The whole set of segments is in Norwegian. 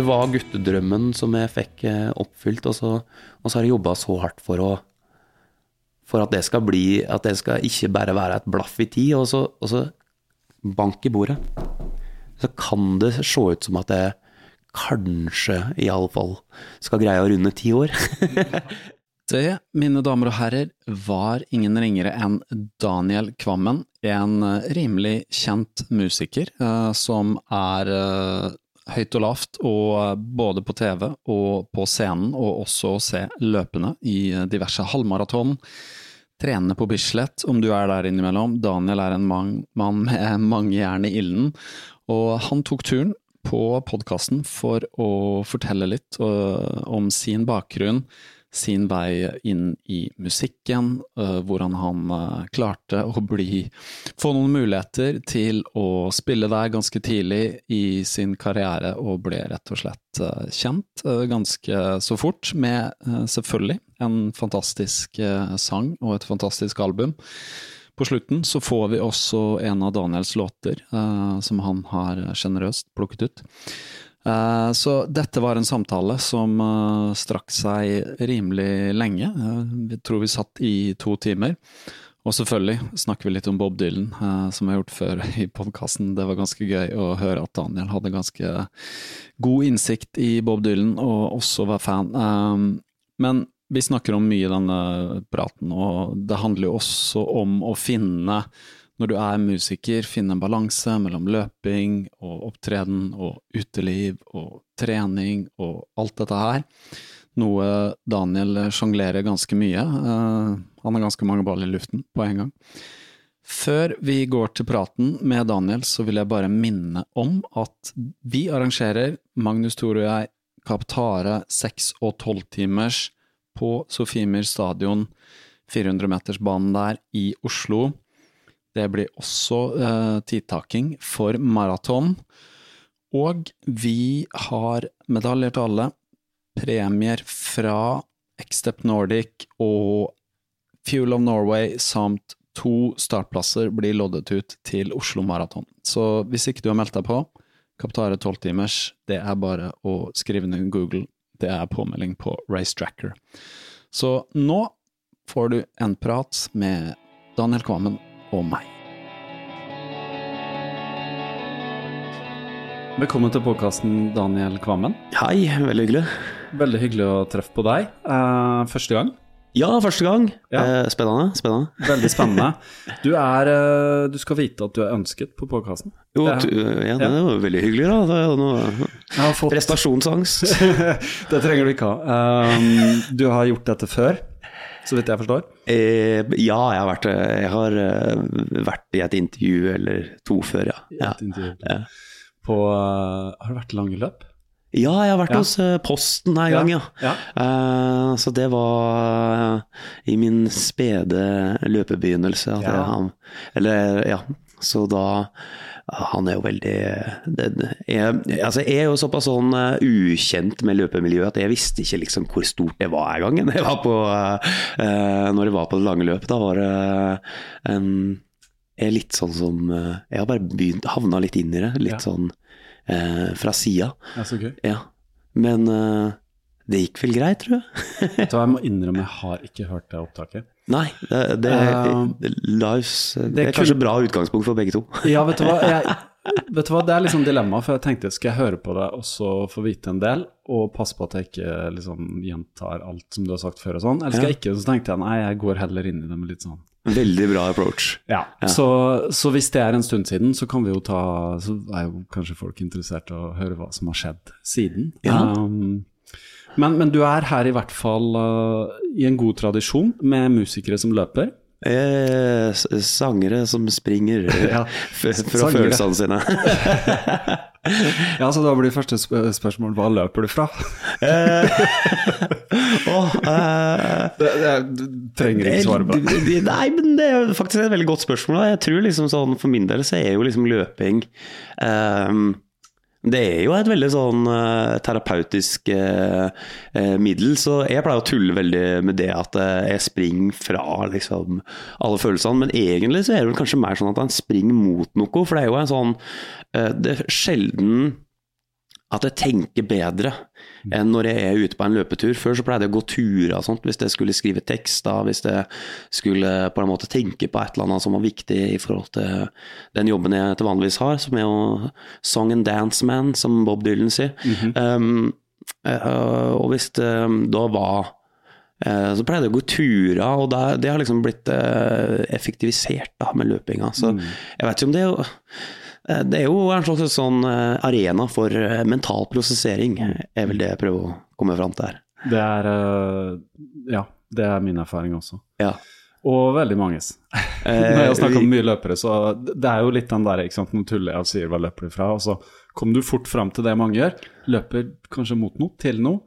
Det var guttedrømmen som jeg fikk eh, oppfylt, og så, og så har jeg jobba så hardt for å For at det skal bli At det skal ikke bare være et blaff i tid, og så, og så bank i bordet. Så kan det se ut som at jeg kanskje, iallfall, skal greie å runde ti år. Det, mine damer og herrer, var ingen ringere enn Daniel Kvammen, en eh, rimelig kjent musiker eh, som er høyt og lavt, og eh, både på TV og på scenen, og også å se løpende i eh, diverse halvmaraton. Trene på Bislett, om du er der innimellom. Daniel er en mang, mann med mange jern i ilden, og han tok turen på podkasten for å fortelle litt uh, om sin bakgrunn, sin vei inn i musikken, uh, hvordan han uh, klarte å bli Få noen muligheter til å spille der ganske tidlig i sin karriere, og ble rett og slett kjent ganske så fort, med selvfølgelig en fantastisk sang og et fantastisk album. På slutten så får vi også en av Daniels låter, som han har sjenerøst plukket ut. Uh, så dette var en samtale som uh, strakk seg rimelig lenge. vi tror vi satt i to timer. Og selvfølgelig snakker vi litt om Bob Dylan, som jeg har gjort før i podkasten. Det var ganske gøy å høre at Daniel hadde ganske god innsikt i Bob Dylan, og også var fan. men vi snakker om mye i denne praten, og det handler jo også om å finne, når du er musiker, finne en balanse mellom løping og opptreden og uteliv og trening og alt dette her. Noe Daniel sjonglerer ganske mye. Uh, han har ganske mange baller i luften på en gang. Før vi går til praten med Daniel, så vil jeg bare minne om at vi arrangerer, Magnus Tore og jeg, Kaptare 6- og 12-timers på Sofiemyr stadion, 400-metersbanen der i Oslo. Det blir også eh, tidtaking for maraton. Og vi har medaljer til alle, premier fra Xtep Nordic og Fuel of Norway samt to startplasser blir loddet ut til Oslo Maraton. Så hvis ikke du har meldt deg på, Kaptare 12-timers, det er bare å skrive ned Google det er påmelding på Racetracker. Så nå får du en prat med Daniel Kvammen og meg. Velkommen til podkasten, Daniel Kvammen. Hei, veldig hyggelig. Veldig hyggelig å treffe på deg. Uh, første gang. Ja, første gang. Ja. Uh, spennende. spennende. Veldig spennende. Du, er, uh, du skal vite at du er ønsket på podkasten. Jo, du, ja, det var veldig hyggelig, da. Det er noe fått... prestasjonsangst. det trenger du ikke ha. Um, du har gjort dette før, så vidt jeg forstår? Eh, ja, jeg har, vært, jeg har uh, vært i et intervju eller to før, ja. ja. ja. På, uh, har du vært lange løp? Ja, jeg har vært Ja. hos eh, Posten en gang, ja. Ja. Uh, så det var uh, i min spede løpebegynnelse at Ja. jeg, Eller, ja. Så da Han er jo veldig det, jeg, altså jeg er jo såpass sånn eh, ukjent med løpemiljøet at jeg visste ikke liksom hvor stort det var en gang. Jeg var på, eh, når jeg var på det lange løpet, da var det en jeg er litt sånn som eh, Jeg har bare begynt, havna litt inn i det. Litt Ja. sånn eh, fra sida. Så. Ja. Men eh, det gikk vel greit, tror jeg. Jeg må innrømme, jeg har ikke hørt det opptaket. Nei, det, det, Eh, det, lives, det, er kun- kanskje bra utgangspunkt for begge to. Ja, vet du hva, jeg, vet du hva? det er liksom dilemma, for jeg tenkte skal jeg høre på det og så få vite en del, og passe på at jeg ikke liksom gjentar alt som du har sagt før og sånn, eller skal jeg ikke? Så tenkte jeg nei, jeg går heller inn i det med litt sånn Veldig bra approach. Ja, Så, så hvis det er en stund siden, så kan vi jo ta Så er jo kanskje folk interessert i å høre hva som har skjedd siden. Ja. Um, men, men du er her i hvert fall uh, i en god tradisjon med musikere som løper. Eh, sangere som springer Ja, fra følelsene sine. Ja, så da blir første sp spørsmål hva løper du fra? Åh, eh, Det, det, du trenger ikke svare på det. det- det- Nei, men det er faktisk et veldig godt spørsmål. da. Jeg tror liksom sånn, For min del så er jo liksom løping ehm, Det er jo et veldig sånn uh, terapeutisk uh, uh, middel, så jeg pleier å tulle veldig med det at jeg springer fra liksom alle følelsene. Men egentlig så er det vel kanskje mer sånn at en springer mot noe, for det er jo en sånn Det er sjelden at jeg tenker bedre enn når jeg er ute på en løpetur. Før så pleide jeg å gå turer og sånt, hvis jeg skulle skrive tekster, hvis jeg skulle på en måte tenke på et eller annet som var viktig i forhold til den jobben jeg til vanligvis har, som er jo song and dance man, som Bob Dylan sier. um, eh, og hvis det da var eh, så pleide jeg å gå turer, og det, det har liksom blitt eh, effektivisert da, med løpinga. Så jeg vet ikke om det er det er jo en slags sånn eh, arena for eh, mental prosessering, er vel det jeg prøver å komme fram til her. Det er Ja, det er min erfaring også. Ja. Og veldig manges. Når jeg har snakka med mye løpere, så det er jo litt den der, ikke sant, nå tuller jeg og sier hva løper du fra, og så kommer du fort fram til det mange gjør. Løper kanskje mot noe, til noe.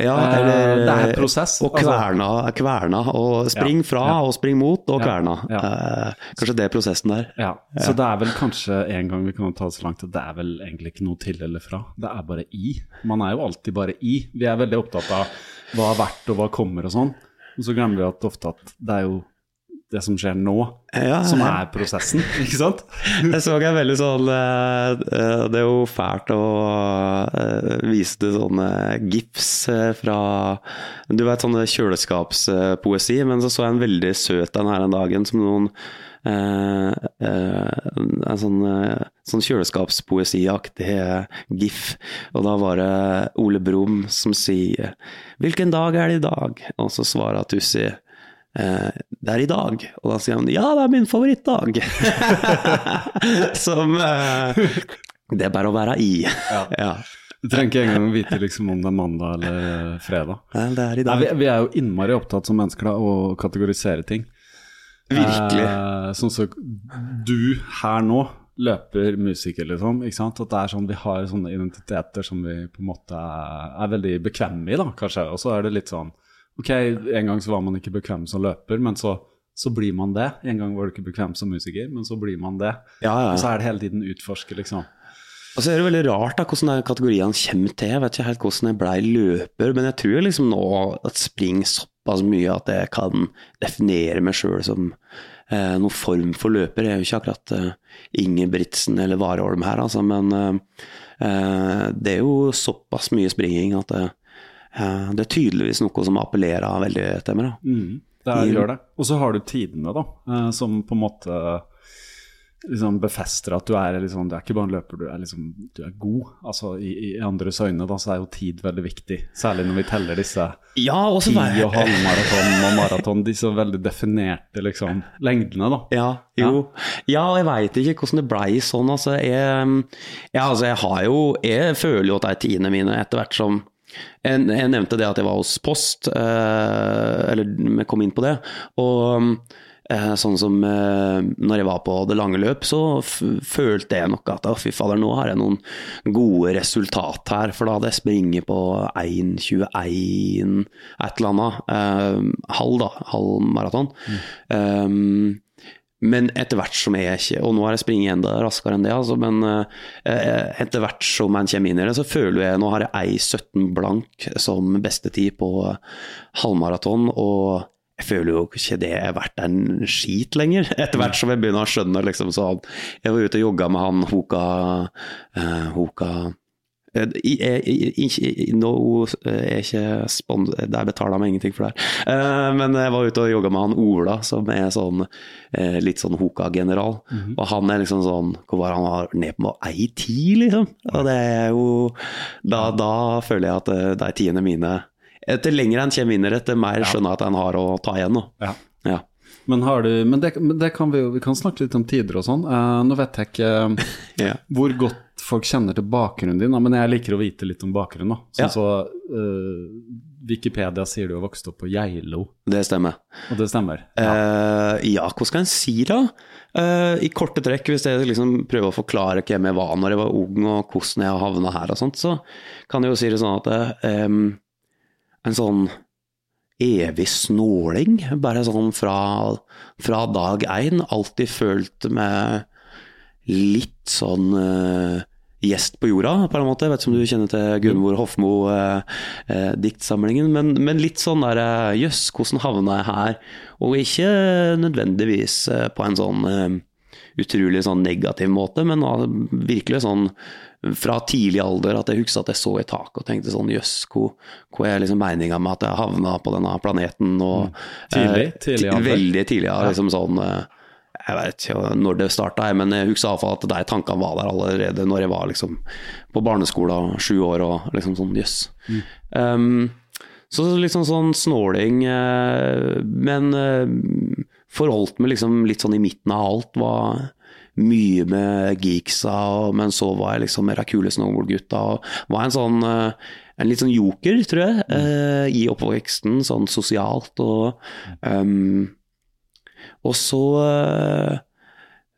Ja, Eh, eller, det er prosess, Og altså. kverna, kverna og spring fra ja. og spring mot og kverna. ja. Eh, kanskje det er prosessen der. Ja, Så det er vel kanskje en gang vi kan ta det så langt at det er vel egentlig ikke noe til eller fra. Det er bare i. Man er jo alltid bare i. Vi er veldig opptatt av hva er verdt og hva kommer og sånn. Og så glemmer vi at ofte at det er jo det som skjer nå, Ja, som er prosessen, ikke sant? Jeg så en veldig sånn eh, eh, Det er jo fælt å eh, vise til sånne gifs fra Du vet sånne kjøleskapspoesi, men så så jeg en veldig søt en her en dagen som noen Uh, uh, En sånn, uh, sånn kjøleskapspoesiaktig gif. Og da var det Ole Brumm som sier 'Hvilken dag er det i dag?' Og så svarer Tussi det er i dag. Og da sier han ja, det er min favorittdag. Som eh, Det er bare å være i. Ja. Du trenger ikke engang vite liksom om det er mandag eller eh, fredag. Nei, Det er i Nei, dag. vi, vi er jo innmari opptatt som mennesker da, å kategorisere ting. Virkelig. Eh, sånn som du her nå løper musiker, liksom. ikke sant? At det er sånn, Vi har sånne identiteter som vi på en måte er, er veldig bekvemme i, da, kanskje. Og så er det litt sånn Ok, en gang så var man ikke bekvem som løper, men så, så blir man det. En gang var du ikke bekvem som musiker, men så blir man det. Ja, ja. Og så er det hele tiden utforske, liksom. Og så er det veldig rart da, hvordan kategoriene kommer til. Jeg vet ikke helt hvordan jeg blei løper, men jeg tror liksom nå at spring såpass mye at jeg kan definere meg sjøl som eh, noen form for løper. Jeg er jo ikke akkurat eh, Ingebrigtsen eller Warholm her, altså, men eh, eh, det er jo såpass mye springing at det, eh, det er tydeligvis noe som appellerer veldig til meg. da. Mm, det er, gjør det. Og så har du tidene, da, eh, som på en måte liksom befester at du er liksom, du er ikke bare en løper, du er liksom du er god. Altså I, i andres øyne da, så er jo tid veldig viktig, særlig når vi teller disse Ja, ti og halvmaraton og maraton, disse veldig definerte liksom lengdene, da. Ja, jo. Ja, jeg veit ikke hvordan det blei sånn. Altså, jeg, ja, altså, jeg har jo Jeg føler jo at de tidene mine etter hvert som jeg, jeg nevnte det at jeg var hos Post, eh, eller kom inn på det. Og Eh, sånn som eh, når jeg var på det lange løp, så følte jeg nok at fy fader, nå har jeg noen gode resultat her. For da hadde jeg springet på 1,21 et eller annet. Eh, halv, da. Halv maraton. Um, men etter hvert som jeg ikke Og nå har jeg springet enda raskere enn det, altså, men eh, etter hvert som man kommer inn i det, så føler jeg Nå har jeg 1,17 blank som bestetid på halvmaraton, og jeg føler jo ikke det er verdt en skit lenger, etter hvert som jeg begynner å skjønne liksom så Jeg var ute og jogga med han Hoka, eh, Hoka Eh, i- i- i- Ikke no, er ikke spons... Der betaler de ingenting for det her. Eh, Men jeg var ute og jogga med han Ola, som er sånn eh, litt sånn Hoka-general. Og han er liksom sånn Hvor var han var ned på ei ti, liksom? Og det er jo Da, da føler jeg at eh, de tiende mine Etter lenger en kommer inn i det, mer skjønner jeg at en har å ta igjen. nå. Ja. Ja. Men, har du, men, det, men det kan vi jo Vi kan snakke litt om tider og sånn. Uh, nå vet jeg ikke yeah. hvor godt folk kjenner til bakgrunnen din, men jeg liker å vite litt om bakgrunnen. Sånn Ja. så uh, Wikipedia sier du har vokst opp på Geilo, Det stemmer. og det stemmer? Uh, ja, hva skal en si da? I korte trekk, hvis jeg liksom prøver å forklare hvem jeg var når jeg var ung, og hvordan jeg havna her og sånt, så kan jeg jo si det sånn at eh, en sånn evig snåling, bare sånn fra, fra dag én, alltid følt meg litt sånn uh, gjest på jorda, på en måte. Jeg vet ikke om du kjenner til Gunvor Hofmo-diktsamlingen, men, men litt sånn der eh, Jøss, hvordan havna jeg her? Og ikke nødvendigvis eh, på en sånn eh, utrolig sånn negativ måte, men virkelig sånn fra tidlig alder at jeg husker at jeg så i taket og tenkte sånn jøss, hvor, hvor er liksom meninga med at jeg havna på denne planeten? Og, Tidlig? eh, Tidlig ti- Veldig tidlig, ja. Liksom sånn eh, jeg vet ikke når det starta, men jeg husker iallfall at de tankene var der allerede når jeg var liksom på barneskolen, sju år og liksom sånn jøss. Um, så liksom sånn snåling, eh, men forholdt meg liksom litt sånn i midten av alt. Var mye med geeksa, men så var jeg liksom med de kule snowboardgutta. Var en sånn eh, en litt sånn joker, tror jeg, eh, i oppveksten, sånn sosialt. Og, um, og så eh,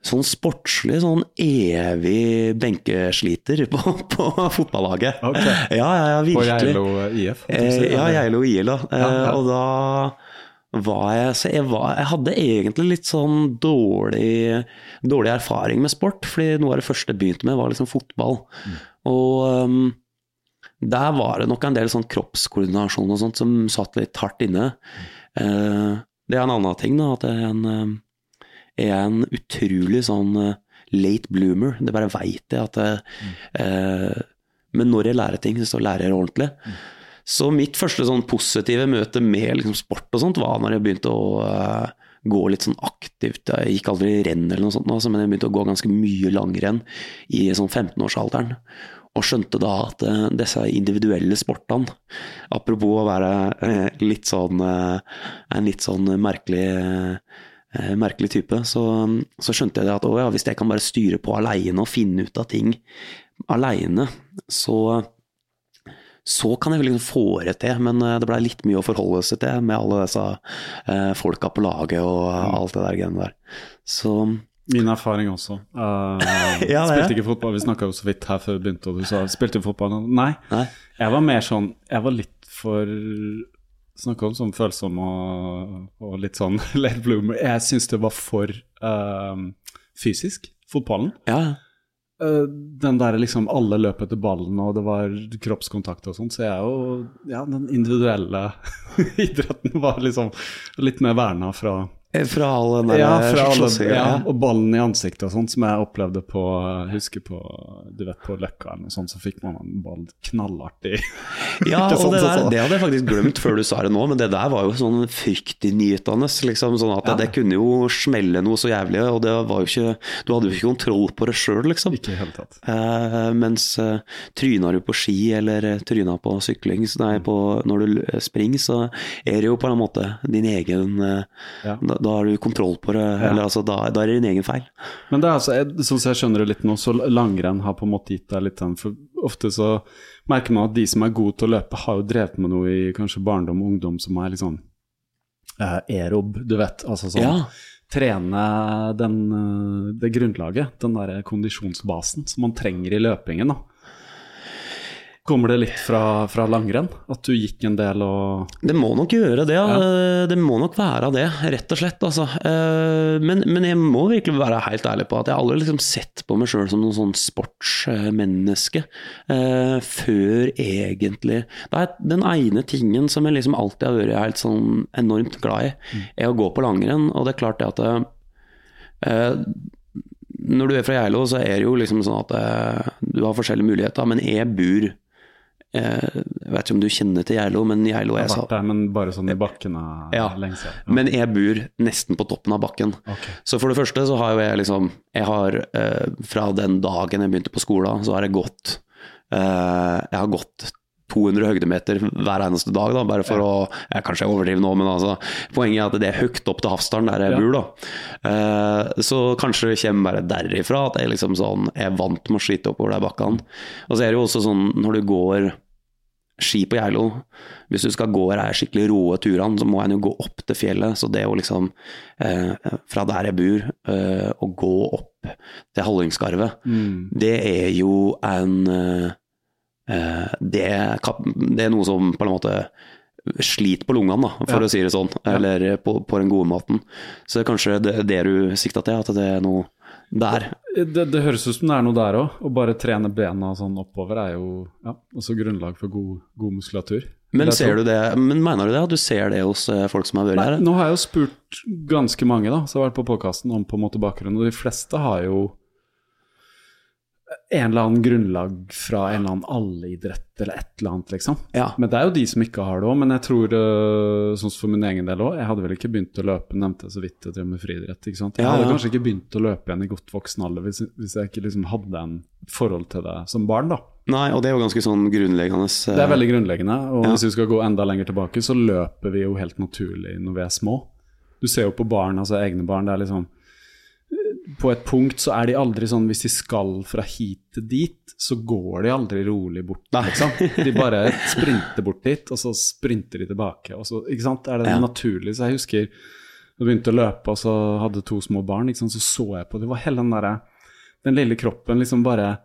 Sånn sportslig, sånn evig benkesliter på, på fotballaget. Ok. Ja, ja, ja, På virkelig. Geilo IF? på Eh, ja? Geilo IL, da. Eh, Ja, ja. Og da var jeg Så jeg, var, jeg hadde egentlig litt sånn dårlig, dårlig erfaring med sport, fordi noe av det første jeg begynte med, var liksom fotball. Mm. Og um, der var det nok en del sånn kroppskoordinasjon og sånt som satt litt hardt inne. Eh, det er en annen ting, da, at jeg er en, um, jeg er en utrolig sånn uh, late bloomer. Det bare veit jeg at jeg, eh, Men når jeg lærer ting, så lærer jeg ordentlig. ordentlig. Så mitt første sånn positive møte med liksom sport og sånt, var når jeg begynte å uh, gå litt sånn aktivt. Jeg gikk aldri renn eller noe sånt, altså, men jeg begynte å gå ganske mye langrenn i sånn 15-årsalderen. Og skjønte da at uh, disse individuelle sportene, apropos å være uh, litt sånn en litt sånn merkelig merkelig type, så, så skjønte jeg at å ja, hvis jeg kan bare styre på aleine og finne ut av ting aleine, så så kan jeg vel liksom få det til, men eh, det blei litt mye å forholde seg til med alle disse eh, folka på laget og alt det der greiene der. Så Min erfaring også. Uh, Ja, spilte ikke fotball, vi snakka jo så vidt her før vi begynte, og du sa spilte fotball? Nei. nei. Jeg var mer sånn Jeg var litt for Snakka om sånn følsom og, og litt sånn late bloomer. Jeg syns det var for uh, fysisk, fotballen. Ja, Eh, den derre liksom alle løp etter ballen, og det var kroppskontakt og sånn, så er jo Ja, den individuelle idretten var liksom litt mer verna fra fra all den der ja, slåssinga, ja, ja. og ballen i ansiktet og sånn, som jeg opplevde på Husker på Du vet på Løkka eller noe sånt, så fikk man en ball knallartig. Ja, og det, der, det hadde jeg faktisk glemt før du sa det nå, men det der var jo sånn fryktinngytende. Liksom, sånn at Ja. det kunne jo smelle noe så jævlig, og det var jo ikke Du hadde jo ikke kontroll på det sjøl, liksom. Ikke i hele tatt. Eh, mens eh, tryna du på ski eller eh, tryna på sykling, så nei, på, når du springer, så er det jo på en måte din egen eh, Ja. Da, har du kontroll på det, eller altså da, da er det din egen feil. Men det er altså, jeg, sånn som jeg skjønner det litt nå, så langrenn har på en måte gitt deg litt den For ofte så merker man at de som er gode til å løpe, har jo drevet med noe i kanskje barndom og ungdom som er litt sånn eh, aerob, du vet. Altså sånn Ja. trene den, eh, det grunnlaget, den der kondisjonsbasen som man trenger i løpingen. da. Kommer det litt fra, fra langrenn? At du gikk en del og Det må nok gjøre det, ja. Det må nok være det, rett og slett. Altså. Eh, Men, men jeg må virkelig være helt ærlig på at jeg aldri liksom sett på meg sjøl som noen sånn sportsmenneske. eh, Før egentlig Det er den ene tingen som jeg liksom alltid har vært helt sånn enormt glad i, er å gå på langrenn. Og det er klart det at eh, når du er fra Geilo, så er det jo liksom sånn at du har forskjellige muligheter, men jeg bor Jeg vet ikke om du kjenner til Geilo, men Geilo Jeg er så der, men bare sånn i bakken Ja, lenge siden. Men jeg bor nesten på toppen av bakken. Okay. Så for det første så har jo jeg liksom Jeg har eh, fra den dagen jeg begynte på skolen, så har jeg gått eh, Jeg har gått 200 høydemeter hver eneste dag, da, bare for å Jeg kanskje jeg overdriver nå, men altså, poenget er at det er høyt opp til Hafsdalen, der jeg Ja. bor. da. Eh, så kanskje det kommer bare derifra at jeg liksom sånn jeg er vant med å slite oppover de bakkene. Og så er det jo også sånn når du går ski på Geilo, hvis du skal gå de skikkelig roe turene, så må en jo gå opp til fjellet. Så det å liksom, eh, fra der jeg bor, eh, å gå opp til Hallingskarvet, Mm. det er jo en eh, eh, det, det er noe som på en måte sliter på lungene, da, for Ja. å si det sånn. Eller på, på den gode måten. Så det er kanskje det, det du sikta til, at det er noe der. Det, det høres ut som det er noe der òg. Å bare trene bena sånn oppover er jo ja, også grunnlag for god, god muskulatur. Men, ser du det, men mener du det? Du ser det hos eh, folk som har vært her? nå har jeg jo spurt ganske mange da, som har vært på podkasten om på en måte bakgrunnen, og de fleste har jo en eller annen grunnlag fra en eller annen alleidrett eller et eller annet, liksom. Ja. Men det er jo de som ikke har det òg. Men jeg tror, øh, sånn for min egen del òg, jeg hadde vel ikke begynt å løpe, nevnte jeg så vidt jeg drev med friidrett. ikke sant? Jeg hadde ja. kanskje ikke begynt å løpe igjen i godt voksen alder hvis, hvis jeg ikke liksom hadde en forhold til det som barn, da. Nei, og det er jo ganske sånn grunnleggende. eh, Det er veldig grunnleggende. Og Ja. hvis vi skal gå enda lenger tilbake, så løper vi jo helt naturlig når vi er små. Du ser jo på barn, altså egne barn, det er liksom På et punkt så er de aldri sånn Hvis de skal fra hit til dit, så går de aldri rolig bort, liksom. De bare sprinter bort dit, og så sprinter de tilbake. Og så, ikke sant? Er det Ja. naturlig? Så jeg husker da jeg begynte å løpe, og så hadde to små barn, ikke sant? så så jeg på Det var hele den derre Den lille kroppen liksom bare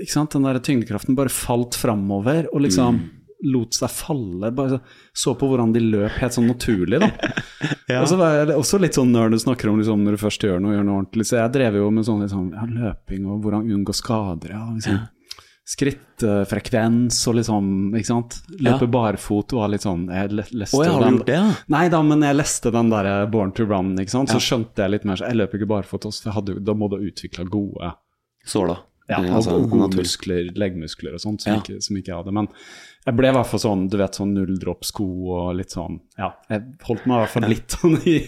ikke sant? Den der tyngdekraften bare falt framover og liksom Mm. Lot seg falle. Bare så på hvordan de løp helt sånn naturlig, da. Og så var jeg også litt sånn når du snakker om liksom, når du først gjør noe, gjør noe ordentlig. Så jeg drev jo med sånn liksom, ja, løping og hvordan unngå skader. Ja, liksom. Skrittfrekvens og liksom, ikke sant. Løpe barfot var litt sånn Jeg leste Å, jeg har den- gjort det, ja? Nei da, men jeg leste den der Born to Run, ikke sant. Så skjønte jeg litt mer så Jeg løper ikke barfot, også, for hadde, da må du utvikle gode Såla. ja, Eh, altså, og gode muskler, leggmuskler og sånt, som, Ja. ikke, som ikke jeg hadde. Men jeg ble i hvert fall sånn, du vet, sånn nulldroppsko og litt sånn Ja, jeg holdt meg i hvert fall litt sånn i,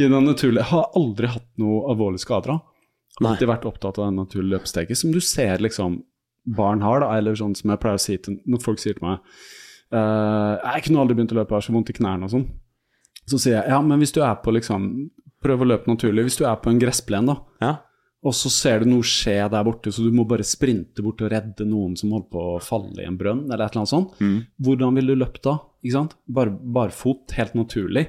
i den naturlige Jeg har aldri hatt noe alvorlige skader. Nei. Alltid vært opptatt av den naturlige løpesteget, som du ser liksom barn har, da, eller sånn som jeg pleier å si til når folk sier til meg uh, Jeg kunne aldri begynt å løpe, jeg har så vondt i knærne og sånn. Så sier jeg ja, men hvis du er på liksom Prøv å løpe naturlig. Hvis du er på en gressplen, da, Ja. Og så ser du noe skje der borte, så du må bare sprinte bort og redde noen som holder på å falle i en brønn, eller et eller annet sånt. Mm. Hvordan vil du løpe da? Ikke sant? Bare barfot, helt naturlig.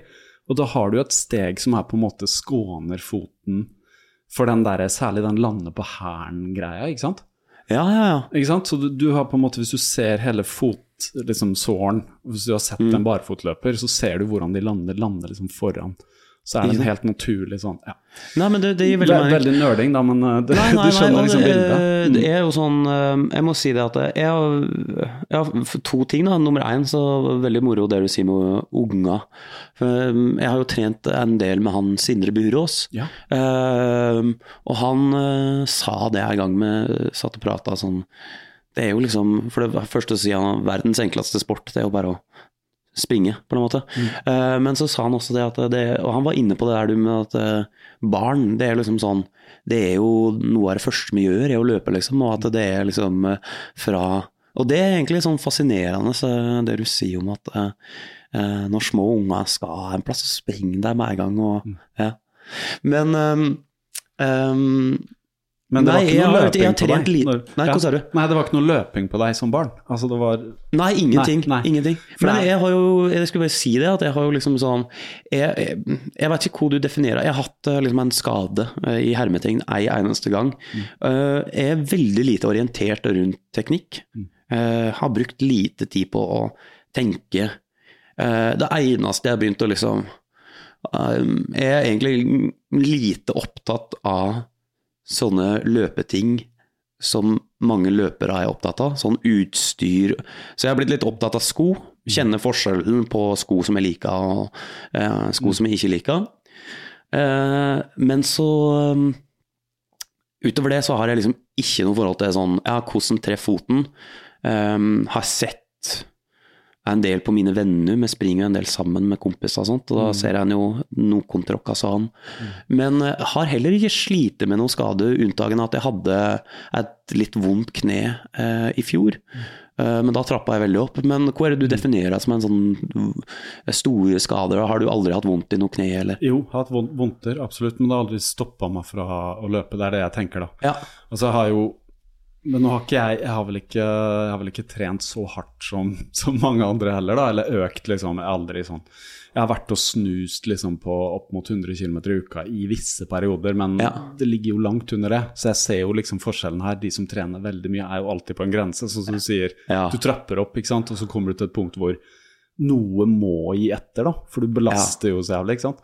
Og da har du et steg som er på en måte skåner foten for den der, særlig den lande på hælen-greia, ikke sant? ja, ja, ja. Ikke sant? Så du, du har på en måte, hvis du ser hele fotsåren, liksom såren, hvis du har sett Mm. en barfotløper, så ser du hvordan de lander, lander liksom foran. Så er det en helt naturlig sånn, ja. Nei, men det, det gir Det veldig mening. veldig nerding, da, men du, det, Nei, nei, du skjønner nei, liksom bildet. eh, Mm. Det er jo sånn eh, Jeg må si det at jeg har, jeg har to ting. da Nummer én, så veldig moro det du sier med unga. Eh, Jeg har jo trent en del med han Sindre Burås. Ja. Eh, og han eh, sa det en gang med satt og prata sånn Det er jo liksom For det første sier han verdens enkleste sport, det er jo bare å springe, på en måte. Eh, men så sa han også det at det Og han var inne på det der du med at eh, barn, det er liksom sånn Det er jo noe av det første vi gjør, er å løpe, liksom. Og at det er liksom eh, fra Og det er egentlig sånn fascinerende, så det du sier om at når små unger skal ha en plass, så springer de med en gang. Og, ja. Men um, ehm, Men det Nei, var ikke noe løping har på deg? når- Nei, hva sa du? Nei, det var ikke noe løping på deg som barn? Altså, det var Nei, ingenting. Nei, nei. ingenting. For er- jeg har jo Jeg skulle bare si det, at jeg har jo liksom sånn Jeg, jeg, jeg vet ikke hvor du definerer. Jeg har hatt eh, liksom en skade eh, i hermetegn ei eneste gang. Eh, Jeg er veldig lite orientert rundt teknikk. Eh, Har brukt lite tid på å tenke. Det eneste jeg har begynt å liksom Jeg er egentlig lite opptatt av sånne løpeting som mange løpere er opptatt av. Sånn utstyr. Så jeg har blitt litt opptatt av sko. Kjenne forskjellen på sko som jeg liker og eh, sko som jeg ikke liker. Eh, men så um, Utover det så har jeg liksom ikke noe forhold til sånn Ja, hvordan treffer foten. Um, har sett en del på mine venner, vi springer jo en del sammen med kompiser og sånt, og da ser jeg jo noen tråkka sånn. Men eh, har heller ikke slitt med noen skade, unntagen at jeg hadde et litt vondt kne eh, i fjor. Eh, men da trappa jeg veldig opp. Men hva er det du definerer som en sånn store skader? Har du aldri hatt vondt i noe kne, eller? Jo, har hatt vondter, absolutt, men det har aldri stoppa meg fra å løpe. Det er det jeg tenker, da. Ja. Og så har jeg jo Men nå har ikke jeg Jeg har vel ikke, jeg har vel ikke trent så hardt som, som mange andre heller, da. Eller økt, liksom. Jeg aldri sånn Jeg har vært og snust liksom på opp mot 100 km i uka i visse perioder, men Ja. det ligger jo langt under det. Så jeg ser jo liksom forskjellen her. De som trener veldig mye, er jo alltid på en grense, sånn som du sier. Ja. Du trapper opp, ikke sant, og så kommer du til et punkt hvor noe må gi etter, da. For du belaster jo så jævlig, ikke sant.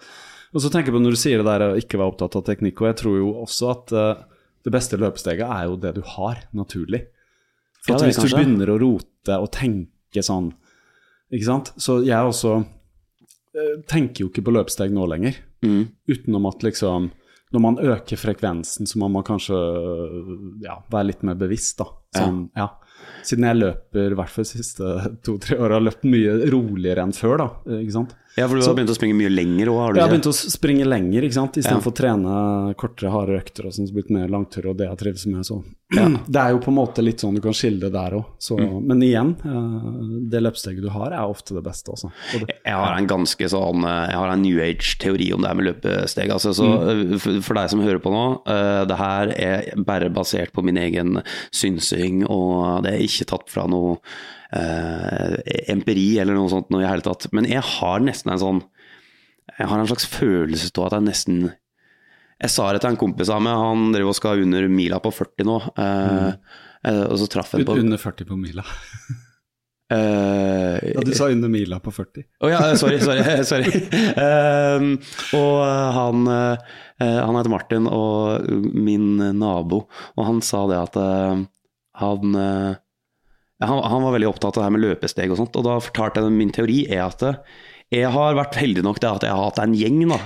Og så tenker jeg på når du sier det der å ikke være opptatt av teknikk, og jeg tror jo også at eh, det beste løpesteget er jo det du har, naturlig. For Ja, det hvis du kanskje. begynner å rote og tenke sånn, ikke sant. Så jeg også eh, tenker jo ikke på løpesteg nå lenger. Mm. Utenom at liksom Når man øker frekvensen, så må man kanskje ja, være litt mer bevisst, da. Sånn, ja. Siden jeg løper, i hvert fall de siste to-tre åra, har løpt mye roligere enn før, da. Ikke sant. Ja, for du Så- har begynt å springe mye lenger òg, har du Jeg har begynt å springe lenger, ikke sant. Istedenfor Ja. å trene kortere, harde økter og sånn, så blitt mer langtur, og det jeg trives med. Så det er jo på en måte litt sånn du kan skille det der òg. Mm. Men igjen, eh, det løpesteget du har, er ofte det beste, altså. Det, Jeg har en ganske sånn eh, Jeg har en new age-teori om det her med løpesteg. Altså, så Mm. eh, for, deg som hører på nå, det her er bare basert på min egen synsing, og det er ikke tatt fra noe empiri eller noe sånt noe i hele tatt. Men jeg har nesten en sånn Jeg har en slags følelse av at jeg nesten Jeg sa det til en kompis av meg, han driver og skal under mila på 40 nå. eh, eh, og så traff jeg på under 40 på mila. Uh, Ja, du sa under mila på 40. Å ja, sorry, sorry. sorry. Uh, og han, uh, han heter Martin, og min nabo, og han sa det at eh, han, eh, han Han var veldig opptatt av det her med løpesteg og sånt, og da fortalte jeg min teori er at eh, jeg har vært heldig nok til at jeg har hatt en gjeng da,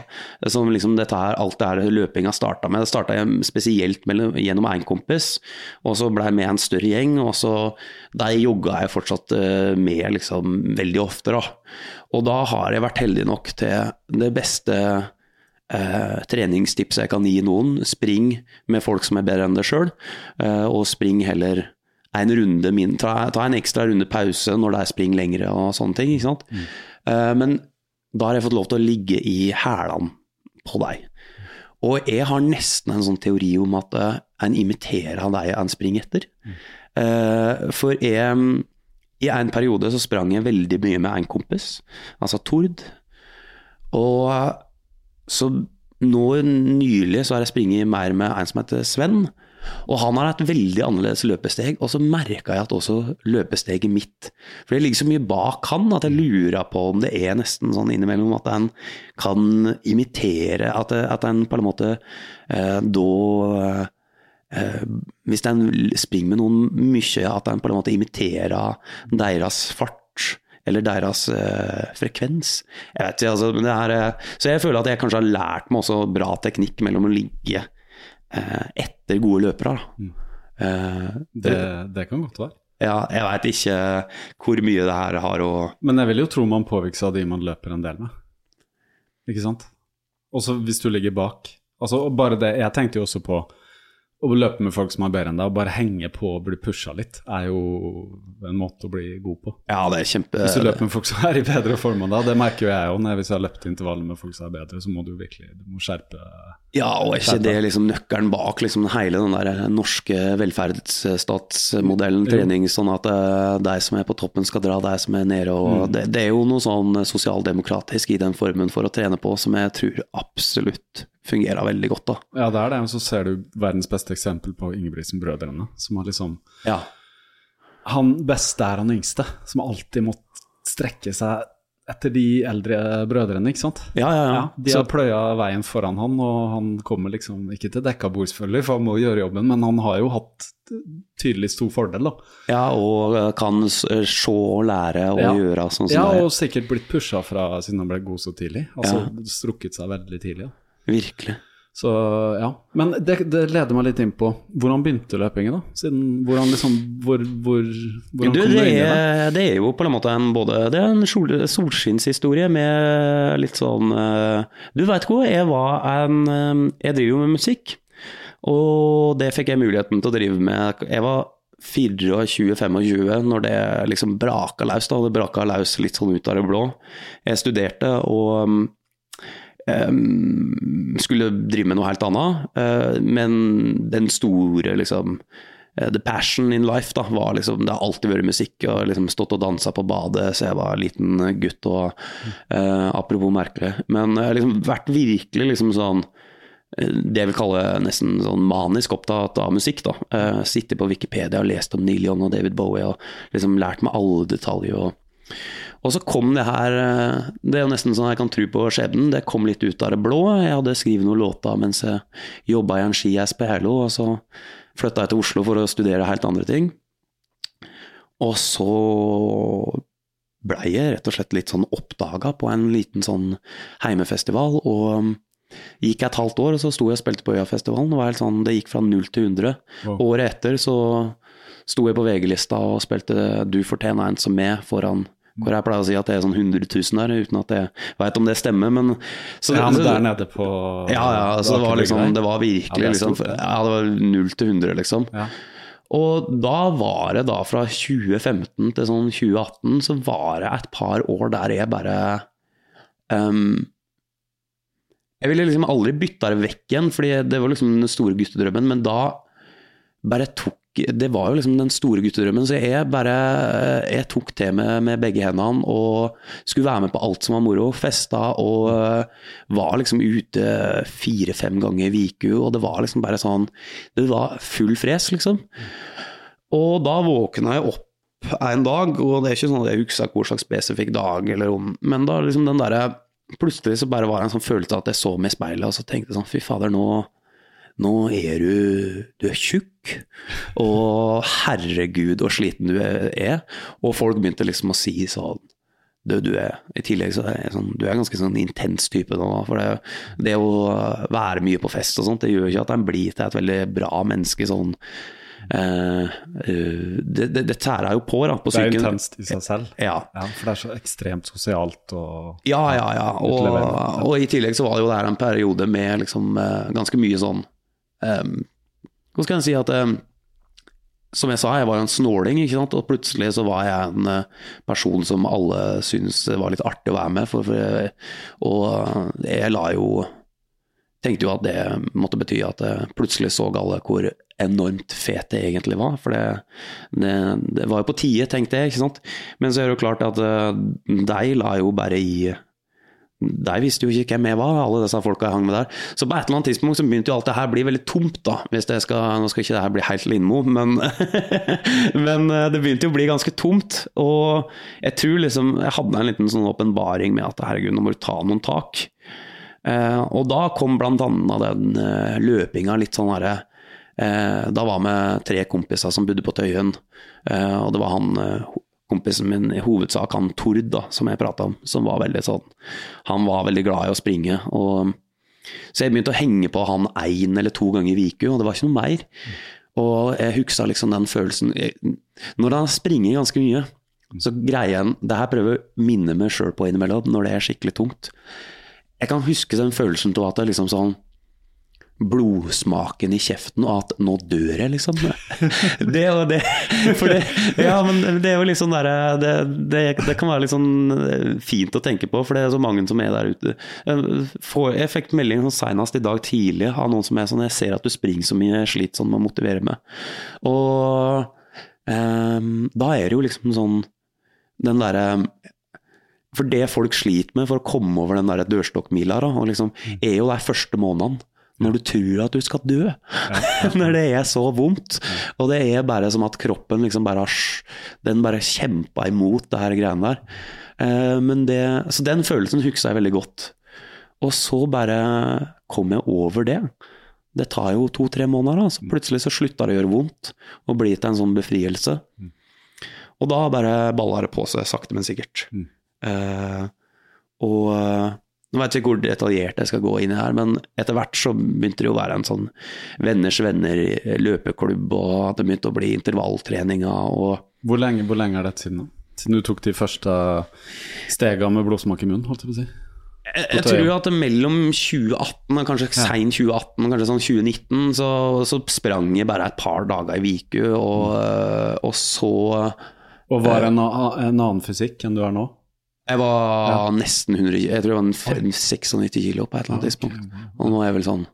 som liksom dette her, alt det her løpinga starta med. Det starta spesielt mellom, gjennom en kompis, og så ble jeg med en større gjeng. og så Der jogga jeg fortsatt eh, med liksom veldig ofte. da. Og da har jeg vært heldig nok til det beste eh, treningstipset jeg kan gi noen. Spring med folk som er bedre enn deg sjøl, eh, og spring heller en runde min, ta, ta en ekstra runde pause når det er spring lengre og sånne ting. ikke sant? Eh, men da har jeg fått lov til å ligge i hælene på deg. Og jeg har nesten en sånn teori om at uh, en imiterer deg en springer etter. Eh, for jeg, i en periode så sprang jeg veldig mye med en kompis, altså Tord. Og så nå nylig så har jeg springet mer med en som heter Sven. Og han har et veldig annerledes løpesteg, og så merka jeg at også løpesteget mitt For det ligger så mye bak han at jeg lurer på om det er nesten sånn innimellom at en kan imitere At, at en på en måte eh, da eh, Hvis en springer med noen mye, at en på en måte imiterer deres fart. Eller deres eh, frekvens. Jeg vet ikke, altså, er, eh, så jeg føler at jeg kanskje har lært meg også bra teknikk mellom å ligge etter gode løpere. Da. Eh, Det, det kan godt være. ja, jeg veit ikke hvor mye det her har å Men jeg vil jo tro man påvirkes av de man løper en del med. Ikke sant? Også hvis du ligger bak. Altså bare det, Jeg tenkte jo også på å løpe med folk som er bedre enn deg, og bare henge på og bli pusha litt, er jo en måte å bli god på. Ja, det er kjempe Hvis du løper med folk som er i bedre form enn deg, det merker jo jeg òg. Hvis jeg har løpt intervaller med folk som er bedre, så må du virkelig du må skjerpe Ja, og er ikke det liksom nøkkelen bak liksom hele den der norske velferdsstatsmodellen, trening, sånn at deg de som er på toppen skal dra de som er nede, og det, det er jo noe sånn sosialdemokratisk i den formen for å trene på som jeg tror absolutt fungerer veldig godt. da. Ja, det er det. Og så ser du verdens beste eksempel på Ingebrigtsen-brødrene, som har liksom Ja. Han beste er han yngste, som alltid måtte strekke seg etter de eldre brødrene, ikke sant? Ja, ja, ja. Ja, de Så- har pløya veien foran han, og han kommer liksom ikke til dekka bord, selvfølgelig, for han må gjøre jobben, men han har jo hatt tydelig stor fordel, da. ja, og eh, kan se og lære og Ja. gjøre sånn som Ja, det er. og sikkert blitt pusha fra siden han ble god så tidlig. Altså strukket seg veldig tidlig. Da. Virkelig. Så ja. Men det, det leder meg litt inn på hvordan begynte løpingen, da? Siden hvordan liksom Hvor, hvor hvordan Du, kom det, inn i det? det er jo på en måte en både Det er en sol, solskinnshistorie med litt sånn eh, Du veit hva, jeg var en eh, Jeg driver jo med musikk, og det fikk jeg muligheten til å drive med. Jeg var 24-25 når det liksom braka løs, da, det braka løs litt sånn ut av det blå. Jeg studerte og um, skulle drive med noe helt annet, eh, men den store liksom eh, The passion in life da, var liksom, det har alltid vært musikk. og liksom stått og dansa på badet så jeg var liten gutt. og uh, Apropos merkelig. Men jeg har liksom vært virkelig liksom sånn det jeg vil kalle nesten sånn manisk opptatt av musikk. da. Sittet på Wikipedia og lest om Neil Young og David Bowie og liksom lært meg alle detaljer. og og så kom det her eh, Det er jo nesten sånn jeg kan tro på skjebnen. Det kom litt ut av det blå. Jeg hadde skrevet noen låter mens jeg jobba i en ski på Herlo, og så flytta jeg til Oslo for å studere helt andre ting. Og så blei jeg rett og slett litt sånn oppdaga på en liten sånn heimefestival. Og um, gikk et halvt år, og så sto jeg og spilte på Øyafestivalen. Det, var helt sånn, det gikk fra null til 100. Wow. Året etter så sto jeg på VG-lista og spilte 'Du fortjener en som meg' foran hvor jeg pleier å si at det er sånn 100 000 der, uten at jeg veit om det stemmer, men så, Ja, men der nede på ja, ja, så det var liksom Det var virkelig liksom. Ja, det var null til 100, liksom. Ja. Og da var det da fra 2015 til sånn 2018, så var det et par år der jeg bare um, Jeg ville liksom aldri bytta det vekk igjen, fordi det var liksom den store guttedrømmen, men da bare tok Det var jo liksom den store guttedrømmen, så jeg bare Jeg tok til med, med begge hendene og skulle være med på alt som var moro. Festa og øh, var liksom ute fire-fem ganger i uka, og det var liksom bare sånn Det var full fres, liksom. Og da våkna jeg opp en dag, og det er ikke sånn at jeg husker hvor slags spesifikk dag, eller om, men da liksom den derre Plutselig så bare var det en sånn følelse at jeg så meg i speilet, og så tenkte jeg sånn fy fader, nå nå er du Du er tjukk, og herregud så sliten du er. Og folk begynte liksom å si sånn du, du er, I tillegg så er sånn, du er ganske sånn intens type nå. For det, det å være mye på fest og sånt, det gjør ikke at en blir til et veldig bra menneske sånn Uh, det, det, det tærer jo på, da, på Det er intenst i seg selv. Ja. Ja, for det er så ekstremt sosialt og Ja, ja, ja. Og, og i tillegg så var det jo der en periode med liksom uh, ganske mye sånn eh, Hva skal jeg si at eh, Som jeg sa, jeg var en snåling. Og plutselig så var jeg en eh, person som alle syntes var litt artig å være med. For, for, og jeg la jo Tenkte jo at det måtte bety at eh, plutselig så alle hvor enormt fet det egentlig var. For det, det, det var jo på tide, tenkte jeg. ikke sant? Men så er det jo klart at deg de la jo bare i de visste jo ikke hvem jeg var, alle disse folka jeg hang med der. Så på et eller annet tidspunkt så begynte jo alt det her å bli veldig tomt, da. Hvis det skal, nå skal ikke det her bli helt Lindmo, men, men eh, det begynte jo å bli ganske tomt. Og jeg tror liksom Jeg hadde en liten sånn åpenbaring med at herregud, nå må du ta noen tak. Eh, og da kom blant annet den eh, løpinga litt sånn herre eh, Da var vi tre kompiser som bodde på Tøyen, eh, og det var han eh, kompisen min i hovedsak, han Tord, da, som jeg prata om, som var veldig sånn Han var veldig glad i å springe. og Så jeg begynte å henge på han én eller to ganger i uka, og det var ikke noe mer. Og jeg huska liksom den følelsen Når han springer ganske mye, så greier jeg Det her prøver jeg å minne meg sjøl på innimellom, når det er skikkelig tungt. Jeg kan huske den følelsen av at det liksom sånn blodsmaken i kjeften, og at 'nå dør jeg', liksom. Det og det. For det, ja, men det er jo liksom der, det, det, det kan være litt sånn fint å tenke på, for det er så mange som er der ute. Får- Jeg fikk melding sånn senest i dag tidlig av noen som er sånn 'Jeg ser at du springer så mye, jeg sliter sånn med å motivere meg'. Og um, da er det jo liksom sånn den derre For det folk sliter med for å komme over den der dørstokkmila, og liksom, er jo de første månedene. Når du tror at du skal dø. Når det er så vondt. Og det er bare som at kroppen liksom bare har Den bare kjempa imot det her greiene der. Eh, men det, så den følelsen husker jeg veldig godt. Og så bare kom jeg over det. Det tar jo to-tre måneder, da. Så plutselig så slutta det å gjøre vondt, og blir til en sånn befrielse. Og da bare balla det på seg, sakte, men sikkert. Eh, og eh, nå vet jeg ikke hvor detaljert jeg skal gå inn i her, men etter hvert så begynte det å være en sånn venners venner løpeklubb, og det begynte å bli intervalltreninger og Hvor lenge, hvor lenge er dette siden? da? Siden du tok de første stega med blodsmak i munnen, holdt jeg på å si. Jeg, jeg tror at mellom 2018 og kanskje sein 2018 kanskje sånn 2019, så, så sprang jeg bare et par dager i uke, og, og så Og var det en, en annen fysikk enn du er nå? Jeg var nesten 100 kilo. Jeg tror jeg var en fem- 96 kilo på et eller annet tidspunkt. Og nå er jeg vel sånn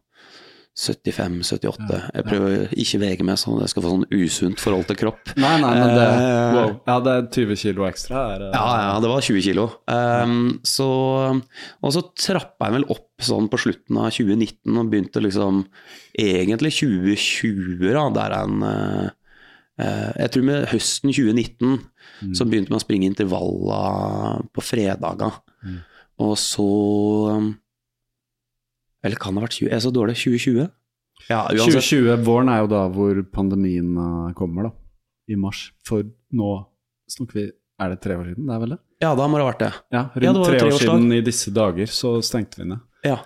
75-78. Jeg prøver ikke å vege meg sånn at jeg skal få sånn usunt forhold til kropp. Nei, nei, men det Eh, wow. Ja, det er 20 kilo ekstra. Er, eh, Ja, ja, det var 20 kilo. Um, så, og så trappa jeg vel opp sånn på slutten av 2019 og begynte liksom Egentlig 2020, da, der en uh, eh, Jeg tror med høsten 2019 så begynte man å springe intervaller på fredager. Og så um, Eller kan det ha vært 20? Jeg er så dårlig. 2020? Ja, uansett. 2020, våren er jo da hvor pandemien eh, kommer, da. I mars. For nå snakker vi Er det tre år siden? Det er vel det? Ja, da må det ha vært det. Ja, Ja, det rundt tre år siden i disse dager så stengte vi ned. Ja.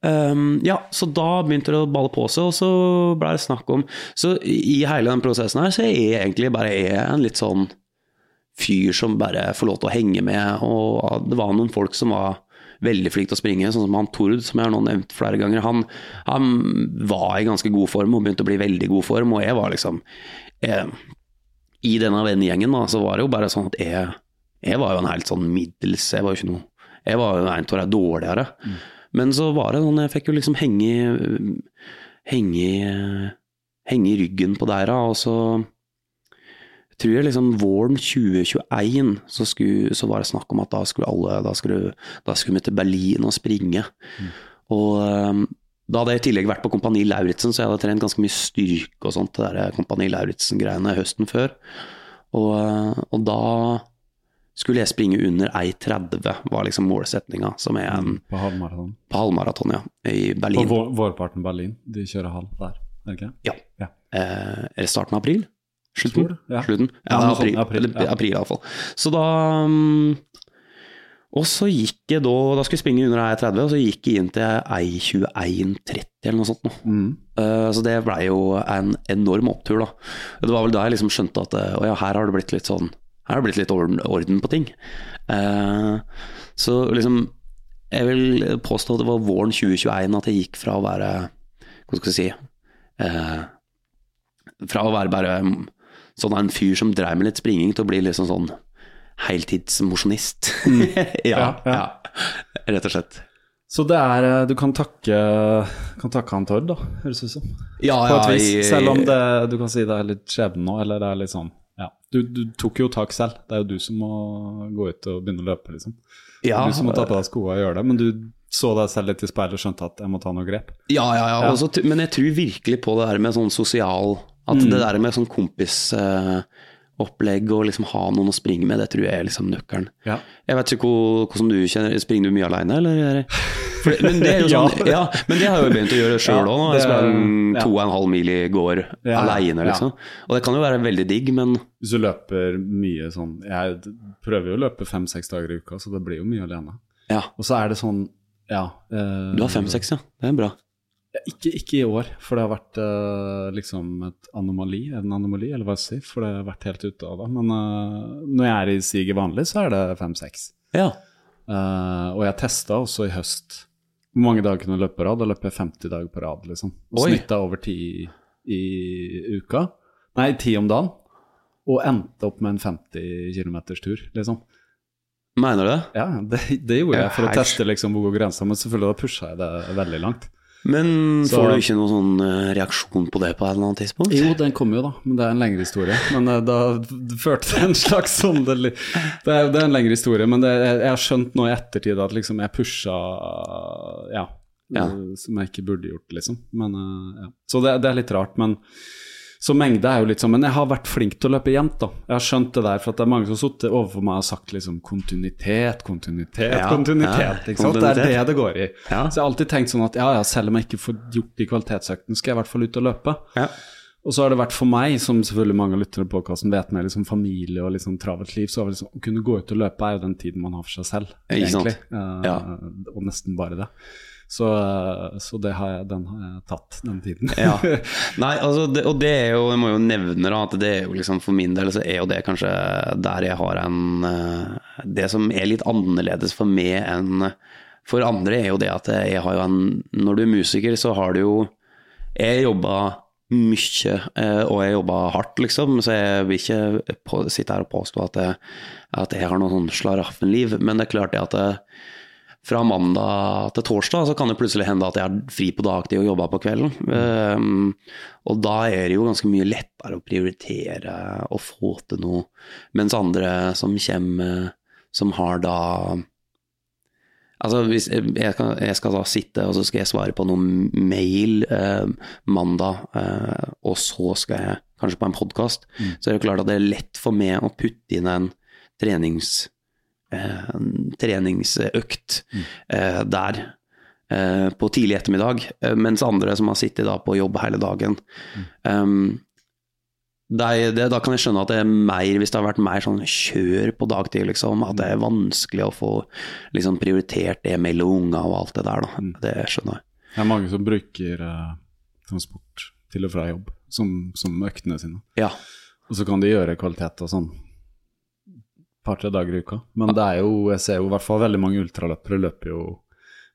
Um, ja, så da begynte det å balle på seg, og så ble det snakk om Så i hele den prosessen her, så er jeg egentlig bare er en litt sånn fyr som bare får lov til å henge med, og det var noen folk som var veldig flinke til å springe, sånn som han Tord, som jeg har nevnt flere ganger. Han, han var i ganske god form og begynte å bli veldig god form, og jeg var liksom eh, I denne vennegjengen da, så var det jo bare sånn at jeg, jeg var jo en helt sånn middels Jeg var jo ikke noe Jeg var jo en av de dårligere. Men så var det sånn, jeg fikk jo liksom henge i Henge Henge i ryggen på dæra, og så tror jeg liksom våren 2021 så, skulle, så var det snakk om at da skulle alle Da skulle, da skulle vi til Berlin og springe. Og um, da hadde jeg i tillegg vært på Kompani Lauritzen, så jeg hadde trent ganske mye styrke og sånt, det der Kompani Lauritzen-greiene høsten før. Og, uh, og da skulle jeg springe under 1,30, var liksom målsettinga. som er en På halvmaraton. på halvmaraton, ja, i På Berlin. vår, vårparten Berlin. De kjører halv der, er det ikke? Ja. Ja. Eh, er det starten av april? Slutten? ja. Slutten? Ja, Ja, april, april, ja. april iallfall. Så da mm, Og så gikk jeg da Da skulle jeg springe under 1,30, og så gikk jeg inn til 1,21,30 eller noe sånt. Nå. Mm. Uh, så det blei jo en enorm opptur, da. Det var vel da jeg liksom skjønte at eh, å ja, her har det blitt litt sånn Her har det blitt litt orden, orden på ting. Uh, så liksom Jeg vil påstå at det var våren 2021 at jeg gikk fra å være Hva skal jeg si uh, Fra å være bare sånn en fyr som dreiv med litt springing, til å bli liksom sånn heltidsmosjonist. ja, Ja, ja. ja, rett og slett. Så det er eh, Du kan takke, kan takke han Tord, da, høres det ut som. Ja, På et ja, vis. Selv om det, du kan si det er litt skjebne nå, eller det er litt sånn Ja. Du, du tok jo tak selv. Det er jo du som må gå ut og begynne å løpe, liksom. ja, du som må ta på deg skoene og gjøre det. Men du så deg selv litt i speilet og skjønte at jeg må ta noe grep. Ja, ja, ja. Ja. Også, men jeg tror virkelig på det der med sånn sosial At Mm. det der med sånn kompisopplegg og liksom ha noen å springe med, det tror jeg er liksom nøkkelen. Ja. Jeg vet ikke hvordan du kjenner Springer du mye alene, eller? For, men det er jo sånn, ja. men det har jeg jo begynt å gjøre sjøl òg. Jeg sprang to og en halv mil i går Ja, aleine, liksom. Og det kan jo være veldig digg, men Hvis du løper mye sånn Jeg prøver jo å løpe fem-seks dager i uka, så det blir jo mye alene. ja. Og så er det sånn Ja. eh, Du har fem-seks, ja. Det er bra. Ikke, ikke i år, for det har vært uh, liksom et anomali, en anomali, eller hva jeg sier, for det har vært helt ute av det. Men uh, når jeg er i siget vanlig, så er det fem-seks. Ja. Uh, og jeg testa også i høst Hvor mange dager kunne jeg løpe på rad? Da løper jeg 50 dager på rad, liksom. Og snitta over ti i uka. Nei, ti om dagen. Og endte opp med en 50 km tur, liksom. Mener du det? Ja, det, det gjorde jeg for å teste liksom hvor går grensa, men selvfølgelig da pusha jeg det veldig langt. Men Så- får du ikke noen sånn eh, reaksjon på det på et eller annet tidspunkt? Jo, den kom jo, da, men det er en lengre historie. Men eh, da førte det en slags sånn Det, det, er, det er en lengre historie, men det, jeg, har skjønt nå i ettertid at liksom jeg pusha ja, Ja. eh, som jeg ikke burde gjort, liksom. Men, ja. Så det, det er litt rart. Men så mengde er jo litt sånn Men jeg har vært flink til å løpe jevnt, da. Jeg har skjønt det der, for det er mange som har sittet overfor meg og sagt liksom kontinuitet, kontinuitet, Ja, kontinuitet. ja, ikke sant? Det er det det går i. Ja. Så jeg har alltid tenkt sånn at ja, ja, selv om jeg ikke får gjort de kvalitetsøktene, skal jeg i hvert fall ut og løpe. Ja. Og så har det vært for meg, som selvfølgelig mange lyttere på podkasten vet, med liksom familie og liksom travelt liv, så har liksom, å kunne gå ut og løpe er jo den tiden man har for seg selv, egentlig. Eh. Og nesten bare det. Så, eh, så det har jeg, den har jeg tatt, den tiden. Ja. Nei, altså, det, og det er jo, jeg må jo nevne da, at det er jo liksom for min del så er jo det kanskje der jeg har en eh, Det som er litt annerledes for meg enn for andre, er jo det at jeg har jo en Når du er musiker, så har du jo Jeg jobba mye, eh, og jeg jobba hardt, liksom, så jeg vil ikke på, sitte her og påstå at jeg, at jeg har noe sånn slaraffenliv, men det er klart det at det, fra mandag til torsdag så kan det plutselig hende at jeg har fri på dagtid og jobba på kvelden. Um, og da er det jo ganske mye lettere å prioritere og få til noe, mens andre som kommer, som har da Altså hvis jeg skal, jeg skal da sitte og så skal jeg svare på noen mail eh, mandag, eh, og så skal jeg kanskje på en podkast, så er det klart at det er lett for meg å putte inn en trenings, eh, treningsøkt eh, der eh, på tidlig ettermiddag, eh, mens andre som har sittet da på jobb hele dagen um, det, det, da kan jeg skjønne at det er mer, hvis det har vært mer sånn kjør på dagtid, liksom, at det er vanskelig å få liksom, prioritert det mellom unger og alt det der. Da. Det skjønner jeg. Det er mange som bruker eh, transport til og fra jobb som, som øktene sine. Ja. Og så kan de gjøre kvalitet og sånn par-tre dager i uka. Men det er jo, jeg ser jo i hvert fall veldig mange ultraløpere løper jo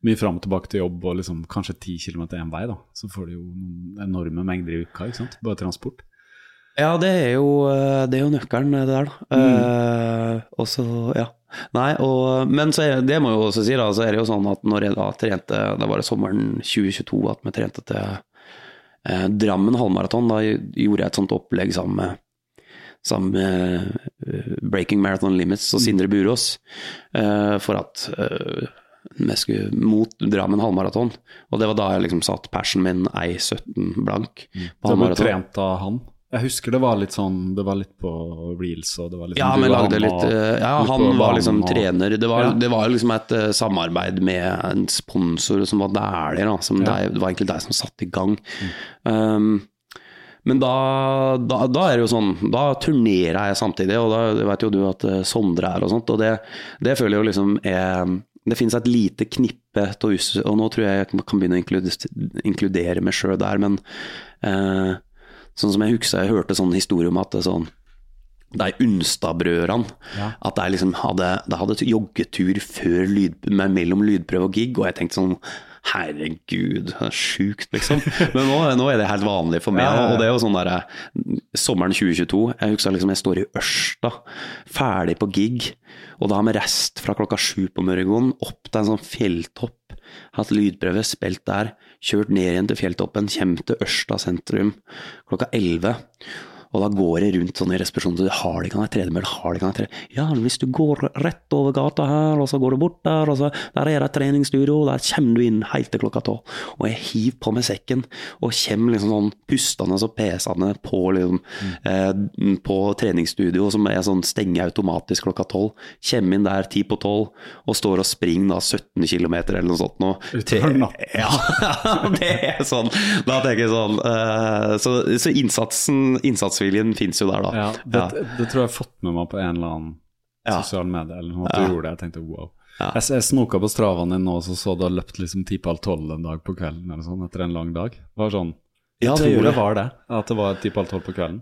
mye fram og tilbake til jobb og liksom kanskje ti kilometer én vei, da. Så får de jo enorme mengder i uka, ikke sant. Bare transport. Ja, det er jo, eh, det er jo nøkkelen, det der, da. Eh, og så, ja. Nei, og, men så er, det må jeg jo også si, da, så er det jo sånn at når jeg da trente, da var det sommeren 2022 at vi trente til eh, Drammen halvmaraton, da gjorde jeg et sånt opplegg sammen med, sammen med eh, Breaking Marathon Limits og Sindre Burås, eh, for at eh, vi skulle mot Drammen halvmaraton. Og det var da jeg liksom satt persen min 1,17 blank på Så ble halvmaraton. trent av han. Jeg husker det var litt sånn Det var litt på reels og det var litt Ja, sånn, men lagde han litt eh, Ja, ute han var liksom og- trener. Det var, Ja. det var liksom et uh, samarbeid med en sponsor som var Dæhlie, da. Som Ja. deg- det var egentlig deg som satte i gang. Um, men da, da, da er det jo sånn Da turnerer jeg samtidig, og da vet jo du at eh, Sondre er og sånt. Og det, det føler jeg jo liksom er Det finnes et lite knippe av us, og nå tror jeg jeg kan begynne å inkludere, meg sjøl der, men eh, sånn som jeg husker jeg hørte sånn historie om at det sånn de Unstad-brødrene. At de liksom hadde, de hadde joggetur før lyd, mellom lydprøve og gig, og jeg tenkte sånn Herregud, det er sjukt, liksom. Men nå, nå er det helt vanlig for meg. Og det er jo sånn derre Sommeren 2022, jeg husker liksom jeg står i Ørsta, ferdig på gig, og da har vi reist fra klokka sju på morgenen opp til en sånn fjelltopp. Hatt lydprøve, spilt der, kjørt ned igjen til fjelltoppen, kommer til Ørsta sentrum klokka elleve. Og da går jeg rundt sånn i resepsjonen, så har de ikke en tredemølle, har de ikke en tredemølle. Ja, hvis du går rett over gata her, og så går du bort der, og så der er det et treningsstudio, der kommer du inn helt til klokka tolv. Og jeg hiver på meg sekken, og kommer liksom sånn pustende og pesende på, liksom, eh, på treningsstudio, som er sånn stenger automatisk klokka tolv. Kommer inn der ti på tolv, og står og springer da 17 km eller noe sånt nå. Utover natten. Ja, det er sånn. Da tenker jeg sånn eh, Så, så innsatsen, innsatsviljen fins jo der, da. Ja, det, det tror jeg har fått med meg på en eller annen Ja. sosial medie. Eller noe, Ja. du gjorde det. Jeg tenkte wow. Ja. Jeg, jeg snoka på stravaen din nå, og så så du har løpt liksom ti på halv tolv en dag på kvelden eller sånn, etter en lang dag. Det var sånn Ja, Jeg det tror det var det. At det var ti på halv tolv på kvelden.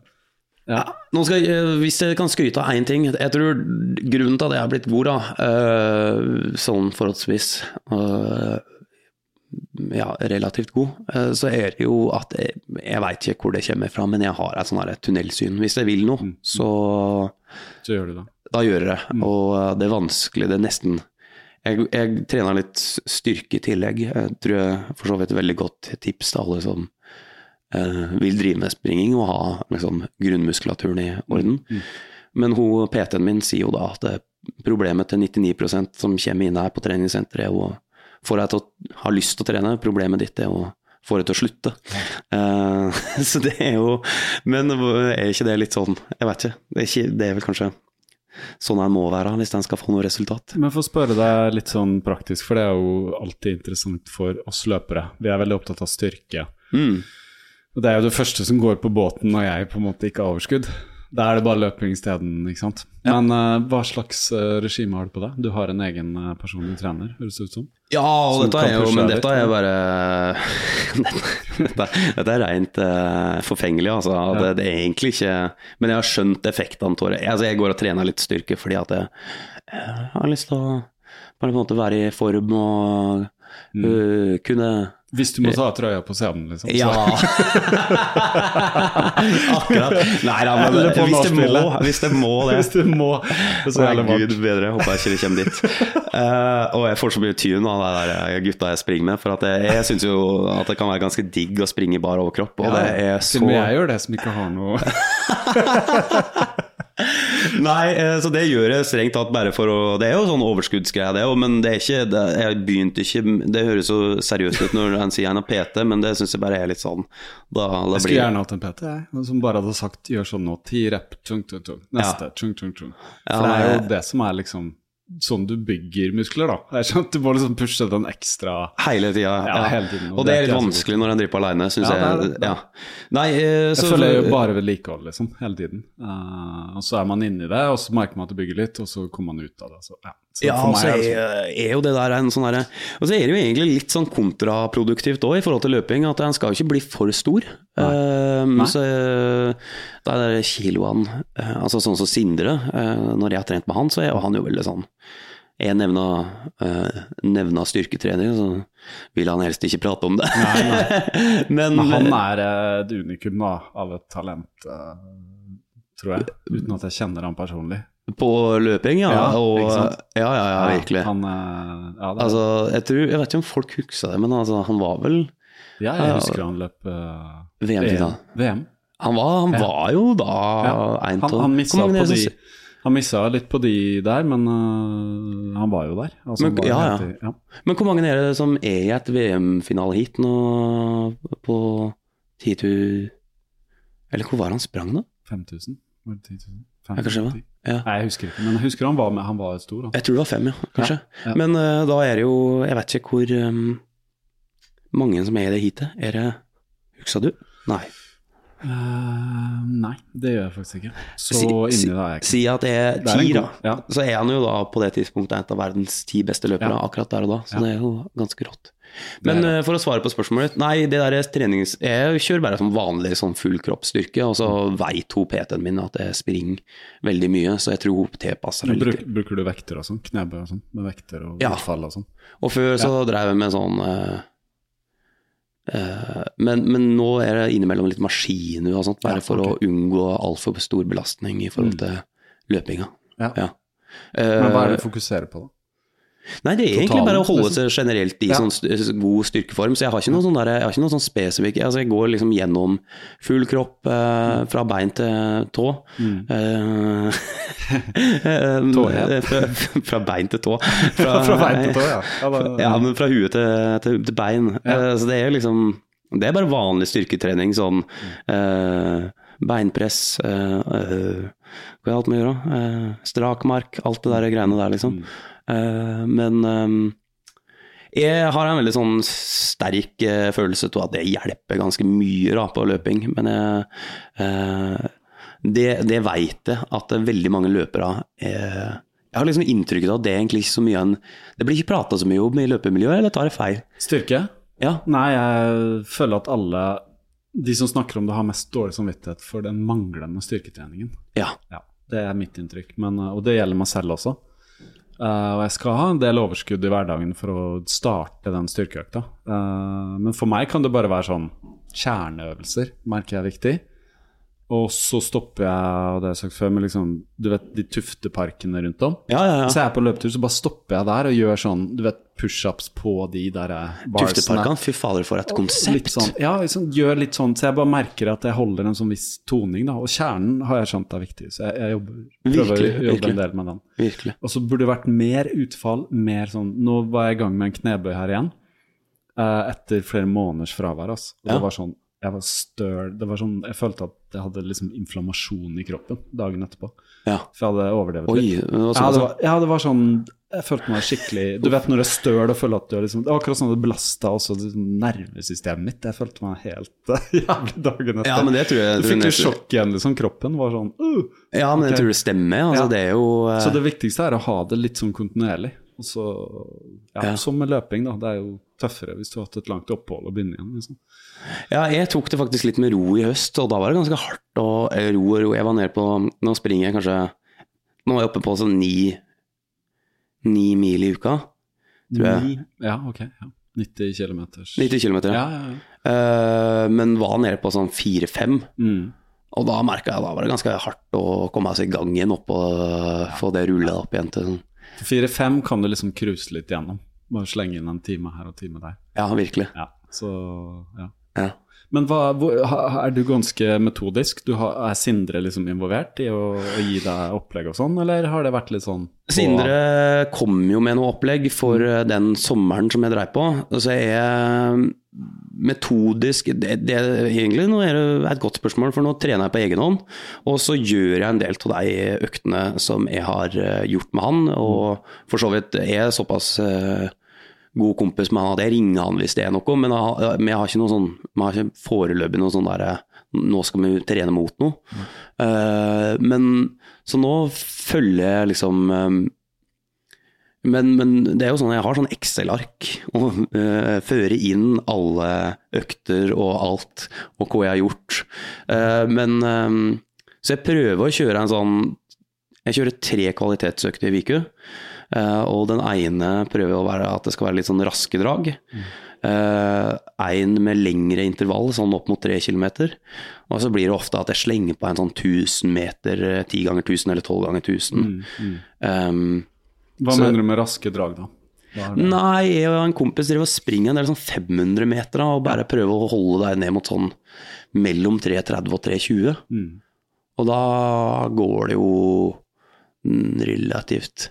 Ja. Skal, jeg- eh, hvis jeg kan skryte av én ting Jeg tror grunnen til at jeg har blitt god, da, eh, sånn forholdsvis eh, ja, relativt god, eh, så er det jo at jeg, jeg veit ikke hvor det kommer fra, men jeg har et sånn tunnelsyn. Hvis jeg vil noe, så Så gjør du det. da gjør jeg det. Og eh, det er vanskelig, det er nesten Jeg, jeg trener litt styrke i tillegg. Jeg tror jeg for så vidt et veldig godt tips til alle som eh, vil drive med springing og ha liksom, grunnmuskulaturen i orden. Men hun, PT-en min sier jo da at problemet til 99% som kommer inn her på treningssenteret, er å få deg til å ha lyst til å trene. Problemet ditt er å få deg til å slutte. Uh, så det er jo Men er ikke det litt sånn Jeg vet ikke. Det er, ikke, det er vel kanskje sånn en må være hvis en skal få noe resultat. Men for å spørre deg litt sånn praktisk, for det er jo alltid interessant for oss løpere. Vi er veldig opptatt av styrke. Mm. Og det er jo det første som går på båten når jeg på en måte ikke har overskudd. Da er det bare løping isteden, ikke sant. Men uh, hva slags uh, regime har du på deg? Du har en egen uh, personlig trener, høres det ut som? Ja, Som dette er jo Men dette er bare dette, dette er rent eh, forfengelig, altså. Det, det er egentlig ikke Men jeg har skjønt effektene av det. Altså, jeg går og trener litt styrke fordi at jeg, jeg har lyst til å på en måte være i form og mm. kunne Hvis du må ta trøya på scenen, liksom. så- Ja. Akkurat. Nei da, men hvis det, må, hvis det må det. Hvis det må. Det så jævlig gud bedre, jeg håper jeg ikke det kommer dit. Uh, og jeg får så mye tyn av de der eh, gutta jeg springer med, for at jeg, jeg syns jo at det kan være ganske digg å springe i bar overkropp, og det er så Til og med jeg gjør det som ikke har noe Nei, eh, så det gjør jeg strengt tatt bare for å Det er jo sånn overskuddsgreie, det òg, men det er ikke det, Jeg begynte ikke Det høres så seriøst ut når en sier en har PT, men det syns jeg bare er litt sånn Da, da Jeg blir skulle gjerne hatt en PT, jeg, som bare hadde sagt gjør sånn nå. Ti rep, tung, tung, tung. Neste, tung, tung, tung. For Ja, det er jo det som er liksom sånn du bygger muskler, da. Jeg at Du må liksom pushe den ekstra Hele tida. Ja, hele tiden, Og det er litt jeg vanskelig når en driver på aleine, syns Ja, det jeg. det. Ja. Nei, eh, Jeg så føler jo bare vedlikehold, liksom, hele tiden. Uh, og så er man inni det, og så merker man at det bygger litt, og så kommer man ut av det. Så, ja. så Ja, og så er det er, sånn. er jo det der en sånn derre Og så er det jo egentlig litt sånn kontraproduktivt òg i forhold til løping, at en skal jo ikke bli for stor. Um, Nei. så eh, er det kiloene eh, Altså sånn som Sindre, eh, når jeg har trent med han, så er han jo veldig sånn jeg nevna, uh, nevna styrketrening, så vil han helst ikke prate om det. Men, Men han er eh, et unikum da, av et talent, uh, tror jeg. Uten at jeg kjenner han personlig. på løping, ja. Ja, og, ja, ja, ja, virkelig. Han, eh, ja, Altså, jeg, tror, jeg vet ikke om folk husker det, men altså, han var vel ja, jeg husker han løp uh, VM-tid. VM. Han var, han var jo da Ja. en Han, av han de Han missa litt på de der, men uh, han var jo der. Altså, Men- var ja, ja. i- ja. Men hvor mange er det som er i et VM-finaleheat nå på 10 000 Eller hvor var han sprang, da? 5000? Var det 10 000? Ja, kanskje det var. Ja. Nei, jeg husker ikke, men jeg husker han var med. Han var stor. Han. Jeg tror det var fem, ja. Kanskje. Ja. Men uh, da er det jo Jeg vet ikke hvor um, mange som er i det heatet. Er det Husker du? Nei. Eh, nei, det gjør jeg faktisk ikke. Så Si- inni det er jeg ikke. Si at det er ti, da. ja. Så er han jo da på det tidspunktet en av verdens ti beste løpere Ja. akkurat der og da. Så Ja. det er jo ganske rått. Men eh, for å svare på spørsmålet ditt, nei, det der trenings... Jeg kjører bare som vanlig sånn full kroppsstyrke, og så veit hun PT-en min at jeg springer veldig mye, så jeg tror hun tilpasser Bruk, litt. bruker du vekter og sånn? Knebøy og sånn? Med vekter og Ja. utfall og sånn? Og før så drev jeg med sånn eh, men, men nå er det innimellom litt maskiner og sånt, bare Ja, for okay. å unngå altfor stor belastning i forhold til løpinga. Ja. Ja. Men hva er Eh, det du fokuserer på, da? Nei, det er egentlig bare å holde seg generelt i Ja. sånn god styrkeform. Så jeg har ikke noe sånn, der, jeg har ikke noe sånn spesifikk Altså, jeg går liksom gjennom full kropp eh, fra bein til tå. Mm. Eh, Tåhet. fra, bein til tå. Fra, Fra bein til tå, ja. Ja, men fra huet til, til, til bein. Eh, så det er liksom Det er bare vanlig styrketrening. Sånn eh, beinpress eh, eh, Hva er alt man gjør, da? Eh, strakmark, alt det der greiene der, liksom. Eh, men eh, jeg har en veldig sånn sterk eh, følelse av at det hjelper ganske mye da, på løping. Men jeg, eh, det, det veit jeg at veldig mange løpere eh, Jeg har liksom inntrykket av at det er egentlig ikke så mye en Det blir ikke prata så mye om i løpemiljøet, eller tar jeg feil? Styrke? Ja. Nei, jeg føler at alle de som snakker om det, har mest dårlig samvittighet for den manglende styrketreningen. ja. Ja, Det er mitt inntrykk, men, og det gjelder meg selv også. Eh, og jeg skal ha en del overskudd i hverdagen for å starte den styrkeøkta. Uh, men for meg kan det bare være sånn kjerneøvelser, merker jeg er viktig. Og så stopper jeg, og det har jeg sagt før, med liksom, du vet de tufteparkene rundt om. Ja, ja, Så ja. er jeg på løpetur, så bare stopper jeg der og gjør sånn, du vet, pushups på de der eh, barsene. Tufteparkene, fy fader, for et Litt konsept. sånn, ja, liksom, gjør litt sånn, så jeg bare merker at jeg holder en sånn viss toning, da. Og kjernen har jeg skjønt er viktig, så jeg, jeg jobber, prøver Virkelig, å jobbe virkelig. en del med den. Virkelig. Og så burde det vært mer utfall, mer sånn Nå var jeg i gang med en knebøy her igjen, Uh, etter flere måneders fravær, altså. Og Ja. det var sånn jeg var støl Det var sånn Jeg følte at jeg hadde liksom inflammasjon i kroppen dagen etterpå. Ja. For jeg hadde overdrevet Oi, litt. det var Ja, sånn, det var, ja, det var sånn Jeg følte meg skikkelig Du vet når du er støl og føler at du er liksom Det var akkurat sånn det belasta også liksom, nervesystemet mitt. Jeg følte meg helt jævlig dagen etter. Ja, men det tror jeg- Du fikk jo sjokk igjen, liksom. Kroppen var sånn uh. Ja, men jeg tror det stemmer. Altså, Ja. Det er jo uh... Så det viktigste er å ha det litt sånn kontinuerlig. Og så, ja. Som med løping, da. Det er jo tøffere hvis du har hatt et langt opphold og begynne igjen. liksom. Ja, jeg tok det faktisk litt med ro i høst, og da var det ganske hardt å ro og ro. Jeg var nede på Nå springer jeg kanskje Nå er jeg oppe på sånn ni, ni mil i uka, tror jeg. Ni- Ja, ok. Ja. 90 km. 90 km. Ja, ja, ja. uh, men var nede på sånn fire-fem. Mm. Og da merka jeg da var det ganske hardt å komme seg i gang igjen opp og få det rulla opp igjen til sånn. 4-5 kan du liksom cruise litt gjennom. Bare slenge inn en time her og en time der. Ja, virkelig. Ja, så ja. Ja. Men hva, hvor, er du ganske metodisk? Du har, er Sindre liksom involvert i å, å gi deg opplegg og sånn, eller har det vært litt sånn Sindre kom jo med noe opplegg for eh, den sommeren som jeg dreiv på. Så jeg er metodisk det, det, Egentlig nå er det et godt spørsmål, for nå trener jeg på egen hånd. Og så gjør jeg en del av de øktene som jeg har eh, gjort med han. Og for så vidt er såpass eh, god kompis med han at jeg ringer han hvis det er noe, men jeg, har- men jeg har ikke noe sånn jeg har ikke foreløpig noe sånn derre Nå skal vi trene mot noe. Eh, men så nå følger jeg liksom um, men, men det er jo sånn, jeg har sånn Excel-ark og uh, fører inn alle økter og alt, og hva jeg har gjort. Uh, men um, Så jeg prøver å kjøre en sånn Jeg kjører tre kvalitetsøkter i uke. Eh, og den ene prøver å være at det skal være litt sånn raske drag. Én med lengre intervall, sånn opp mot tre kilometer. Og så blir det ofte at jeg slenger på en sånn 1000 meter, eh, 10 ganger 1000 eller 12 ganger 1000. Um, Hva så- mener du med raske drag, da? Nei, jeg og en kompis driver og springer en del sånn 500 meter da, og bare prøver å holde deg ned mot sånn mellom 3.30 og 3.20. Mm. Og da går det jo mm, relativt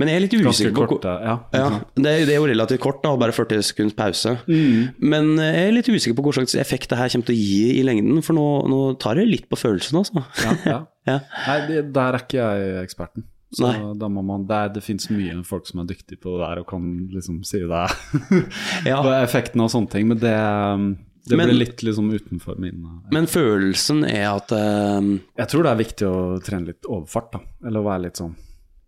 Men jeg er litt usikker på kort, ja. ja, det, er, det er jo relativt kort, da, bare 40 sekunds pause. Mm. Men jeg er litt usikker på hva slags effekt det her kommer til å gi i lengden, for nå, nå tar det litt på følelsen, altså. ja, ja. Ja. Nei, det, der er ikke jeg eksperten. Så Nei. da må man, det, det finnes mye folk som er dyktige på det der og kan liksom si det Ja. Effekten av sånne ting, men det, det Men- blir litt liksom utenfor min eh, Men følelsen er at uh, Jeg tror det er viktig å trene litt overfart, da. Eller å være litt sånn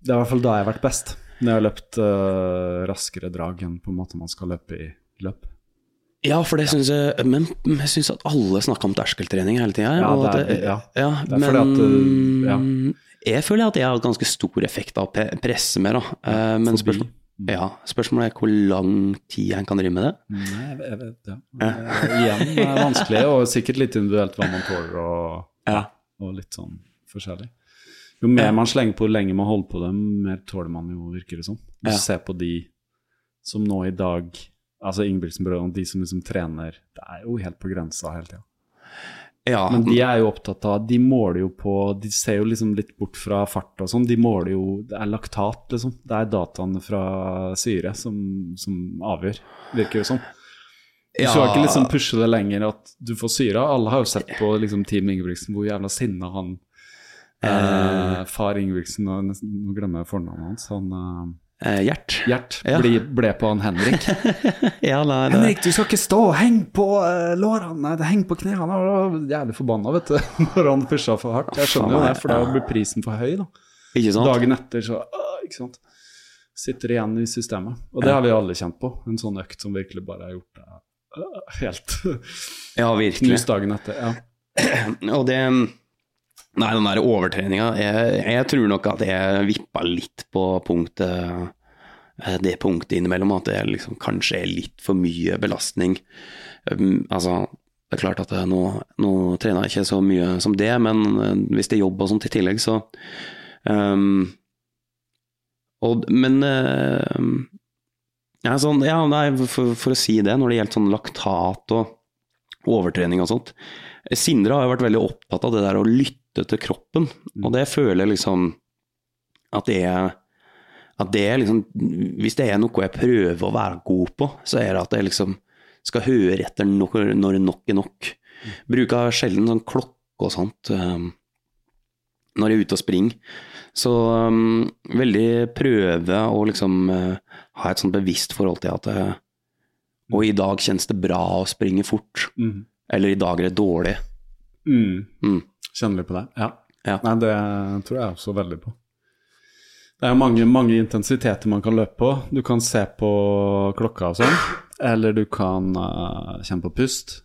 Det er i hvert fall da jeg har vært best. Når jeg har løpt uh, raskere drag enn på en måte man skal løpe i løp. Ja, for det syns jeg Men jeg syns at alle snakker om terskeltrening hele tida. Ja, det er- ja. ja, Det er men fordi at, uh, ja. jeg føler at jeg har ganske stor effekt av å presse mer. Da. Uh, men forbi. Spørsmål, ja, spørsmålet er hvor lang tid en kan drive med det. Nei, jeg, vet, ja. Eh, igjen det er vanskelig, og sikkert litt individuelt hva man tåler, og, Ja. og litt sånn forskjellig. Jo mer man slenger på, jo lenger man holder på det, mer tåler man jo, virker det som. Hvis Ja. du ser på de som nå i dag Altså Ingebrigtsen-brødrene, de som liksom trener Det er jo helt på grensa hele tida. Ja, Men de er jo opptatt av De måler jo på De ser jo liksom litt bort fra fart og sånn. De måler jo Det er laktat, liksom. Det er dataene fra syre som, som avgjør, virker det som. Du Ja. skal ikke liksom pushe det lenger at du får syre. Alle har jo sett på liksom Team Ingebrigtsen hvor jævla sinna han eh, Far Ingebrigtsen, og nå glemmer jeg fornavnet hans. Han eh, eh, Gjert. Gjert Ja. ble, ble på han Henrik. Ja, nei, det, Henrik, du skal ikke stå! Heng på uh, lårene! Nei, det heng på knærne! Han var jævlig forbanna, vet du, når han pusha for hardt. Jeg skjønner jo det, for da blir prisen for høy, da. ikke sant? Dagen etter så uh, Ikke sant. Sitter igjen i systemet. Og det har vi alle kjent på. En sånn økt som virkelig bare har gjort det uh, helt Ja, virkelig. knust dagen etter. Ja. Og det Nei, den der overtreninga jeg, jeg tror nok at jeg vippa litt på punktet eh, det punktet innimellom, at det liksom kanskje er litt for mye belastning. Um, altså, det er klart at jeg, nå, nå trener jeg ikke så mye som det, men eh, hvis det er jobb og sånt i tillegg, så um, og, Men uh, ja, sånn, ja, nei, for, for, å si det, når det gjelder sånn laktat og overtrening og sånt Sindre har jo vært veldig opptatt av det der å lytte til kroppen, og det føler jeg liksom at det er at det er liksom Hvis det er noe jeg prøver å være god på, så er det at jeg liksom skal høre etter når, når nok er nok. Bruker sjelden sånn klokke og sånt um, når jeg er ute og springer. Så um, veldig prøve å liksom uh, ha et sånt bevisst forhold til at uh, Og i dag kjennes det bra å springe fort. Mm. Eller i dag er det dårlig. Mm. Mm. Kjenner litt på det? Ja. Ja. Nei, det tror jeg også veldig på. Det er mange, mange intensiteter man kan løpe på. Du kan se på klokka og sånn, eller du kan uh, kjenne på pust.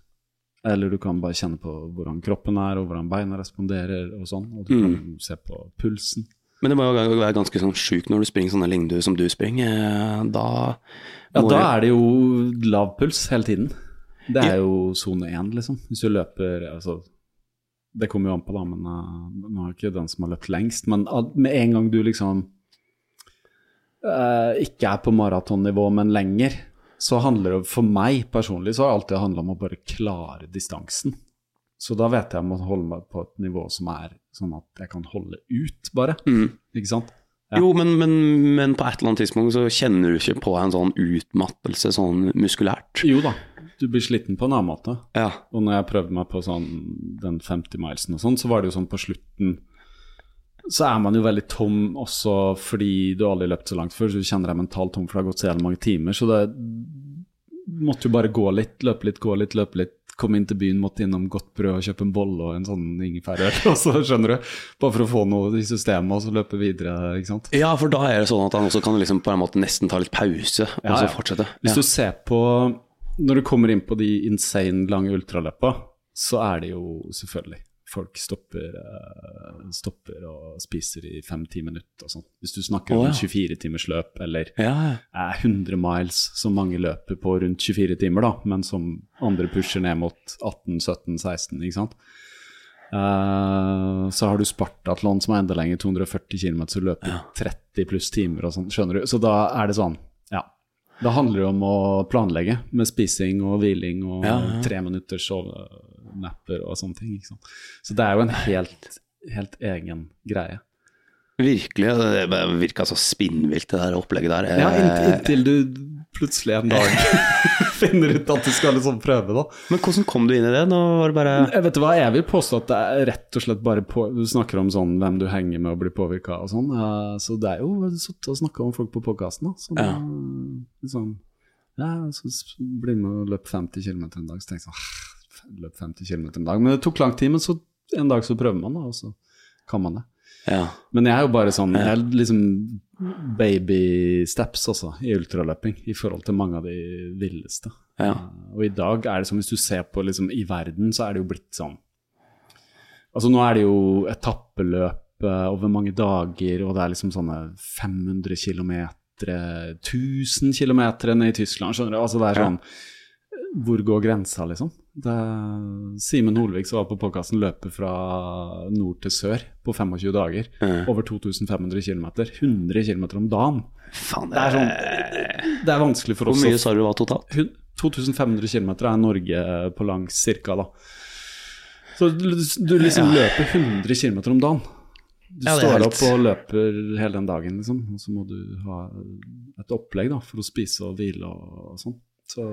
Eller du kan bare kjenne på hvordan kroppen er, og hvordan beina responderer og sånn. Og du kan se på pulsen. Men det må jo være ganske sånn sjukt når du springer sånne lengder som du springer. eh, Da Ja, da er det jo lav puls hele tiden. Det er jo sone én, liksom. Hvis du løper altså, Det kommer jo an på, da, men uh, nå er ikke den som har løpt lengst. Men uh, med en gang du liksom uh, ikke er på maratonnivå, men lenger, så handler det for meg personlig så har det alltid handla om å bare klare distansen. Så da vet jeg jeg må holde meg på et nivå som er sånn at jeg kan holde ut, bare. Mm. Ikke sant? Ja. Jo, men, men, men på et eller annet tidspunkt så kjenner du ikke på en sånn utmattelse sånn muskulært. Jo da, du blir sliten på en annen måte. Ja. Og når jeg prøvde meg på sånn, den 50-milesen og sånn, så var det jo sånn på slutten Så er man jo veldig tom også fordi du aldri har løpt så langt før, så du kjenner deg mentalt tom for det har gått så jævlig mange timer. Så det måtte jo bare gå litt, løpe litt, gå litt, løpe litt. Komme inn til byen, måtte innom godt brød og kjøpe en bolle og en sånn ingefærøl. Og så skjønner du, bare for å få noe i systemet, og så løpe videre, ikke sant. ja, for da er det sånn at han også kan liksom på en måte nesten ta litt pause, og Ja, så ja. fortsette. Hvis du ser på Når du kommer inn på de insane lange ultraløpa, så er det jo selvfølgelig Folk stopper, eh, stopper og spiser i fem-ti minutter og sånn. Hvis du snakker Å, om ja. 24-timersløp eller Ja, ja. eh, 100 miles som mange løper på rundt 24 timer, da, men som andre pusher ned mot 18-17-16, ikke sant. Uh, så har du Spartatlon som er enda lenger, 240 km, så du ja. 30 pluss timer og sånn, skjønner du. Så da er det sånn, ja. Da handler det om å planlegge med spising og hviling og Ja, ja. tre minutters sovenapper og sånne ting. Så det er jo en helt, helt egen greie. Virkelig. Det virka så spinnvilt, det der opplegget der. Ja, Eh, inntil, inntil du plutselig en dag finner ut at du skal liksom prøve, da. Men hvordan kom du inn i det? Nå var det bare Jeg vet du hva, jeg vil påstå at det er rett og slett bare på Du snakker om sånn hvem du henger med og blir påvirka og sånn. Ja, så det er jo sittet og snakka om folk på podkasten, da. Så Ja. da, liksom, ja, så blir med og løp 50 km en dag. Så tenker jeg sånn «Ah, Løp 50 km en dag. Men det tok lang tid, men så en dag så prøver man, da, og så kan man det. Ja. Men jeg er jo bare sånn Jeg er liksom baby steps, også i ultraløping, i forhold til mange av de villeste. Ja. Eh, og i dag er det som hvis du ser på liksom i verden, så er det jo blitt sånn Altså nå er det jo etappeløp eh, over mange dager, og det er liksom sånne 500 km, 1000 km i Tyskland, skjønner du. Altså det er Ja. Hvor går grensa, liksom? Simen Holvik som var på podkasten, løper fra nord til sør på 25 dager. Mm. Over 2500 km. 100 km om dagen. Faen, Det er sånn Det er vanskelig for Hvor oss mye å sa du var totalt? 2500 km er Norge på langs cirka, da. Så du, du liksom løper 100 km om dagen. Du Ja, står opp og løper hele den dagen, liksom. Og så må du ha et opplegg da, for å spise og hvile og, og sånn. Så,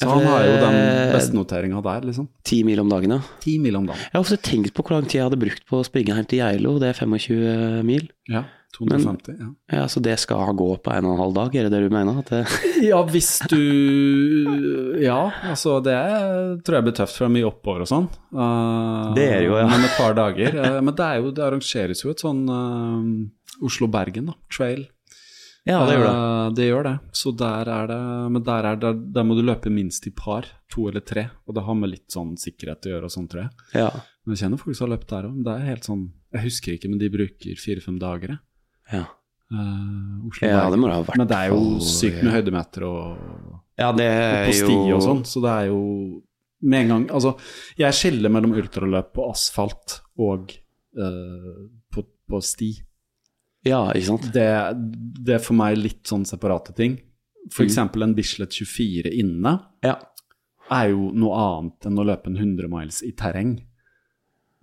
så han har jo den beste noteringa der, liksom. Ti mil om dagen, ja. 10 mil om dagen. Jeg har ofte tenkt på hvor lang tid jeg hadde brukt på å springe hjem til Geilo. Det er 25 mil. Ja, 250. ja. Ja, Så det skal gå på en og en halv dag, er det det du mener? At det... Ja, hvis du Ja, altså det tror jeg blir tøft, for det er mye oppover og sånn. Uh, Det er jo, ja. Men et par dager. Eh, men det, er jo, det arrangeres jo et sånn uh, Oslo-Bergen, da, trail. Ja, det gjør det. Uh, det gjør det. Så der er det Men der, er det, der må du løpe minst i par, to eller tre. Og det har med litt sånn sikkerhet å gjøre og sånn, tror jeg. Ja. Men jeg kjenner folk som har løpt der òg. Det er helt sånn Jeg husker ikke, men de bruker fire-fem dager. Ja. Uh, Oslo ja, det må det ha vært. Men det er jo sykt med høydemeter og, Ja, det og er på jo sti og sånn, så det er jo med en gang Altså, jeg skiller mellom ultraløp på asfalt og uh, på, på sti. Ja, ikke sant? Det, det er for meg litt sånn separate ting. For Mm. en Bislett 24 inne Ja. er jo noe annet enn å løpe en 100 miles i terreng.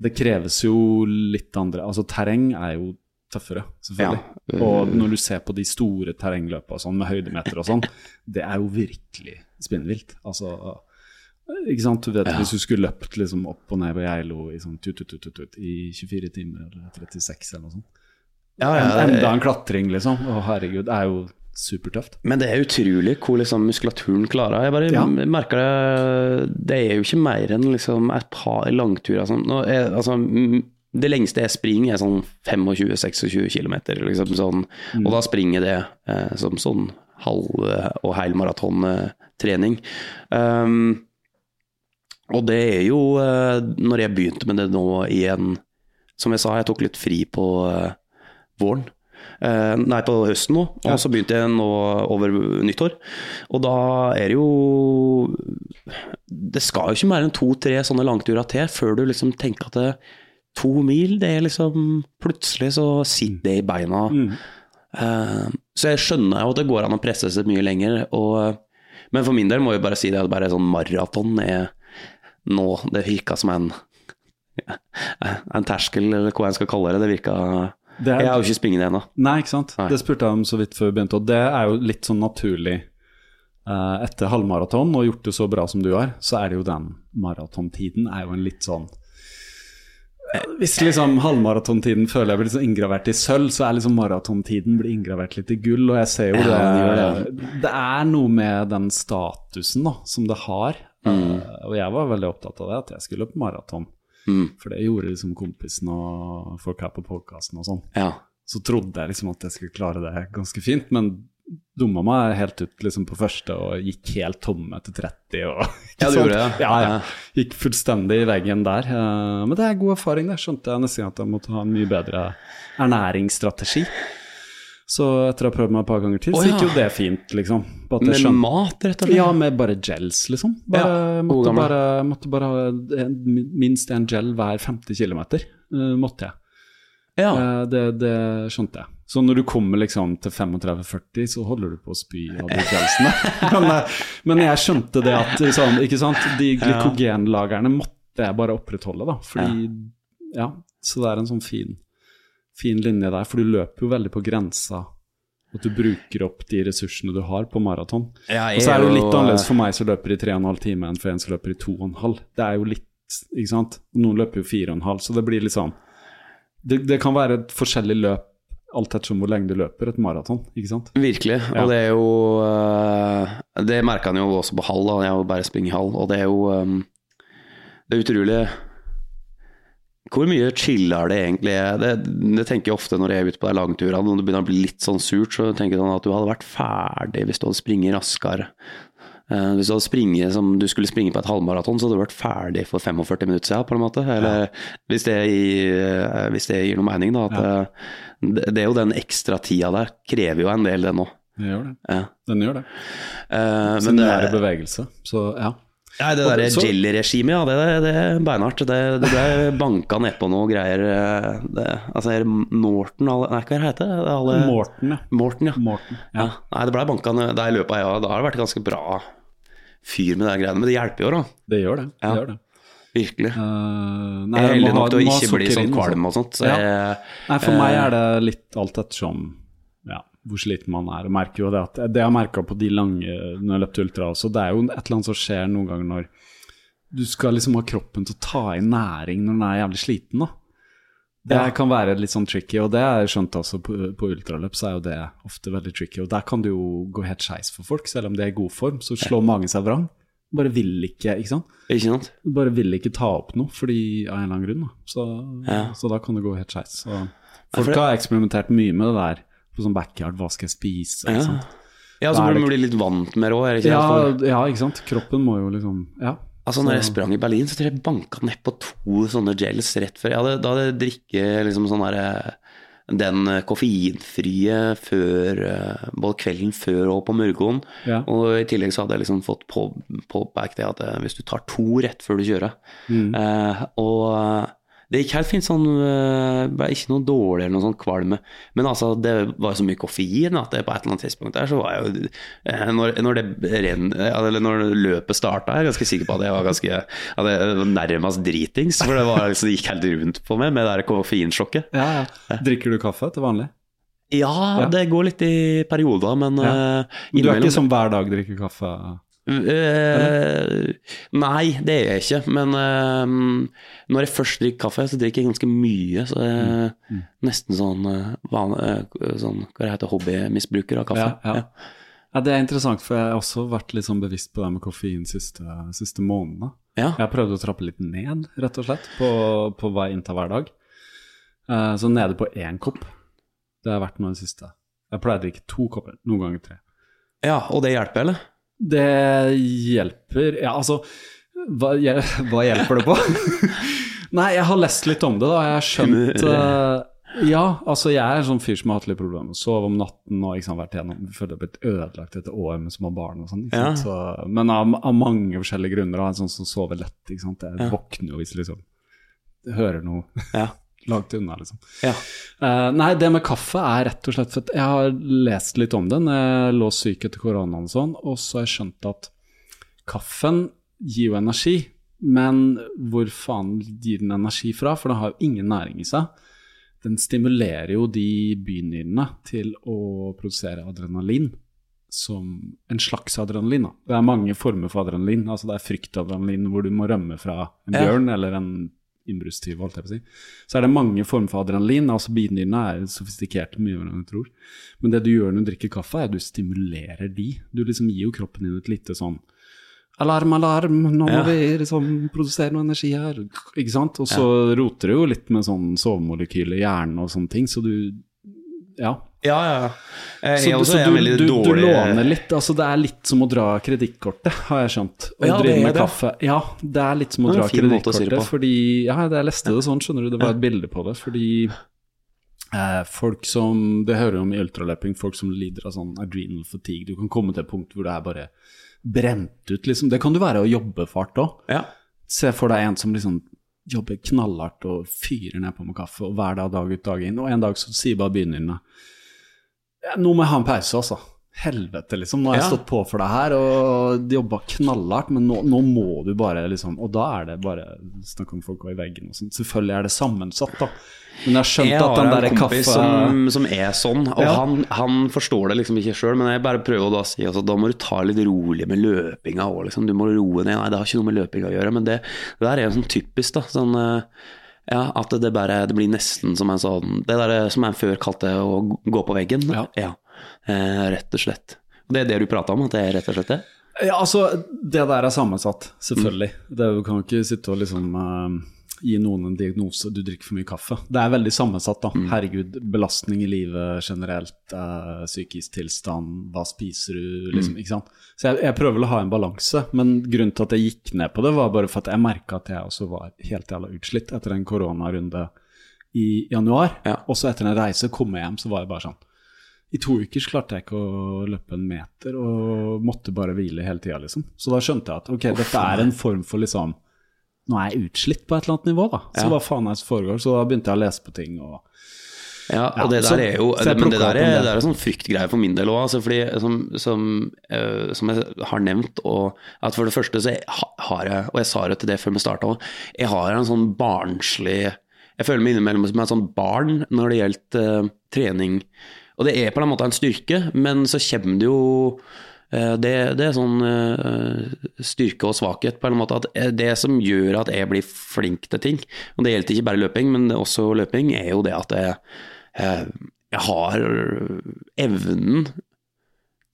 Det kreves jo litt andre Altså, terreng er jo tøffere, selvfølgelig. Ja. Og når du ser på de store terrengløpa sånn, med høydemeter og sånn, det er jo virkelig spinnvilt. Altså ikke sant, du vet Ja. Hvis du skulle løpt liksom opp og ned på Geilo i sånn tut, tut, tut, tut, tut, i 24 timer eller 36 eller noe sånt Ja, ja, det- Enda en klatring, liksom. Å, herregud, det er jo supertøft. Men det er utrolig hvor liksom muskulaturen klarer. Jeg bare Ja. merker det Det er jo ikke mer enn liksom et par langturer. Sånn. Er, altså, mm, det lengste jeg springer, er sånn 25-26 km. Liksom, sånn, Og da springer det eh, som sånn halv- og hel maratontrening. Um, og det er jo eh, Når jeg begynte med det nå igjen Som jeg sa, jeg tok litt fri på eh, våren. Eh, nei, på høsten nå. Og Ja. så begynte jeg nå over nyttår. Og da er det jo Det skal jo ikke mer enn to-tre sånne langturer til før du liksom tenker at det, to mil, det er liksom Plutselig så sitter det i beina. Eh, så jeg skjønner jo at det går an å presse seg mye lenger. Og, men for min del må jeg bare si det at bare sånn maraton er nå Det virka som en en terskel, eller hva jeg skal kalle det. Det virka Det er- Jeg har jo ikke springet ennå. Nei, ikke sant. Nei. Det spurte jeg om så vidt før vi begynte, og det er jo litt sånn naturlig. Uh, etter halvmaraton, og gjort det så bra som du har, så er det jo den maratontiden er jo en litt sånn eh, Hvis liksom halvmaratontiden føler jeg blir liksom inngravert i sølv, så er liksom maratontiden blir inngravert litt i gull, og jeg ser jo det, det er noe med den statusen da, som det har. Mm. og jeg var veldig opptatt av det, at jeg skulle på maraton. Mm. For det gjorde liksom kompisen og folk her på podkasten og sånn Ja. så trodde jeg liksom at jeg skulle klare det ganske fint, men dumma meg helt ut liksom på første og gikk helt tomme etter 30. Og, Ja, du sant? gjorde det, ja. Ja, ja. Ja. Gikk fullstendig i veggen der. eh, Men det er god erfaring, det. Skjønte jeg nesten at jeg måtte ha en mye bedre ernæringsstrategi. Så etter å ha prøvd meg et par ganger til, så gikk jo det fint, liksom. Med skjønte- mat, rett og slett? ja, med bare gels, liksom. Bare, Ja, måtte, bare, måtte bare ha minst en gel hver 50 km. måtte jeg. Ja. Uh, Det, det skjønte jeg. Så når du kommer liksom til 35-40, så holder du på å spy av de gelsene. men, eh, men jeg skjønte det at sånn, ikke sant? de glykogenlagerne måtte jeg bare opprettholde, da. Fordi Ja, så det er en sånn fin, fin linje der. For du løper jo veldig på grensa. At du bruker opp de ressursene du har på maraton. Ja, Og så er det jo litt annerledes for meg som løper i 3,5 timer enn for en som løper i 2,5. Det er jo litt, ikke sant. Noen løper jo 4,5, så det blir litt sånn det, det kan være et forskjellig løp alt ettersom hvor lenge du løper et maraton, ikke sant. Virkelig. Ja. Og det er jo øh, Det merka han jo også på hall, da. Jeg har jo bare i hall, og det er jo Det er utrolig hvor mye chiller det egentlig. Det, det tenker jeg ofte når jeg er ute på de langturene. Når det begynner å bli litt sånn surt, så tenker jeg sånn at du hadde vært ferdig hvis du hadde springet raskere. Uh, hvis du hadde springet som du skulle springe på et halvmaraton, så hadde du vært ferdig for 45 minutter siden, på en måte. Eller hvis, det gir, eh, hvis det gir noe mening, da. At, ja. det, det er jo den ekstra tida der. Krever jo en del, det nå. Den gjør det. Ja. Den gjør det. Uh, nære det, er i bevegelse, så ja. Nei, det derre der jelly-regimet, ja, det, det, det er beinhardt. Det, det ble banka nedpå noe greier. eh, Det, altså, er det alle, Nei, hva heter det? Alle, Morten, ja. Morten, ja. Morten, ja. ja. Nei, det ble banka ned der i løpet av ja, Da har det vært ganske bra fyr med de greiene. Men det hjelper jo, da. Det gjør det. det, gjør det. Virkelig. Uh, nei, jeg er heldig nok til å ikke bli sånn kvalm altså. og sånt. Så Ja. jeg, Nei, for meg Eh. er det litt alt ettersom ja, hvor sliten man er. og merker jo det at det jeg har merka på de lange når jeg løpte ultra også, det er jo et eller annet som skjer noen ganger når du skal liksom ha kroppen til å ta inn næring når den er jævlig sliten. da. Det Ja. kan være litt sånn tricky, og det har jeg skjønt også på, på ultraløp, så er jo det ofte veldig tricky. Og der kan det jo gå helt skeis for folk, selv om de er i god form, så slår magen seg vrang. Bare vil ikke, ikke sant. ikke sant? Bare vil ikke ta opp noe fordi, av en eller annen grunn. Da. Så, Ja. så da kan det gå helt skeis. Folk det- har eksperimentert mye med det der. På sånn backyard, hva skal jeg spise? Ja. Ja, så må du bli litt vant med råd, er det ikke Ja, det? ja, ikke sant. Kroppen må jo liksom Ja. Altså, når jeg sprang i Berlin, så tror jeg jeg banka nedpå to sånne gels rett før. Jeg hadde, da hadde jeg drikket liksom sånn derre den eh, koffeinfrie før eh, Både kvelden før og på morgenen. Ja. Og i tillegg så hadde jeg liksom fått på, det at eh, hvis du tar to rett før du kjører Mm. eh, Og eh, det gikk helt fint sånn var Ble ikke noe dårlig eller noe sånn kvalme. Men altså, det var så mye koffein at det på et eller annet tidspunkt der så var jeg jo eh, Når, når det renn, eh, eller når løpet starta, er jeg ganske sikker på at jeg var ganske at jeg var nærmest dritings. For det, var, liksom, det gikk helt rundt på meg med det der koffeinsjokket. Ja, ja. Drikker du kaffe til vanlig? Ja, Ja. det går litt i perioder, men Ja. eh, Men du er ikke som hver dag drikker kaffe? Eh, nei, det er jeg ikke. Men uh, når jeg først drikker kaffe, så drikker jeg ganske mye. Så jeg er Mm. nesten sånn, eh, van, sånn Hva det heter hobbymisbruker av kaffe. Ja, ja. Ja, Det er interessant, for jeg har også vært litt sånn bevisst på det med koffein siste, siste månedene. Ja. Jeg har prøvd å trappe litt ned, rett og slett, på, på hva jeg inntar hver dag. Uh, så nede på én kopp. Det har vært nå i det siste. Jeg pleier å drikke to kopper, noen ganger tre. ja, og det hjelper, eller? Det hjelper Ja, altså Hva, hjel- hva hjelper det på? Nei, jeg har lest litt om det, da. Jeg har skjønt uh, Ja, altså jeg er en sånn fyr som har hatt litt problemer med å sove om natten og sant, vært gjennom Føler jeg har blitt ødelagt etter år med små barn og sånn. Ja. Så, men av, av mange forskjellige grunner. Og en sånn som sover lett. ikke sant? Jeg Ja. våkner jo hvis liksom jeg hører noe Ja. langt unna, liksom. ja. Uh, nei, det med kaffe er rett og slett for at jeg har lest litt om det når jeg lå syk etter koronaen og sånn, og så har jeg skjønt at kaffen gir jo energi, men hvor faen gir den energi fra? For den har jo ingen næring i seg. Den stimulerer jo de bynyrene til å produsere adrenalin som en slags adrenalin. Da. Det er mange former for adrenalin. altså Det er fryktadrenalin hvor du må rømme fra en Ja. bjørn eller en innbruddstyv, holdt jeg på å si. Så er det mange former for adrenalin. altså Binyrene er sofistikerte mye mer enn du tror. Men det du gjør når du drikker kaffe, er at du stimulerer de. Du liksom gir jo kroppen din et lite sånn Alarm, alarm, nå må Ja. vi liksom produsere noe energi her. Ikke sant? Og så roter du jo litt med sånn sovemolekyler i hjernen og sånne ting, så du Ja. Ja, ja. Jeg, Så, Jeg du, også så du, du, du låner litt. altså Det er litt som å dra kredittkortet, har jeg skjønt. Å Ja, drive med det. kaffe. Ja, det er litt som å dra kredittkortet. si fordi Ja, jeg leste det sånn, skjønner du. Det var et bilde på det. Fordi eh, folk som Det hører om i ultraløping, folk som lider av sånn adrenal fatigue. Du kan komme til et punkt hvor det er bare brent ut, liksom. Det kan du være å jobbe fart òg. Ja. Se for deg en som liksom jobber knallhardt og fyrer nedpå med kaffe, og hver dag, dag ut, dag inn, og en dag så sier bare begynnerne ja, Nå må jeg ha en pause, altså. Helvete, liksom. Nå har jeg Ja. stått på for deg her og jobba knallhardt, men nå, nå må du bare liksom Og da er det bare snakk om folk går i veggen og sånn. Selvfølgelig er det sammensatt, da. Men jeg har skjønt Jeg at den kompis kaffe som, som er sånn, og Ja. han, han forstår det liksom ikke sjøl, men jeg bare prøver å da si altså, da må du ta litt rolig med løpinga òg, liksom. Du må roe ned. Nei, det har ikke noe med løpinga å gjøre, men det, det der er jo sånn typisk, da. Sånn, eh, ja, at det bare det blir nesten som en sånn Det der som jeg før kalte å gå på veggen. Ja. Eh, rett og slett. Og det er det du prata om, at det er rett og slett det? Ja, altså, det der er sammensatt, selvfølgelig. Det, du kan ikke sitte og liksom eh, gi noen en diagnose, du drikker for mye kaffe. Det er veldig sammensatt, da. Herregud, belastning i livet generelt, eh, psykisk tilstand, hva spiser du, liksom, ikke sant. Så jeg, jeg prøver å ha en balanse, men grunnen til at jeg gikk ned på det, var bare for at jeg merka at jeg også var helt jævla utslitt etter en koronarunde i januar. Ja. Og så etter en reise kom jeg hjem, så var jeg bare sånn i to uker klarte jeg ikke å løpe en meter og måtte bare hvile hele tida, liksom. Så da skjønte jeg at ok, dette er en form for liksom Nå er jeg utslitt på et eller annet nivå, da. Så Ja. hva faen er det som foregår? Så da begynte jeg å lese på ting og Ja, Ja, og det så- der er jo det, Men det der er, det er en sånn fryktgreie for min del òg, altså, fordi som, som, uh, som jeg har nevnt, og at for det første så har jeg, og jeg sa det til det før vi starta òg, jeg har en sånn barnslig Jeg føler meg innimellom som et sånn barn når det gjelder uh, trening. Og det er på en måte en styrke, men så kommer det jo det, det er sånn eh, styrke og svakhet, på en måte. At eh, det som gjør at jeg blir flink til ting, og det gjelder ikke bare løping, men også løping, er jo det at jeg, eh, jeg har evnen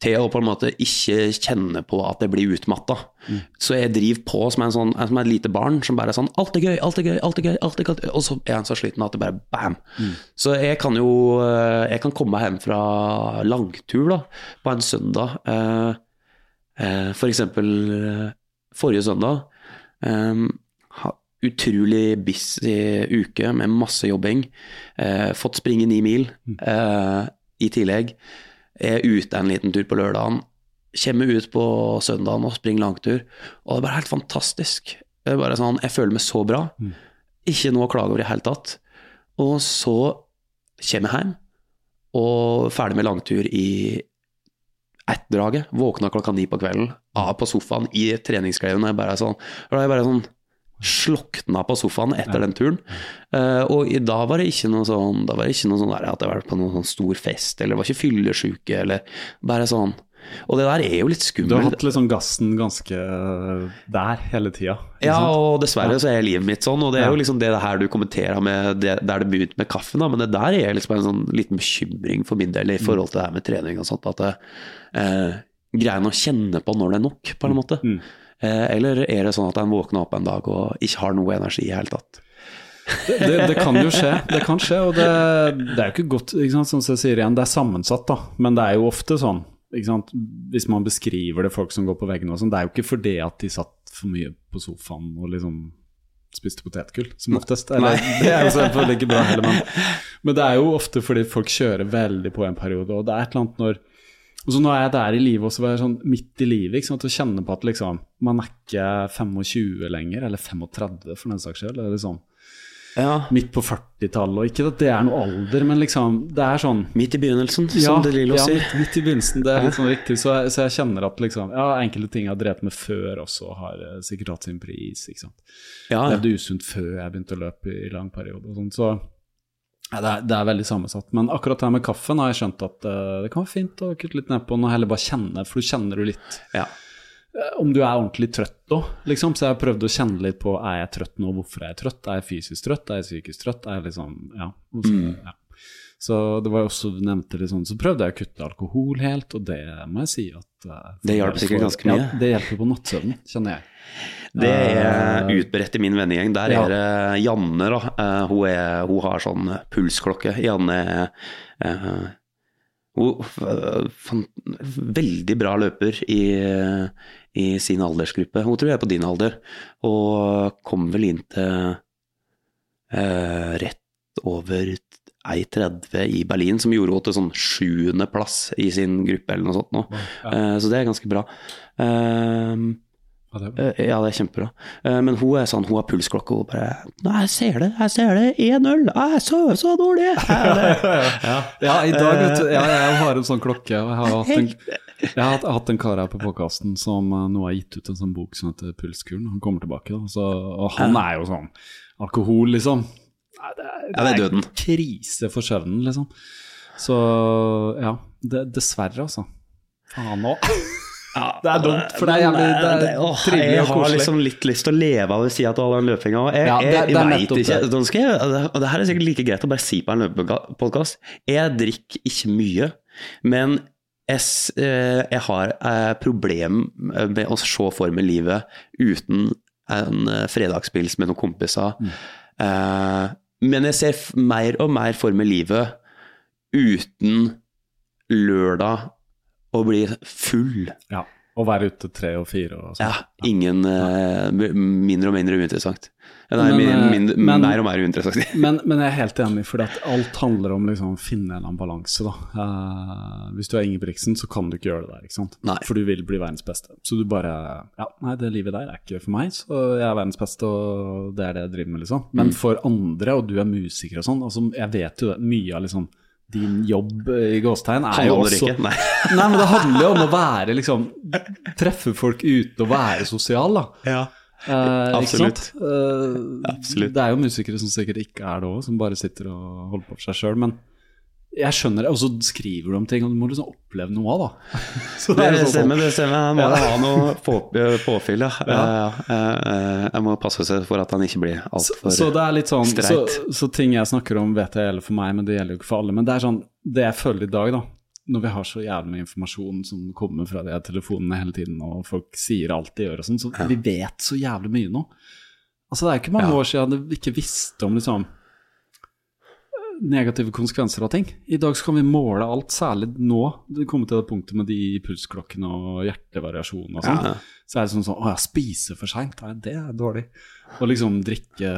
til å på en måte ikke kjenne på at jeg blir utmatta. Så jeg driver på som, en sånn, som et lite barn som bare er sånn Alt er gøy, alt er gøy, alt er gøy. alt er gøy Og så er han så sliten at det bare bam. Så jeg kan jo eh, Jeg kan komme hjem fra langtur da, på en søndag. Eh, eh, for eksempel eh, forrige søndag. Eh, utrolig busy uke med masse jobbing. Fått springe ni mil eh, i tillegg. Er ute en liten tur på lørdagen. Kommer ut på søndagen og springer langtur. Og det er bare helt fantastisk. Det er bare sånn, Jeg føler meg så bra. Ikke noe å klage over i det hele tatt. Og så kommer jeg hjem og ferdig med langtur i ett-draget. Våkna klokka ni på kvelden, av på sofaen i treningsklærne. og jeg bare sånn, da er jeg bare sånn slokna på sofaen etter den turen. Eh, og da var det ikke noe sånn Da var det ikke noe sånn der at jeg var på noen sånn stor fest, eller var ikke fyllesyke, eller bare sånn. Og det der er jo litt skummelt. Du har hatt liksom gassen ganske der hele tida. Ja, og dessverre så er livet mitt sånn, og det er jo liksom det her du kommenterer med det, der det begynte med kaffen, da, men det der er liksom en sånn liten bekymring for min del i forhold til det her med trening og sånt, at eh, greier å kjenne på når det er nok, på en måte. Mm. Eh, eller er det sånn at en våkner opp en dag og ikke har noe energi i det hele tatt? Det, det, det kan jo skje, det kan skje, og det, det er jo ikke godt ikke Som jeg sier igjen, det er sammensatt, da, men det er jo ofte sånn? Hvis man beskriver det, folk som går på veggen og sånn, det er jo ikke fordi at de satt for mye på sofaen og liksom spiste potetgull, som oftest. Eller, det er jo selvfølgelig ikke bra heller, men, men det er jo ofte fordi folk kjører veldig på en periode, og det er et eller annet når og så Nå er jeg der i livet også, være sånn midt i livet, ikke sant, og kjenne på at liksom, man er ikke 25 lenger, eller 35 for den saks skyld. eller sånn Ja. midt på 40-tallet, og ikke at det er noe alder, men liksom, det er sånn Midt i begynnelsen, som De Lillo ja, sier. midt, midt i begynnelsen, det er litt sånn riktig. Så jeg, så jeg kjenner at liksom, ja, enkelte ting jeg har drevet med før også, har eh, sikkert hatt sin pris. ikke sant. Ja, ja. Levde usunt før jeg begynte å løpe i, lang periode. og sånt, så ja, det, er, det er veldig sammensatt. Men akkurat det med kaffen har jeg skjønt at uh, det kan være fint å kutte litt ned på og heller bare kjenne, for du kjenner jo litt ja. eh, om du er ordentlig trøtt òg, liksom. Så jeg har prøvd å kjenne litt på er jeg trøtt nå, hvorfor er jeg trøtt? Er jeg fysisk trøtt? Er jeg psykisk trøtt? Er jeg liksom, ja. Mm. ja. Så det var jo også, du nevnte litt sånn, så prøvde jeg å kutte alkohol helt, og det må jeg si at uh, Det hjalp sikkert ganske mye. Ja, det hjelper på nattsøvnen, kjenner jeg. Det er Eh, utbredt i min vennegjeng. Der ja. er det Janne, da. Uh, hun, er, hun har sånn pulsklokke. Janne er uh, hun, veldig bra løper i, i sin aldersgruppe. Hun tror jeg er på din alder, og kom vel inn til eh, rett over 1,30 i Berlin, som gjorde henne til sånn sjuendeplass i sin gruppe, eller noe sånt. Nå. Uh, så det er ganske bra. Uh, Ja, det, Eh, Ja, det er kjempebra. Uh, Men hun er sånn, hun har pulsklokke og bare Nei, jeg ser det, jeg ser det, 1-0, jeg sover så dårlig. Er det? ja, i dag, vet du, ja, jeg har en sånn klokke, og jeg har hatt en, jeg har hatt, en kar her på podkasten som nå har gitt ut en sånn bok som heter Pulskuren. Han kommer tilbake, da. Så, og han er jo sånn Alkohol, liksom. Nei, Det er, Ja, det er døden. krise for søvnen, liksom. Så ja, det, dessverre, altså. Faen òg. Det er dumt, for det er jævlig det er åh, trivelig Jeg har liksom litt lyst til å leve av å si at du har den løpinga. Jeg, Ja, det- jeg, veit er ikke, det. skal jeg, og det her er sikkert like greit å bare si på en løpepodkast. Jeg drikker ikke mye, men jeg, eh, jeg har eh, problem med å se for meg livet uten en eh, fredagspils med noen kompiser. Mm. Eh, Men jeg ser mer og mer for meg livet uten lørdag å bli full. Ja. Å være ute tre og fire og sånn. Ja, ingen eh, Mindre og mindre uinteressant. Nei, Men, min, eh, men- mer og mer uinteressant. Men, men jeg er helt enig, for alt handler om liksom å finne en eller annen balanse. Da. Eh, hvis du er Ingebrigtsen, så kan du ikke gjøre det der, ikke sant? Nei. for du vil bli verdens beste. Så du bare Ja, nei, det livet der er ikke for meg, så jeg er verdens beste, og det er det jeg driver med, liksom. Men Mm. for andre, og du er musiker og sånn, altså, jeg vet jo det, mye av liksom din jobb eh, i gåstegn er jo også ikke. Nei. Nei, men det handler jo om å være liksom Treffe folk ute og være sosial, da. Ja. Eh, Absolutt. Eh, Absolutt. Det er jo musikere som sikkert ikke er det òg, som bare sitter og holder på for seg sjøl. Men jeg skjønner det, og så skriver du om ting, og du må liksom oppleve noe av, da. Så Det er sånn- stemmer, det stemmer. Han må Ja. ha noe på, påfyll, ja. Ja. Eh, eh, Jeg må passe seg for at han ikke blir så, altfor så det litt sånn så, streit. så ting jeg snakker om, vet jeg gjelder for meg, men det gjelder jo ikke for alle. Men det er sånn Det jeg føler i dag, da, når vi har så jævlig mye informasjon som kommer fra de telefonene hele tiden, og folk sier alt de gjør og sånn, så vi vet så jævlig mye nå. Altså, det er ikke mange Ja. år siden vi ikke visste om liksom negative konsekvenser av ting. I dag så kan vi måle alt, særlig nå. Det kommer til det punktet med de pulsklokkene og hjertevariasjon og sånn. Ja. Så er det sånn sånn Å ja, spise for seint, det er dårlig. Og liksom drikke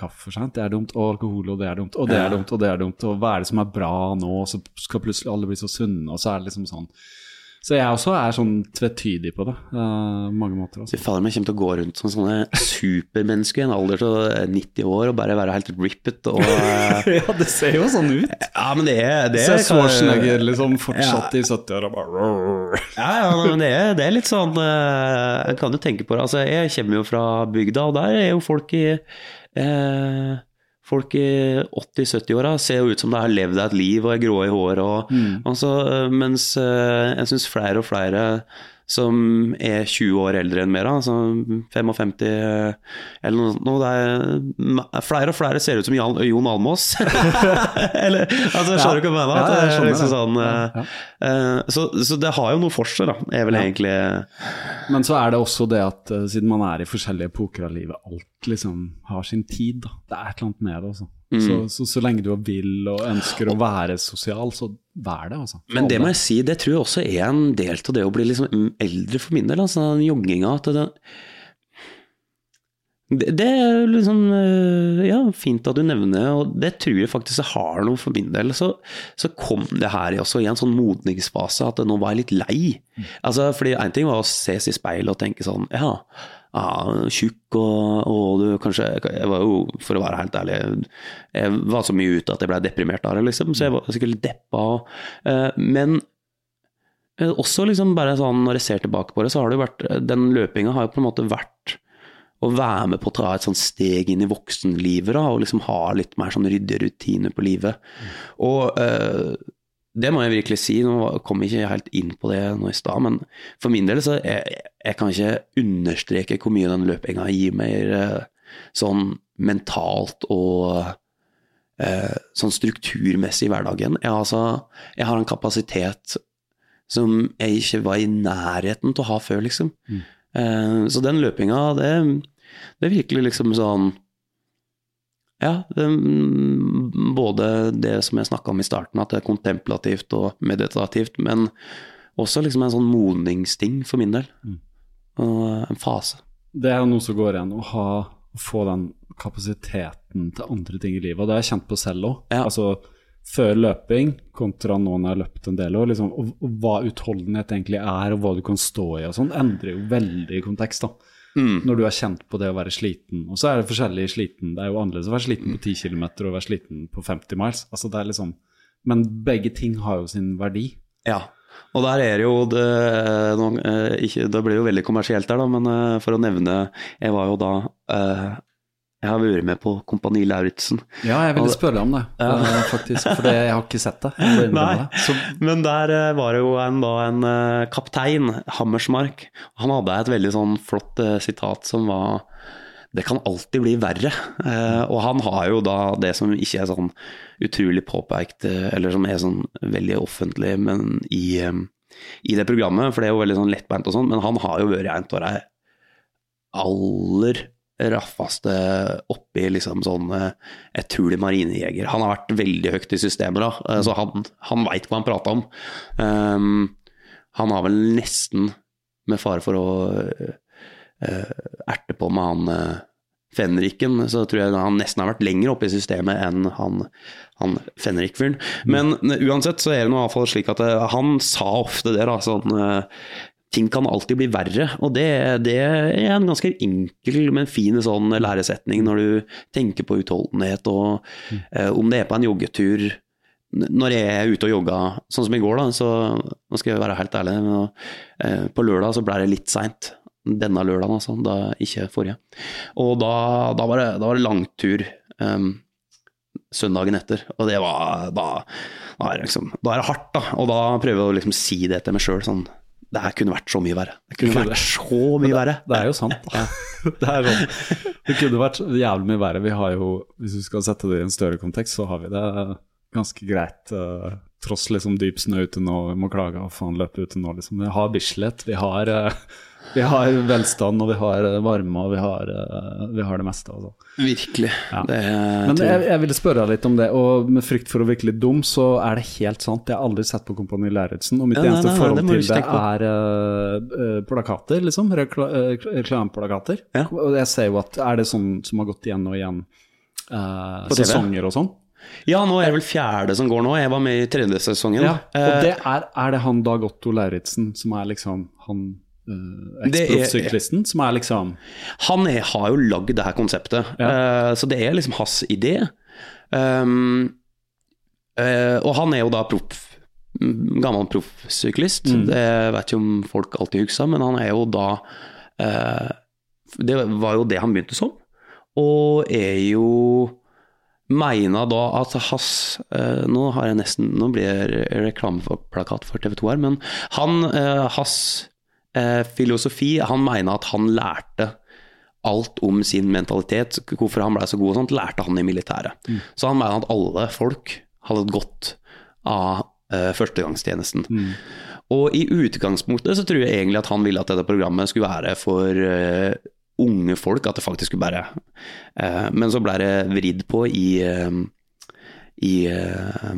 kaffe for seint, det er dumt. Og alkohol, og det er dumt. Og det er dumt, og det er dumt. Og hva er det som er bra nå? Så skal plutselig alle bli så sunne, og så er det liksom sånn. Så jeg også er sånn tvetydig på det, uh, mange måter. Fy Altså. fader, jeg kommer til å gå rundt som sånne supermennesker i en alder til 90 år og bare være helt rippet og eh, ja, det ser jo sånn ut. Ja, men det er det er- Schwarzenegger liksom fortsatt i 70-åra og bare Ja, ja, men det er, det er litt sånn uh, Jeg kan jo tenke på det. Altså, jeg kommer jo fra bygda, og der er jo folk i eh, Folk i 80-70-åra ser jo ut som de har levd et liv og er grå i håret. Og, altså, eh, mens eh, jeg syns flere og flere som er 20 år eldre enn meg, altså 55 eh, eller noe sånt. er, flere og flere ser ut som Jan, Jon Almås. eller, altså, jeg skjønner du hva jeg mener? Ja, det er liksom sånn, Ja, ja. Eh, så, så det har jo noe for seg, da. Er vel Ja. egentlig Men så er det også det at uh, siden man er i forskjellige epoker av livet, alt liksom har sin tid. da. Det er et eller annet med det. altså. Mm. Så, så, så lenge du vil og ønsker å være sosial, så vær det. altså. Men det må jeg si, det tror jeg også er en del av det å bli liksom eldre for min del. Altså den jogginga. At det, det, det er liksom eh, Ja, fint at du nevner og det tror jeg faktisk jeg har noe for min del. Så, så kom det her også i en sånn modningsfase at nå var jeg litt lei. Altså, fordi en ting var å ses i speilet og tenke sånn Ja, ja tjukk og, og du kanskje Jeg var jo, for å være helt ærlig, jeg var så mye ute at jeg ble deprimert av det, liksom. Så jeg var sikkert litt deppa. eh, Men eh, også liksom bare sånn, når jeg ser tilbake på det, så har det jo vært Den løpinga har jo på en måte vært å være med på å ta et sånt steg inn i voksenlivet da, og liksom ha litt mer sånn ryddige rutiner på livet. Og eh, det må jeg virkelig si, nå kom jeg ikke helt inn på det nå i stad, men for min del så jeg, jeg kan ikke understreke hvor mye den løpinga gir meg eh, sånn mentalt og eh, sånn strukturmessig i hverdagen. Jeg, altså, jeg har en kapasitet som jeg ikke var i nærheten til å ha før, liksom. Eh, så den løpinga, det, det er virkelig liksom sånn Ja, det, mm, både det som jeg snakka om i starten, at det er kontemplativt og meditativt, men også liksom en sånn modningsting for min del. Og en fase. Det er jo noe som går igjen, å ha, få den kapasiteten til andre ting i livet. Og det har jeg kjent på selv òg. Ja. Altså, før løping kontra nå når jeg har løpt en del år, liksom, og, og hva utholdenhet egentlig er, og hva du kan stå i og sånn, endrer jo veldig kontekst. da. Når du har kjent på det å være sliten. Og så er det forskjellig sliten. Det er jo annerledes å være sliten på 10 km og være sliten på 50 miles. Altså, det er liksom, men begge ting har jo sin verdi. Ja. Og der er jo det, nå, eh, ikke, Det blir jo veldig kommersielt der, da, men eh, for å nevne Jeg var jo da eh, Jeg har vært med på Kompani Lauritzen. Ja, jeg ville spørre spørre om det, ja. faktisk. For jeg har ikke sett det. Nei. Så, men der eh, var det jo en, da, en eh, kaptein, Hammersmark. Han hadde et veldig sånn flott uh, sitat som var Det kan alltid bli verre. Uh, og han har jo da det som ikke er sånn utrolig påpekt, eh, eller som er sånn veldig offentlig, men i, um, i det programmet, for det er jo veldig sånn lettbeint og sånn, men han har jo vært en av de aller raffeste oppi liksom sånn eh, Jeg tror det er marinejeger. Han har vært veldig høyt i systemet, da, eh, så han, han veit hva han prater om. Um, han har vel nesten, med fare for å uh, erte på med han uh, Fenriken, så tror jeg han nesten har vært lenger oppe i systemet enn han, han Fenrik-fyren. Men eh, uansett så er det nå avfall slik at eh, han sa ofte det, da, sånn eh, Ting kan alltid bli verre, og det, det er en ganske enkel, men fin sånn læresetning når du tenker på utholdenhet, og eh, om det er på en joggetur når jeg er ute og jogger, sånn som i går, da, så nå skal jeg være helt ærlig, men, uh, på lørdag så ble det litt seint. Denne lørdagen, altså, da, ikke forrige. Og da, da, var, det, da var det langtur um, søndagen etter, og det var da, da, er det liksom, da er det hardt, da. Og da prøver jeg å liksom si det til meg sjøl sånn Det her kunne vært så mye verre. Det kunne kunne vært så mye verre. Det er jo sant. Da. Det, er sånn. det kunne vært jævlig mye verre. Vi har jo, Hvis du skal sette det i en større kontekst, så har vi det ganske greit uh, tross liksom dyp snø ute nå, vi må klage og faen løpe ute nå, liksom. Vi har Bislett, vi har, eh, vi har velstand, og vi har eh, varme, og vi har, eh, vi har det meste. Altså. Virkelig. Ja. Det Men jeg, jeg ville spørre deg litt om det, og med frykt for å virke litt dum, så er det helt sant. Jeg har aldri sett på Kompani Lauritzen, og mitt Ja, eneste nei, nei, forhold det til det er eh, plakater, liksom. Rekla reklameplakater. Ja. Og jeg ser jo at er det sånn som har gått igjen og igjen uh, sesonger og sånn? Ja, nå er det vel fjerde som går nå. Jeg var med i tredje sesongen. Ja, og det er, er det han Dag Otto Lauritzen som er liksom han uh, eksproffsyklisten, som er liksom Han er, har jo lagd det her konseptet, Ja. Eh, så det er liksom hans idé. Um, eh, og han er jo da proff, mm, gammel proffsyklist. Mm. Det vet ikke om folk alltid husker, men han er jo da eh, Det var jo det han begynte som, og er jo Meina da at hans eh, Nå har jeg nesten Nå blir det reklameplakat for TV 2 her, men han, eh, hans eh, filosofi Han mener at han lærte alt om sin mentalitet, hvorfor han ble så god og sånt, lærte han i militæret. Så han mener at alle folk hadde godt av eh, førstegangstjenesten. Og i utgangspunktet så tror jeg egentlig at han ville at dette programmet skulle være for eh, unge folk, at det faktisk skulle bare eh, Men så ble det vridd på i eh, i, eh,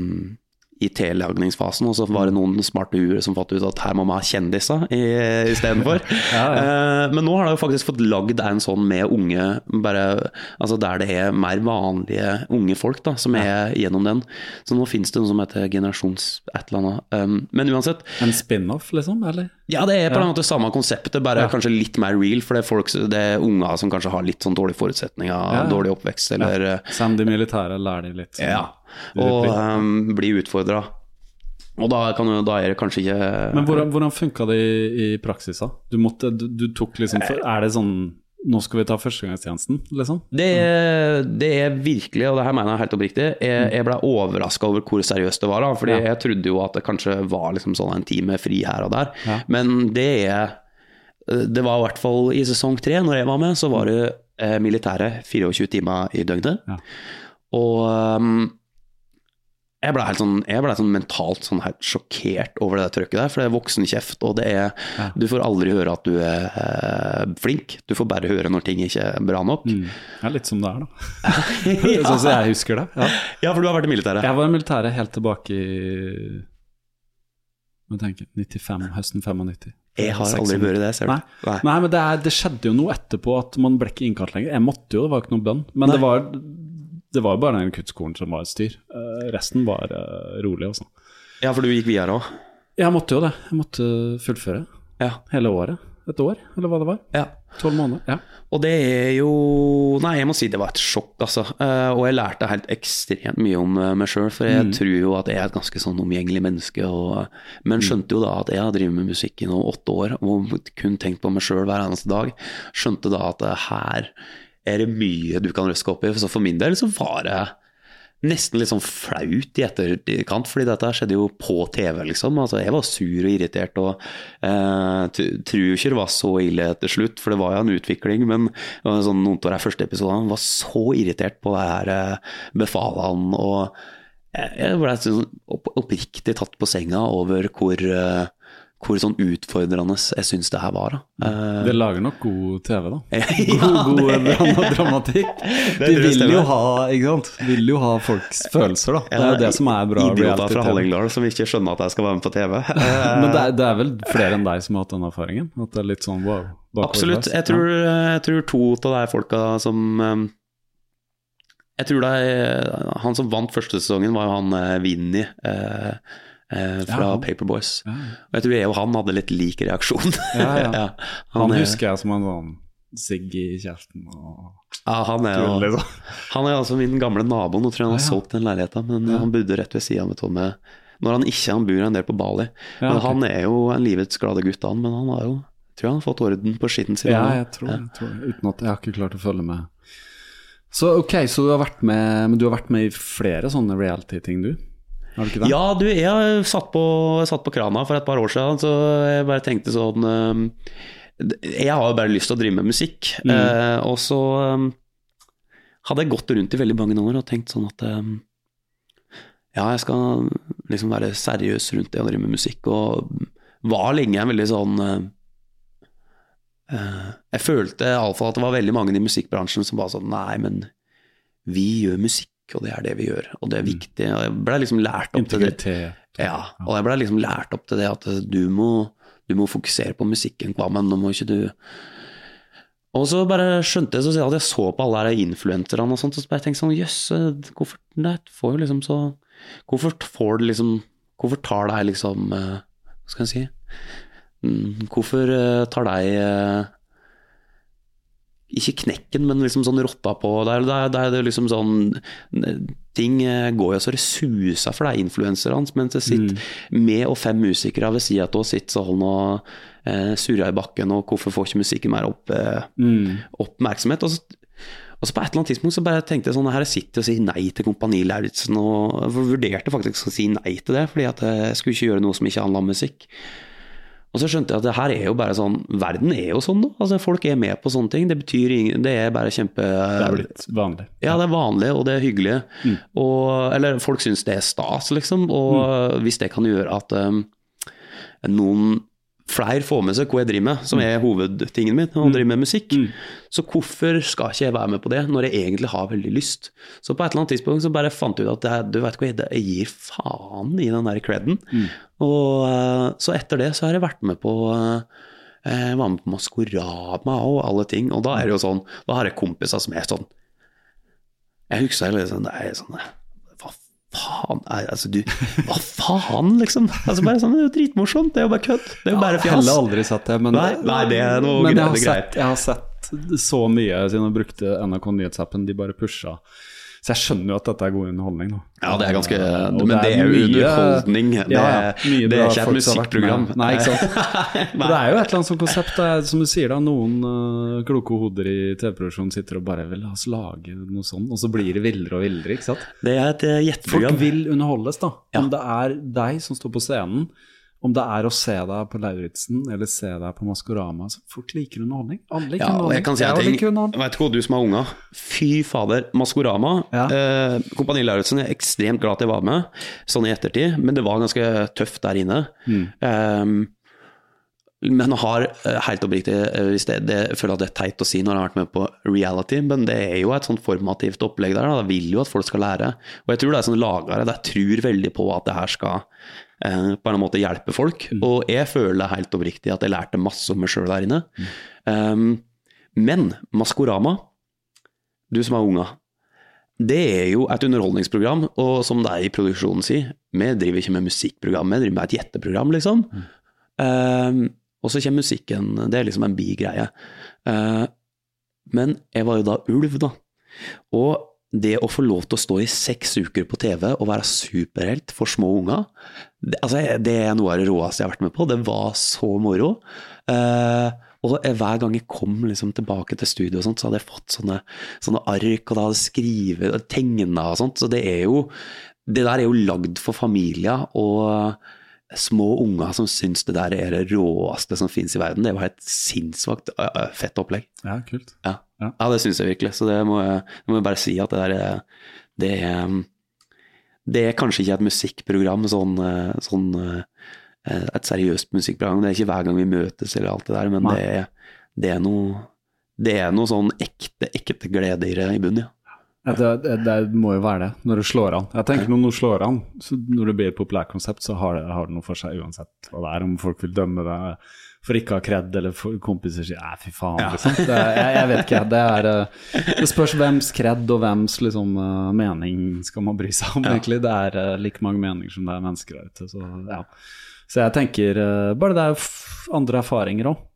i telagningsfasen, og så var det noen smarte huer som fant ut at her må man ha kjendiser i- ja. Eh, Men nå har de faktisk fått lagd en sånn med unge, bare, altså der det er mer vanlige unge folk da, som er gjennom den. Så nå finnes det noe som heter generasjons et eller annet. Um, Men uansett, en spin-off, liksom? Eller? ja, det er på Ja. en måte samme konseptet, bare Ja. kanskje litt mer real. For det er, folk, det er unger som kanskje har litt sånn dårlige forutsetninger, Ja, ja. dårlig oppvekst, eller Ja. Send de militære, lærer de litt. sånn. ja, og um, bli utfordra. Og da, kan, da er det kanskje ikke Men hvordan, hvordan funka det i, i praksis, da? Du, måtte, du, du tok liksom for, Er det sånn Nå skal vi ta førstegangstjenesten, liksom? Det det er virkelig, og det her mener jeg helt oppriktig, jeg, jeg ble overraska over hvor seriøst det var. Da, fordi Ja. jeg trodde jo at det kanskje var liksom sånn en time fri her og der. Ja. Men det er Det var i hvert fall i sesong tre, når jeg var med, så var det eh, militære 24 timer i døgnet. Ja. Og um, jeg ble helt sånn, jeg ble sånn mentalt sånn helt sjokkert over det trøkket der, for det er voksenkjeft, og det er Ja. Du får aldri høre at du er eh, flink, du får bare høre når ting ikke er bra nok. Mm. Ja, litt som det er, da. Sånn som jeg husker det. Ja. Ja, for du har vært i militæret. Jeg var i militæret helt tilbake i Må tenke 95, høsten 95. Jeg har aldri hørt vært det, ser du. Nei. Nei, men det, er, det skjedde jo noe etterpå at man ble ikke innkalt lenger. Jeg måtte jo, det var ikke noen bønn. Men Nei. det var, det var bare den kuttskolen som var et styr. Eh, resten var eh, rolig, Også. Ja, for du gikk videre òg. Jeg måtte jo det. Jeg måtte fullføre Ja. hele året. Et år, eller hva det var. ja. Tolv måneder. Ja. Og det er jo Nei, jeg må si det var et sjokk, altså. Eh, og jeg lærte helt ekstremt mye om meg sjøl, for jeg tror jo at jeg er et ganske sånn omgjengelig menneske. Og, men skjønte jo da at jeg har drevet med musikk i nå åtte år og kun tenkt på meg sjøl hver eneste dag. Skjønte da at her er det mye du kan røske opp i. Så for min del så var det nesten litt sånn flaut i etterkant, fordi dette skjedde jo på TV, liksom. Altså, jeg var sur og irritert og eh, tror jo ikke det var så ille til slutt, for det var jo en utvikling, men sånn, noen av de første episodene var så irritert på det her eh, befalene, og jeg ble sånn opp, oppriktig tatt på senga over hvor, eh, hvor sånn utfordrende jeg syns det her var. Da. Eh, Det lager nok god TV, da. ja, God, god det- drama, dramatikk. De vil jo ha ikke sant? Vil jo ha folks følelser, da. Det er jo det som er bra Idioter fra. Hallingdal som ikke skjønner at jeg skal være med på TV. Men det er, det er vel flere enn deg som har hatt den erfaringen? At det er litt sånn wow? Absolutt. Jeg tror, jeg tror to av de folka som um, Jeg tror det er Han som vant første sesongen, var jo han eh, Vinni eh, eh, fra Ja. Paperboys. Ja. Og jeg tror jeg og han hadde litt lik reaksjon. Ja, ja. Han er- husker jeg som en sånn sigg i kjeften og ja, han er jo liksom. Han er altså min gamle nabo. Nå tror jeg han har solgt den leiligheten, men han bodde rett ved sida av meg. Når han ikke han bor en del på Bali. Men okay. Han er jo en livets glade gutt, han. Men han har jo tror jeg han har fått orden på skitten sin. Ja, jeg tror, jeg tror. Uten at jeg har ikke klart å følge med. Så ok, så du har vært med Men du har vært med i flere sånne reality-ting, du? Har du ikke det? Ja, du, jeg satt på, satt på krana for et par år siden, så jeg bare tenkte sånn eh, Jeg har jo bare lyst til å drive med musikk. Mm. eh, og så eh, hadde jeg gått rundt i veldig mange år og tenkt sånn at ja, jeg skal liksom være seriøs rundt det å drive med musikk, og var lenge en veldig sånn Jeg følte iallfall at det var veldig mange i musikkbransjen som var sånn Nei, men vi gjør musikk, og det er det vi gjør, og det er viktig. Og jeg ble liksom lært opp til det. Ja, og jeg ble liksom lært opp til det at du må, du må fokusere på musikken, Kvammen, nå må ikke du Og så bare skjønte jeg så at jeg så på alle de influenserne og sånt, og så bare tenkte sånn jøss, hvorfor det får jo liksom så Hvorfor får det liksom Hvorfor tar deg liksom eh, Hva skal jeg si Mm, Hvorfor eh, tar deg eh, ikke knekken, men liksom sånn rotta på. Det er, det er, det liksom sånn Ting eh, går jo så det suser for deg, influenserne, mens det sitter med og fem musikere ved sida av sitter sånn og eh, surrer i bakken, og hvorfor får ikke musikken mer opp, eh, oppmerksomhet? Og så, og så på et eller annet tidspunkt så bare tenkte jeg sånn Her sitter jeg og sier nei til Kompani Lauritzen, og vurderte faktisk å si nei til det, fordi at jeg skulle ikke gjøre noe som ikke handla om musikk. Og så skjønte jeg at det her er jo bare sånn Verden er jo sånn nå. Altså, folk er med på sånne ting. Det betyr ingen Det er bare kjempe Det er blitt vanlig. Ja, det er vanlig, og det er hyggelig. Og, eller folk syns det er stas, liksom. Og hvis det kan gjøre at um, noen flere får med seg hva jeg driver med, som er hovedtingen min, å drive med musikk, så hvorfor skal ikke jeg være med på det, når jeg egentlig har veldig lyst? Så på et eller annet tidspunkt så bare fant jeg ut at jeg, du vet hva, jeg, jeg gir faen i den der creden. Og eh, så etter det så har jeg vært med på eh, jeg var med på Maskorama og alle ting, og da er det jo sånn, da har jeg kompiser som er sånn Jeg husker liksom, det er sånn Hva faen er, altså du, Hva faen, liksom? Altså bare sånn, Det er jo dritmorsomt, det er jo bare kødd. Det er jo bare Jeg har fjas. aldri sett det, men, Nei, nei, det er noe men jeg, har sett, jeg har sett så mye siden jeg brukte NRK Nyhetsappen. De bare pusha. Så jeg skjønner jo at dette er god underholdning. nå. Ja, det er ganske Og Men det er jo underholdning. Det, Ja, mye det er ikke et musikkprogram. Nei, ikke sant. Men det er jo et eller annet sånt konsept. Er, som du sier, da, noen uh, kloke hoder i TV-produksjonen sitter og bare vil la oss lage noe sånt, og så blir det villere og villere, ikke sant. Det er et gjetteprogram. Folk vil underholdes, da. Ja. Om det er deg som står på scenen, om det er å se deg på Lauritzen eller se deg på Maskorama. Så folk liker underholdning. Alle liker Ja, og jeg kan si en ting. Vet ikke hva, du som har unger. Fy fader, Maskorama. Ja. Eh, Kompani Lauritzen er ekstremt glad at jeg var med, sånn i ettertid, men det var ganske tøft der inne. Mm. Eh, men har eh, helt oppriktig eh, hvis det, det, Jeg føler at det er teit å si når jeg har vært med på reality, men det er jo et sånt formativt opplegg der. Da. Jeg vil jo at folk skal lære. Og jeg tror det er sånn lagere der tror veldig på at det her skal eh, på en måte hjelpe folk. Og jeg føler helt oppriktig at jeg lærte masse om meg sjøl der inne. Um, men Maskorama, du som er unga, det er jo et underholdningsprogram, og som det er i produksjonen si, vi driver ikke med musikkprogram, vi driver med et gjetteprogram, liksom. Um, og så kommer musikken, det er liksom en bigreie. Uh, men jeg var jo da ulv, da. Og det å få lov til å stå i seks uker på TV og være superhelt for små unger, det, altså, det er noe av det råeste jeg har vært med på. Det var så moro. Uh, og hver gang jeg kom liksom tilbake til studio, og sånt, så hadde jeg fått sånne, sånne ark, og da hadde jeg skrevet og tegna og sånt. Så det er jo Det der er jo lagd for familier. og små unger som syns det der er det råeste som finnes i verden. Det var et sinnssykt øh, fett opplegg. Ja, kult. Ja, Ja. ja det syns jeg virkelig. Så det må jeg, må jeg bare si at det der er det er, det er kanskje ikke et musikkprogram, sånn, sånn et seriøst musikkprogram. Det er ikke hver gang vi møtes eller alt det der, men det er, det er noe det er noe sånn ekte, ekte glede i det i bunnen, ja. Ja, det, det, det må jo være det, når du slår an. Jeg tenker Når du slår an, så når det blir et populært konsept, så har det, har det noe for seg uansett hva det er. Om folk vil dømme det for ikke å ha kred, eller for kompiser sier 'æ, fy faen', liksom. Det, jeg, jeg vet ikke. Det, er, eh, det spørs hvems kred og hvems liksom, eh, mening skal man bry seg om, egentlig. Det er eh, like mange meninger som det er mennesker der ute. Så, ja. så jeg tenker bare det er andre erfaringer òg.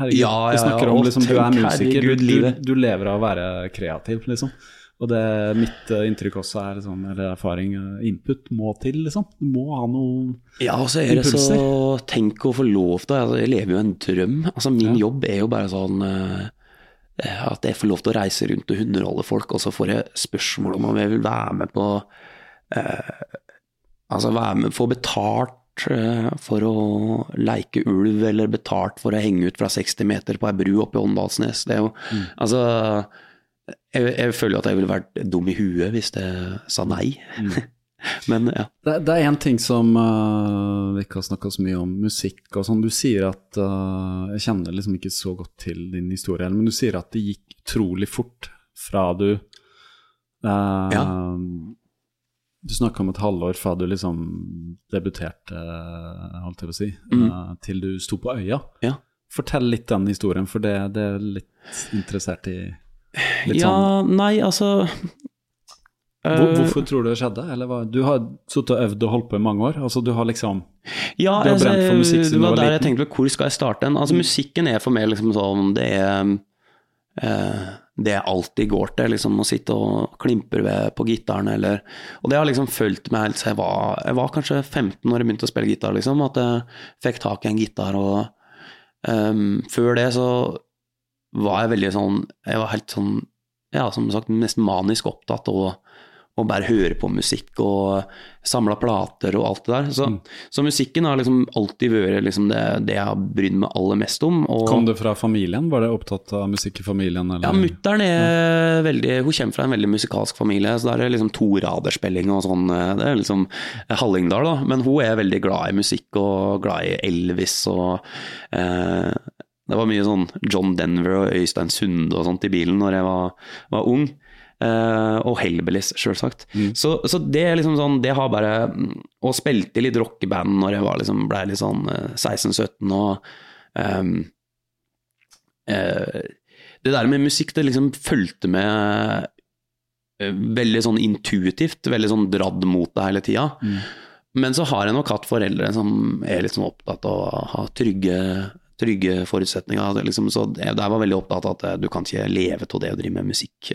Herregud, Ja, ja, vi snakker om liksom, du er musiker, du, du lever av å være kreativ, liksom. Og det mitt eh, inntrykk også er sånn, eller erfaring, eh, input må til, liksom. Du må ha noen Ja, og så er det så Impulser. Tenk å få lov til altså, Jeg lever jo en drøm. Altså, min Ja. jobb er jo bare sånn eh, at jeg får lov til å reise rundt og underholde folk, og så får jeg spørsmål om om jeg vil være med på eh, Altså være med, få betalt eh, for å leike ulv, eller betalt for å henge ut fra 60 meter på ei bru oppe i Åndalsnes. Det er jo Altså jeg, jeg føler at jeg ville vært dum i huet hvis jeg sa nei. Men ja. Det, det er én ting som uh, vi ikke har snakka så mye om, musikk og sånn. Du sier at uh, Jeg kjenner liksom ikke så godt til din historie, men du sier at det gikk utrolig fort fra du uh, Ja. Du snakka om et halvår fra du liksom debuterte, holdt jeg på å si, Mm. til du sto på øya. Ja. Fortell litt den historien, for det, det er litt interessert i. Litt ja, sånn nei, altså Hvor, eh, hvorfor tror du det skjedde? Eller hva? Du har sittet og øvd og holdt på i mange år. Altså, du har liksom Ja, Du har altså, brent for musikk siden du var liten. jeg tenkte hvor skal jeg starte den? Altså, musikken er for meg liksom sånn Det er eh, det jeg alltid går til, liksom å sitte og klimpe ved på gitaren eller Og det har liksom fulgt meg helt siden jeg var Jeg var kanskje 15 når jeg begynte å spille gitar, liksom. At jeg fikk tak i en gitar og um, Før det så var jeg veldig sånn Jeg var helt sånn, ja, som sagt, nesten manisk opptatt av å bare høre på musikk og samle plater og alt det der. Så, så musikken har liksom alltid vært liksom det, det jeg har brydd meg aller mest om. Og, Kom det fra familien? Var det opptatt av musikk i familien? Eller? ja, mutter'n er veldig Hun kommer fra en veldig musikalsk familie, så der er liksom toraderspilling og sånn. Det er liksom Hallingdal, da. Men hun er veldig glad i musikk og glad i Elvis og eh, Det var mye sånn John Denver og Øystein Sunde og sånt i bilen når jeg var, var ung. Uh, og Hellbillies, sjølsagt. Så, så det er liksom sånn Det har bare Og spilte i litt rockeband når jeg var liksom, ble litt sånn eh, 16-17 og um, uh, det der med musikk, det liksom fulgte med uh, veldig sånn intuitivt, veldig sånn dradd mot det hele tida. Men så har jeg nok hatt foreldre som er litt sånn opptatt av å ha trygge, trygge forutsetninger. Liksom, så jeg, jeg var veldig opptatt av at eh, du kan ikke leve av det å drive med musikk.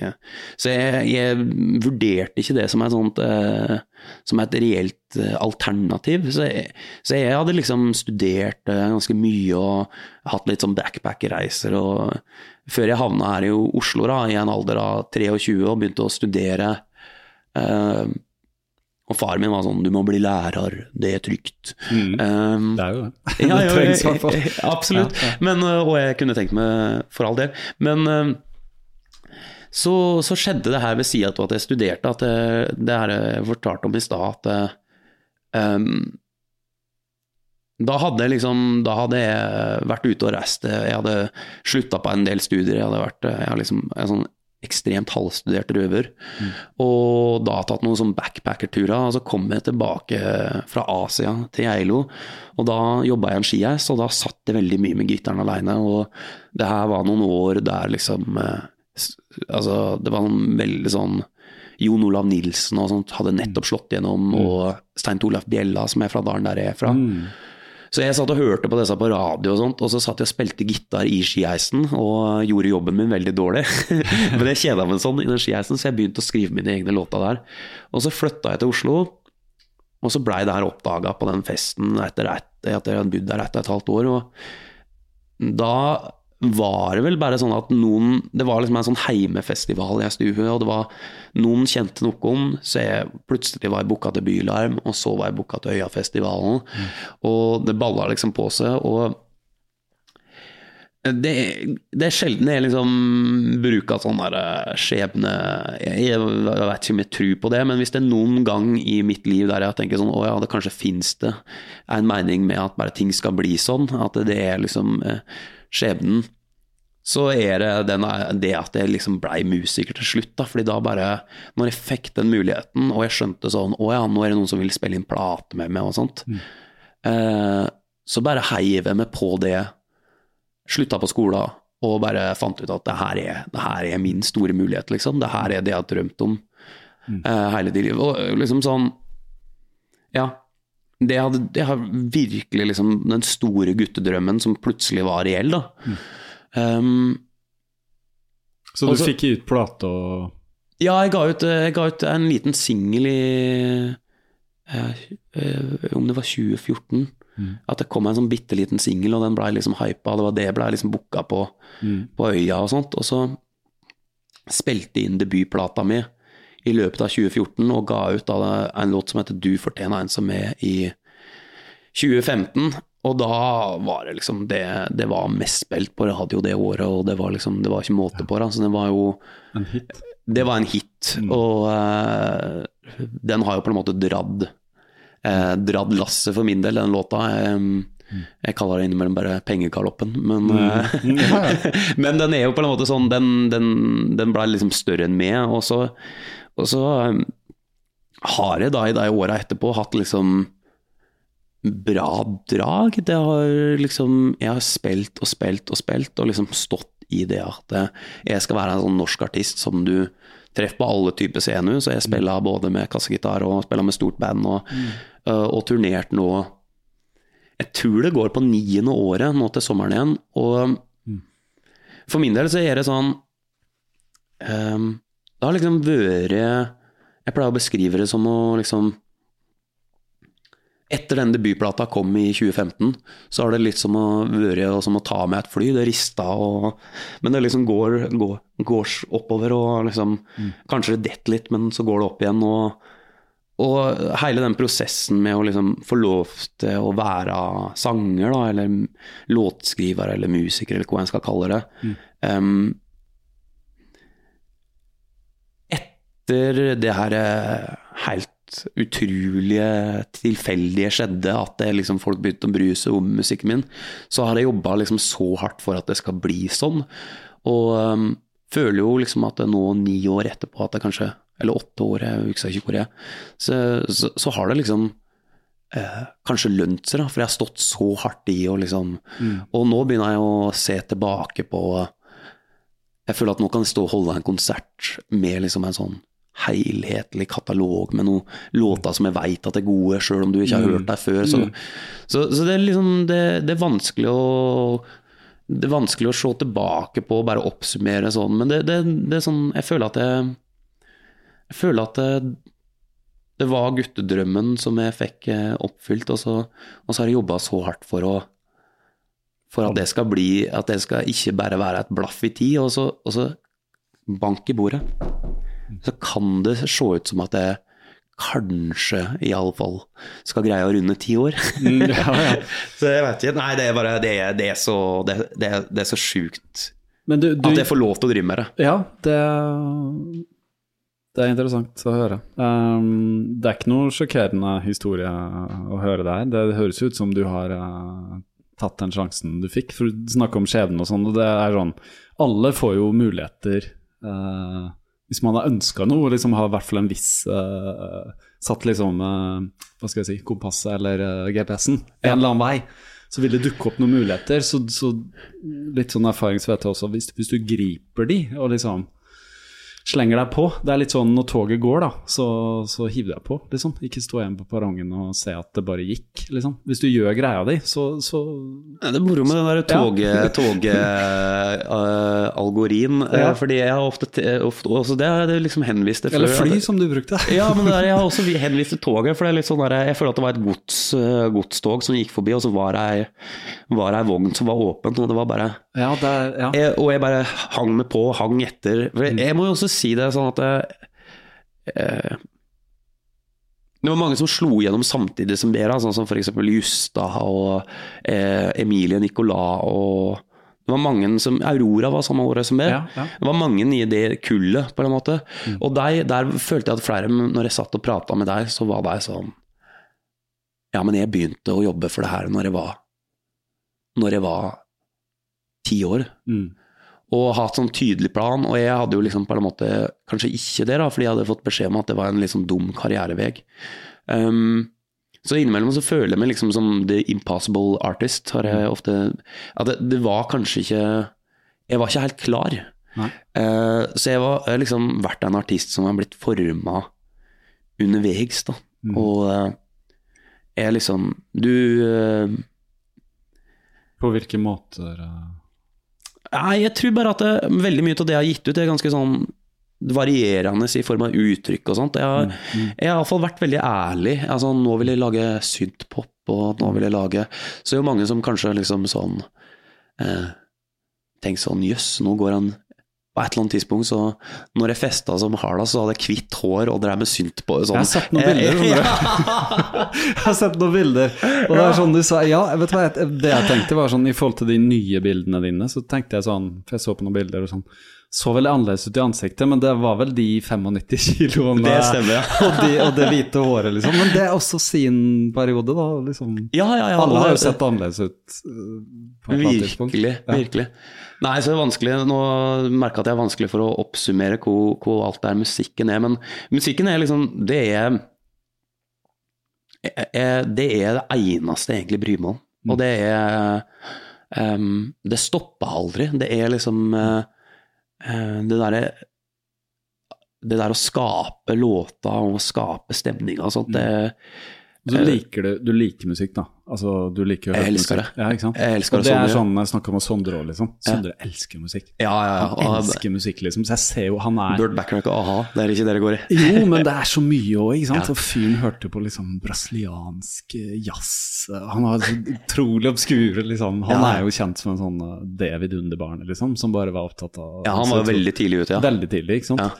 Så jeg, jeg vurderte ikke det som sånt eh, som et reelt eh, alternativ. Så jeg, så jeg hadde liksom studert ganske mye og hatt litt sånn backpack-reiser og Før jeg havna her i Oslo da, i en alder av 23 og begynte å studere. Eh, og faren min var sånn 'du må bli lærer, det er trygt'. Um, Det er jo det. ja, det trengs i hvert fall. Absolutt. Men, øh, og jeg kunne tenkt meg for all del. Men øh, så, så skjedde det her ved sida av at jeg studerte, at det, det her jeg fortalte om i stad, at um, da hadde liksom Da hadde jeg vært ute og reist. Jeg hadde slutta på en del studier. Jeg hadde vært jeg hadde liksom, er sånn ekstremt halvstudert røver. Og da tatt noen sånn backpackerturer. Og så kom jeg tilbake fra Asia til Geilo. Og da jobba jeg en skiheis, og da satt jeg veldig mye med gitaren aleine. Og det her var noen år der liksom eh, Altså, det var noen veldig sånn Jon Olav Nilsen og sånt hadde nettopp slått gjennom, og Stein Torleif Bjella, som er fra dalen der jeg er fra. Så jeg satt og hørte på disse på radio og sånt, og så satt jeg og spilte gitar i skieisen og gjorde jobben min veldig dårlig. Men jeg kjeda meg sånn i den skieisen, så jeg begynte å skrive mine egne låter der. Og så flytta jeg til Oslo, og så blei det her oppdaga på den festen etter at jeg hadde bodd der etter et halvt år. Og da var det vel bare sånn at noen Det var liksom en sånn heimefestival i ei stue, og det var noen kjente noen, så jeg plutselig var jeg booka til Bylarm, og så var jeg booka til Øyafestivalen, og det balla liksom på seg. og det, det er sjelden jeg liksom bruker sånn eh, skjebne jeg, jeg vet ikke om jeg tror på det, men hvis det er noen gang i mitt liv der jeg tenker sånn Å ja, det kanskje fins det en mening med at bare ting skal bli sånn, at det er liksom eh, skjebnen, så er det den, det at jeg liksom blei musiker til slutt. da, fordi da bare Når jeg fikk den muligheten, og jeg skjønte sånn Å ja, nå er det noen som vil spille inn plate med meg, og sånt. Eh, så bare heiv jeg meg på det slutta på skolen og bare fant ut at det her er, det her er min store mulighet, liksom. Det her er det jeg har drømt om eh, hele livet. Og liksom sånn Ja. Det hadde, det har virkelig liksom den store guttedrømmen som plutselig var reell, da. Um, Så du også, fikk ut plate og ja, jeg ga ut, jeg ga ut en liten singel i eh, Om det var 2014. At det kom en sånn bitte liten singel, og den blei liksom hypa. Det var det jeg blei liksom booka på, på øya og sånt. Og så spilte jeg inn debutplata mi i løpet av 2014 og ga ut da en låt som heter Du fortjener en som er i 2015. Og da var det liksom det, det var mest spilt på radio det året, og det var liksom Det var ikke måte på det. Så det var jo en hit? det var en hit. Og uh, Den har jo på en måte dradd eh, Dradd lasset for min del, den låta. Jeg, jeg kaller det innimellom bare pengegaloppen, men, mm. men den er jo på en måte sånn Den, den, den ble liksom større enn meg, og så, og så eh, har jeg da i de åra etterpå hatt liksom bra drag. Det har liksom Jeg har spilt og spilt og spilt, og liksom stått i det at jeg skal være en sånn norsk artist som du treffer på alle typer scener. Så jeg spiller både med kassegitar og spiller med stort band, og, mm. og turnert nå Jeg tror det går på niende året nå til sommeren igjen, og for min del så er det sånn um, Det har liksom vært Jeg pleier å beskrive det som å liksom etter den debutplata kom i 2015, så har det litt som å være som å ta med et fly. Det rista og Men det liksom går, går, går oppover og liksom mm. Kanskje det detter litt, men så går det opp igjen. Og, og hele den prosessen med å liksom få lov til å være sanger, da, eller låtskriver eller musiker, eller hva en skal kalle det mm. um, Etter det her eh, helt utrolige tilfeldige skjedde, at det liksom folk begynte å bry seg om musikken min, så har jeg jobba liksom så hardt for at det skal bli sånn. Og um, føler jo liksom at det nå, ni år etterpå, at det kanskje Eller åtte år, jeg husker ikke hvor jeg. Så, så, så har det liksom eh, kanskje lønt seg, da, for jeg har stått så hardt i og liksom mm. Og nå begynner jeg å se tilbake på Jeg føler at nå kan jeg stå og holde en konsert med liksom en sånn helhetlig katalog med noen låter som jeg veit at er gode, sjøl om du ikke har mm. hørt dem før. Så, mm. så, så, det er liksom det, det, er vanskelig å det er vanskelig å se tilbake på og bare oppsummere sånn, men det, det, det er sånn Jeg føler at jeg, jeg føler at det, det var guttedrømmen som jeg fikk eh, oppfylt, og så, og så har jeg jobba så hardt for å for at det skal bli At det skal ikke bare være et blaff i tid, og så, og så bank i bordet så kan det se ut som at jeg kanskje i alle fall skal greie å runde ti år. Mm, ja, ja. så jeg veit ikke. Nei, det er bare Det, det er så, det, det, det er så sjukt at jeg får lov til å drive med det. Ja, det, det er interessant å høre. Um, det er ikke noe sjokkerende historie å høre der. Det høres ut som du har uh, tatt den sjansen du fikk. For å snakke om skjebne og sånn, og det er sånn Alle får jo muligheter. Uh, hvis man har ønska noe, liksom har i hvert fall en viss uh, Satt liksom uh, hva skal jeg si, kompasset eller uh, GPS-en en eller annen vei, så vil det dukke opp noen muligheter. Så, så litt sånn erfaring så vet jeg også, hvis, hvis du griper de og liksom slenger deg på. Det er litt sånn når toget går, da, så, så hiv deg på, liksom. Ikke stå igjen på perrongen og se at det bare gikk, liksom. Hvis du gjør greia di, så, så ja, Det er moro med den derre togalgorin, ja. uh, fordi jeg har ofte, ofte også, Det er liksom henvist til Eller fly, som du brukte. ja, men der, jeg har også henvist til toget, for det er litt sånn der, jeg føler at det var et gods, uh, godstog som gikk forbi, og så var ei, var ei vogn som var åpen, og det var bare ja, er, ja. Jeg, og jeg bare hang med på, hang etter. For jeg, jeg må jo også si det sånn at eh, Det var mange som slo gjennom samtidig som dere, sånn som f.eks. Justad og eh, Emilie Nicolas og det var mange som, Aurora var samme året som det. Ja, ja. Det var mange i det kullet, på en måte. Mm. Og der, der, følte jeg at flere, når jeg satt og prata med deg, så var de sånn Ja, men jeg begynte å jobbe for det her når jeg var Når jeg var ti år. Mm. Og hatt sånn tydelig plan. Og jeg hadde jo liksom på en måte kanskje ikke det, da, fordi jeg hadde fått beskjed om at det var en liksom dum karrierevei. Um, så innimellom så føler jeg meg liksom som the impossible artist. Har jeg ofte At det, det var kanskje ikke Jeg var ikke helt klar. Uh, så jeg var liksom vært en artist som har blitt forma underveis, da. Mm. Og uh, jeg liksom Du uh, På hvilke måter? Nei, jeg tror bare at det, veldig mye av det jeg har gitt ut, er ganske sånn varierende i form av uttrykk og sånt. Jeg har, mm, mm. jeg har iallfall vært veldig ærlig. Altså, nå vil jeg lage synthpop, og nå vil jeg lage Så det er jo mange som kanskje liksom sånn eh, Tenk sånn jøss, nå går han på et eller annet tidspunkt, så når jeg festa som Harda, så hadde jeg hvitt hår og drev med synt på sånn. Jeg har sett noen bilder. jeg har sett noen bilder. Og det er sånn du sa Ja, vet du hva, det jeg tenkte var sånn i forhold til de nye bildene dine, så tenkte jeg sånn For jeg så på noen bilder og sånn så veldig annerledes ut i ansiktet, men det var vel de 95 kiloene Det stemmer, ja. og, de, og det hvite håret, liksom. Men det er også sin periode, da. liksom. Ja, ja, ja. Alle har jo sett annerledes ut. tidspunkt. Virkelig. Ja. virkelig. Nei, så det er vanskelig Nå merker jeg at det er vanskelig for å oppsummere hvor, hvor alt det er musikken er, men musikken er liksom Det er Det er det eneste jeg egentlig bryr meg om. Mm. Og det er um, Det stopper aldri. Det er liksom eh, eh, Det derre det der å skape låter og skape stemninger og sånt, det, Og så liker du, du liker musikk, da. Altså, du liker å Jeg elsker musikk. Ja, ikke sant? Jeg elsker og det det er sånn jeg snakker om Sondre òg, liksom. Sondre elsker musikk. Ja, ja, ja. Han elsker musikk, liksom. Så jeg ser jo han er Burt Backrack og a-ha, det er ikke det det går i. Jo, men det er så mye òg, ikke sant. Ja. Og fyren hørte på liksom brasiliansk jazz. Han har utrolig obskure liksom Han Ja. er jo kjent som en sånn uh, David Underbarn, liksom, som bare var opptatt av Ja, han var veldig tidlig ute, ja. Veldig tidlig, ikke sant. Ja.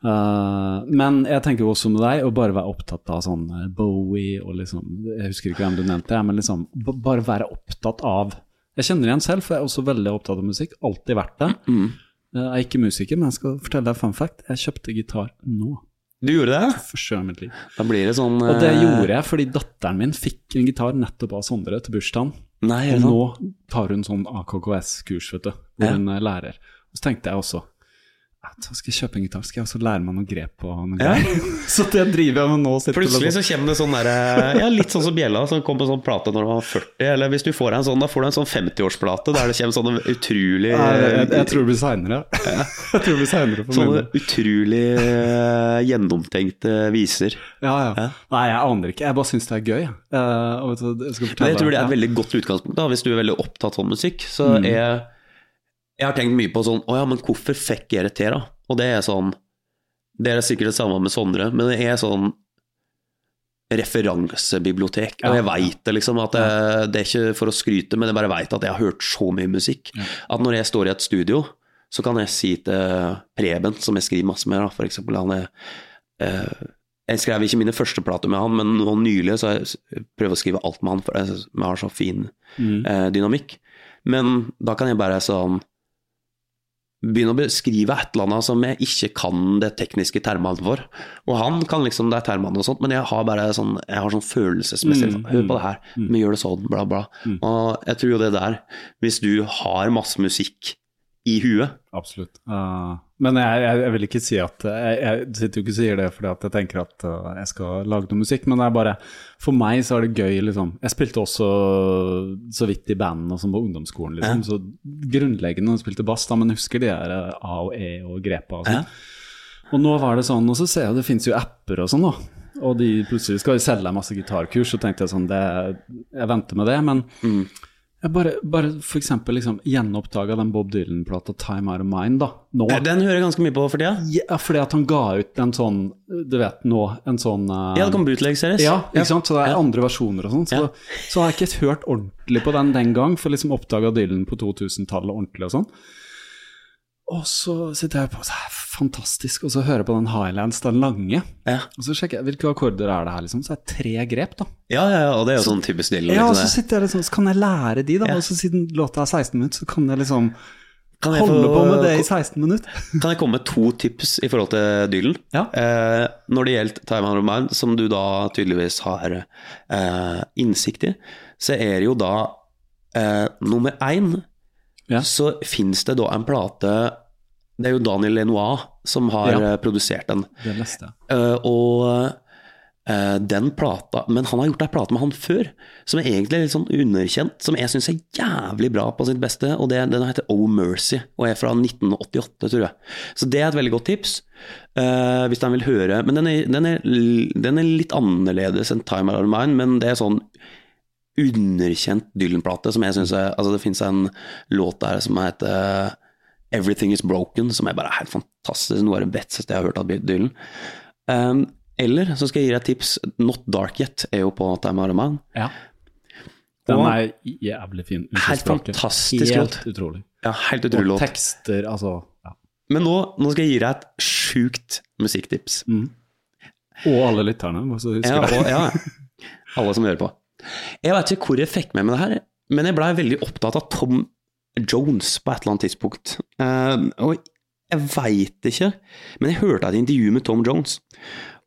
Uh, men jeg tenker jo også med deg å bare være opptatt av sånn uh, Bowie og liksom Jeg husker ikke hvem du nevnte, men liksom bare være opptatt av Jeg kjenner igjen selv, for jeg er også veldig opptatt av musikk. Alltid vært det. Mm. Uh, Jeg er ikke musiker, men jeg skal fortelle deg fun fact. Jeg kjøpte gitar nå. Du gjorde det? Første gang i mitt liv. Da blir det sånn Og det eh, gjorde jeg fordi datteren min fikk en gitar nettopp av Sondre til bursdagen. Nei, Og nå tar hun sånn AKKS-kurs, vet du, hvor Ja. hun er lærer. Og så tenkte jeg også så skal jeg kjøpe en gitar, skal jeg også lære meg noen grep på noen Ja. så det driver jeg med nå. Plutselig så kommer det sånn derre Ja, litt sånn som Bjella, som kom på sånn plate når du var 40. Eller hvis du får deg en sånn, da får du en sånn 50-årsplate der det kommer sånne utrolig Nei, jeg, jeg tror det blir seinere. jeg tror det blir seinere for Sånne min utrolig eh, gjennomtenkte viser. Ja, ja. Nei, jeg aner ikke. Jeg bare syns det er gøy. jeg. Eh, jeg jeg tror det er et veldig godt utgangspunkt, da, hvis du er veldig opptatt av musikk. Så Mm. Jeg har tenkt mye på sånn Å ja, men hvorfor fikk jeg til, da? Og det er sånn Det er sikkert det samme med Sondre, men det er sånn referansebibliotek. Og jeg veit det, liksom. At det, det er ikke for å skryte, men jeg bare veit at jeg har hørt så mye musikk. At når jeg står i et studio, så kan jeg si til Preben, som jeg skriver masse med, da, for eksempel han er eh, Jeg skrev ikke mine første plater med han, men nå nylig så jeg prøver å skrive alt med han, for jeg vi har så fin Mm. eh, dynamikk. Men da kan jeg bare sånn begynne å beskrive et eller annet som jeg ikke kan det tekniske termene for. Og han kan liksom de termene og sånt, men jeg har bare sånn, jeg har sånn følelsesmessig Mm, Hør på det her, vi gjør det sånn, bla, bla. Og jeg tror jo det der, hvis du har masse musikk i huet Absolutt. Uh, men jeg, jeg, jeg vil ikke si at Jeg, jeg sitter jo ikke og sier det fordi at jeg tenker at uh, jeg skal lage noe musikk, men det er bare For meg så er det gøy, liksom. Jeg spilte også så vidt i bandene og sånn på ungdomsskolen, liksom. Så grunnleggende jeg spilte bass, da, men husker de der eh, A og E og grepa og sånn. Og nå var det sånn, og så ser jeg det finnes jo apper og sånn, da. Og de plutselig skal jo selge masse gitarkurs, så tenkte jeg sånn det, Jeg venter med det, men jeg bare, bare for eksempel liksom gjenoppdaga den Bob Dylan-plata 'Time Out of Mind', da. Nå. Den hører jeg ganske mye på for tida. Ja, fordi at han ga ut en sånn, du vet nå, en sånn uh, Ja, det kom bootleg-series. ja, ikke sant? Så det er Ja. andre versjoner og sånn. Så, Ja. så har jeg ikke hørt ordentlig på den den gang, for liksom oppdaga Dylan på 2000-tallet ordentlig og sånn. Og så sitter jeg på så er fantastisk, og så hører jeg på den Highlands, den lange. Ja. Og så sjekker jeg hvilke akkorder er det her, liksom. Så er det tre grep, da. Ja, ja, og det er jo sånn typisk Dylan. Ja, og så sitter jeg liksom, så kan jeg lære de, da. Ja. Og så siden låta er 16 minutter, så kan jeg liksom Kan jeg holde få- på med det i 16 minutter. Kan jeg komme med to tips i forhold til Dylan? Ja. Eh, når det gjelder Time Out of Mind, som du da tydeligvis har eh, innsikt i, så er det jo da eh, nummer én Ja. Så finnes det da en plate Det er jo Daniel Lenoir som har Ja. eh, produsert den. Eh, og uh, den plata Men han har gjort ei plate med han før, som er egentlig litt sånn underkjent, som jeg syns er jævlig bra på sitt beste, og det, den heter Oh Mercy, og er fra 1988, tror jeg. Så det er et veldig godt tips, Uh, hvis den vil høre. Men den er, den er, den er litt annerledes enn Time Out of Mine, men det er sånn underkjent Dylan-plate som jeg syns Altså, det fins en låt der som heter Everything Is Broken, som er bare helt fantastisk. Noe av det beste jeg har hørt av Dylan. Um, eller så skal jeg gi deg et tips. Not Dark Yet er jo på Time Out of. Ja. Den er jævlig fin. Helt fantastisk låt. Helt utrolig. Ja, helt utrolig Og låt. tekster, altså ja. Men nå, nå skal jeg gi deg et sjukt musikktips. Og alle lytterne, Ja, og, ja, alle som hører på. Jeg vet ikke hvor jeg fikk med meg det her, men jeg blei veldig opptatt av Tom Jones på et eller annet tidspunkt. Eh, og jeg veit ikke, men jeg hørte et intervju med Tom Jones.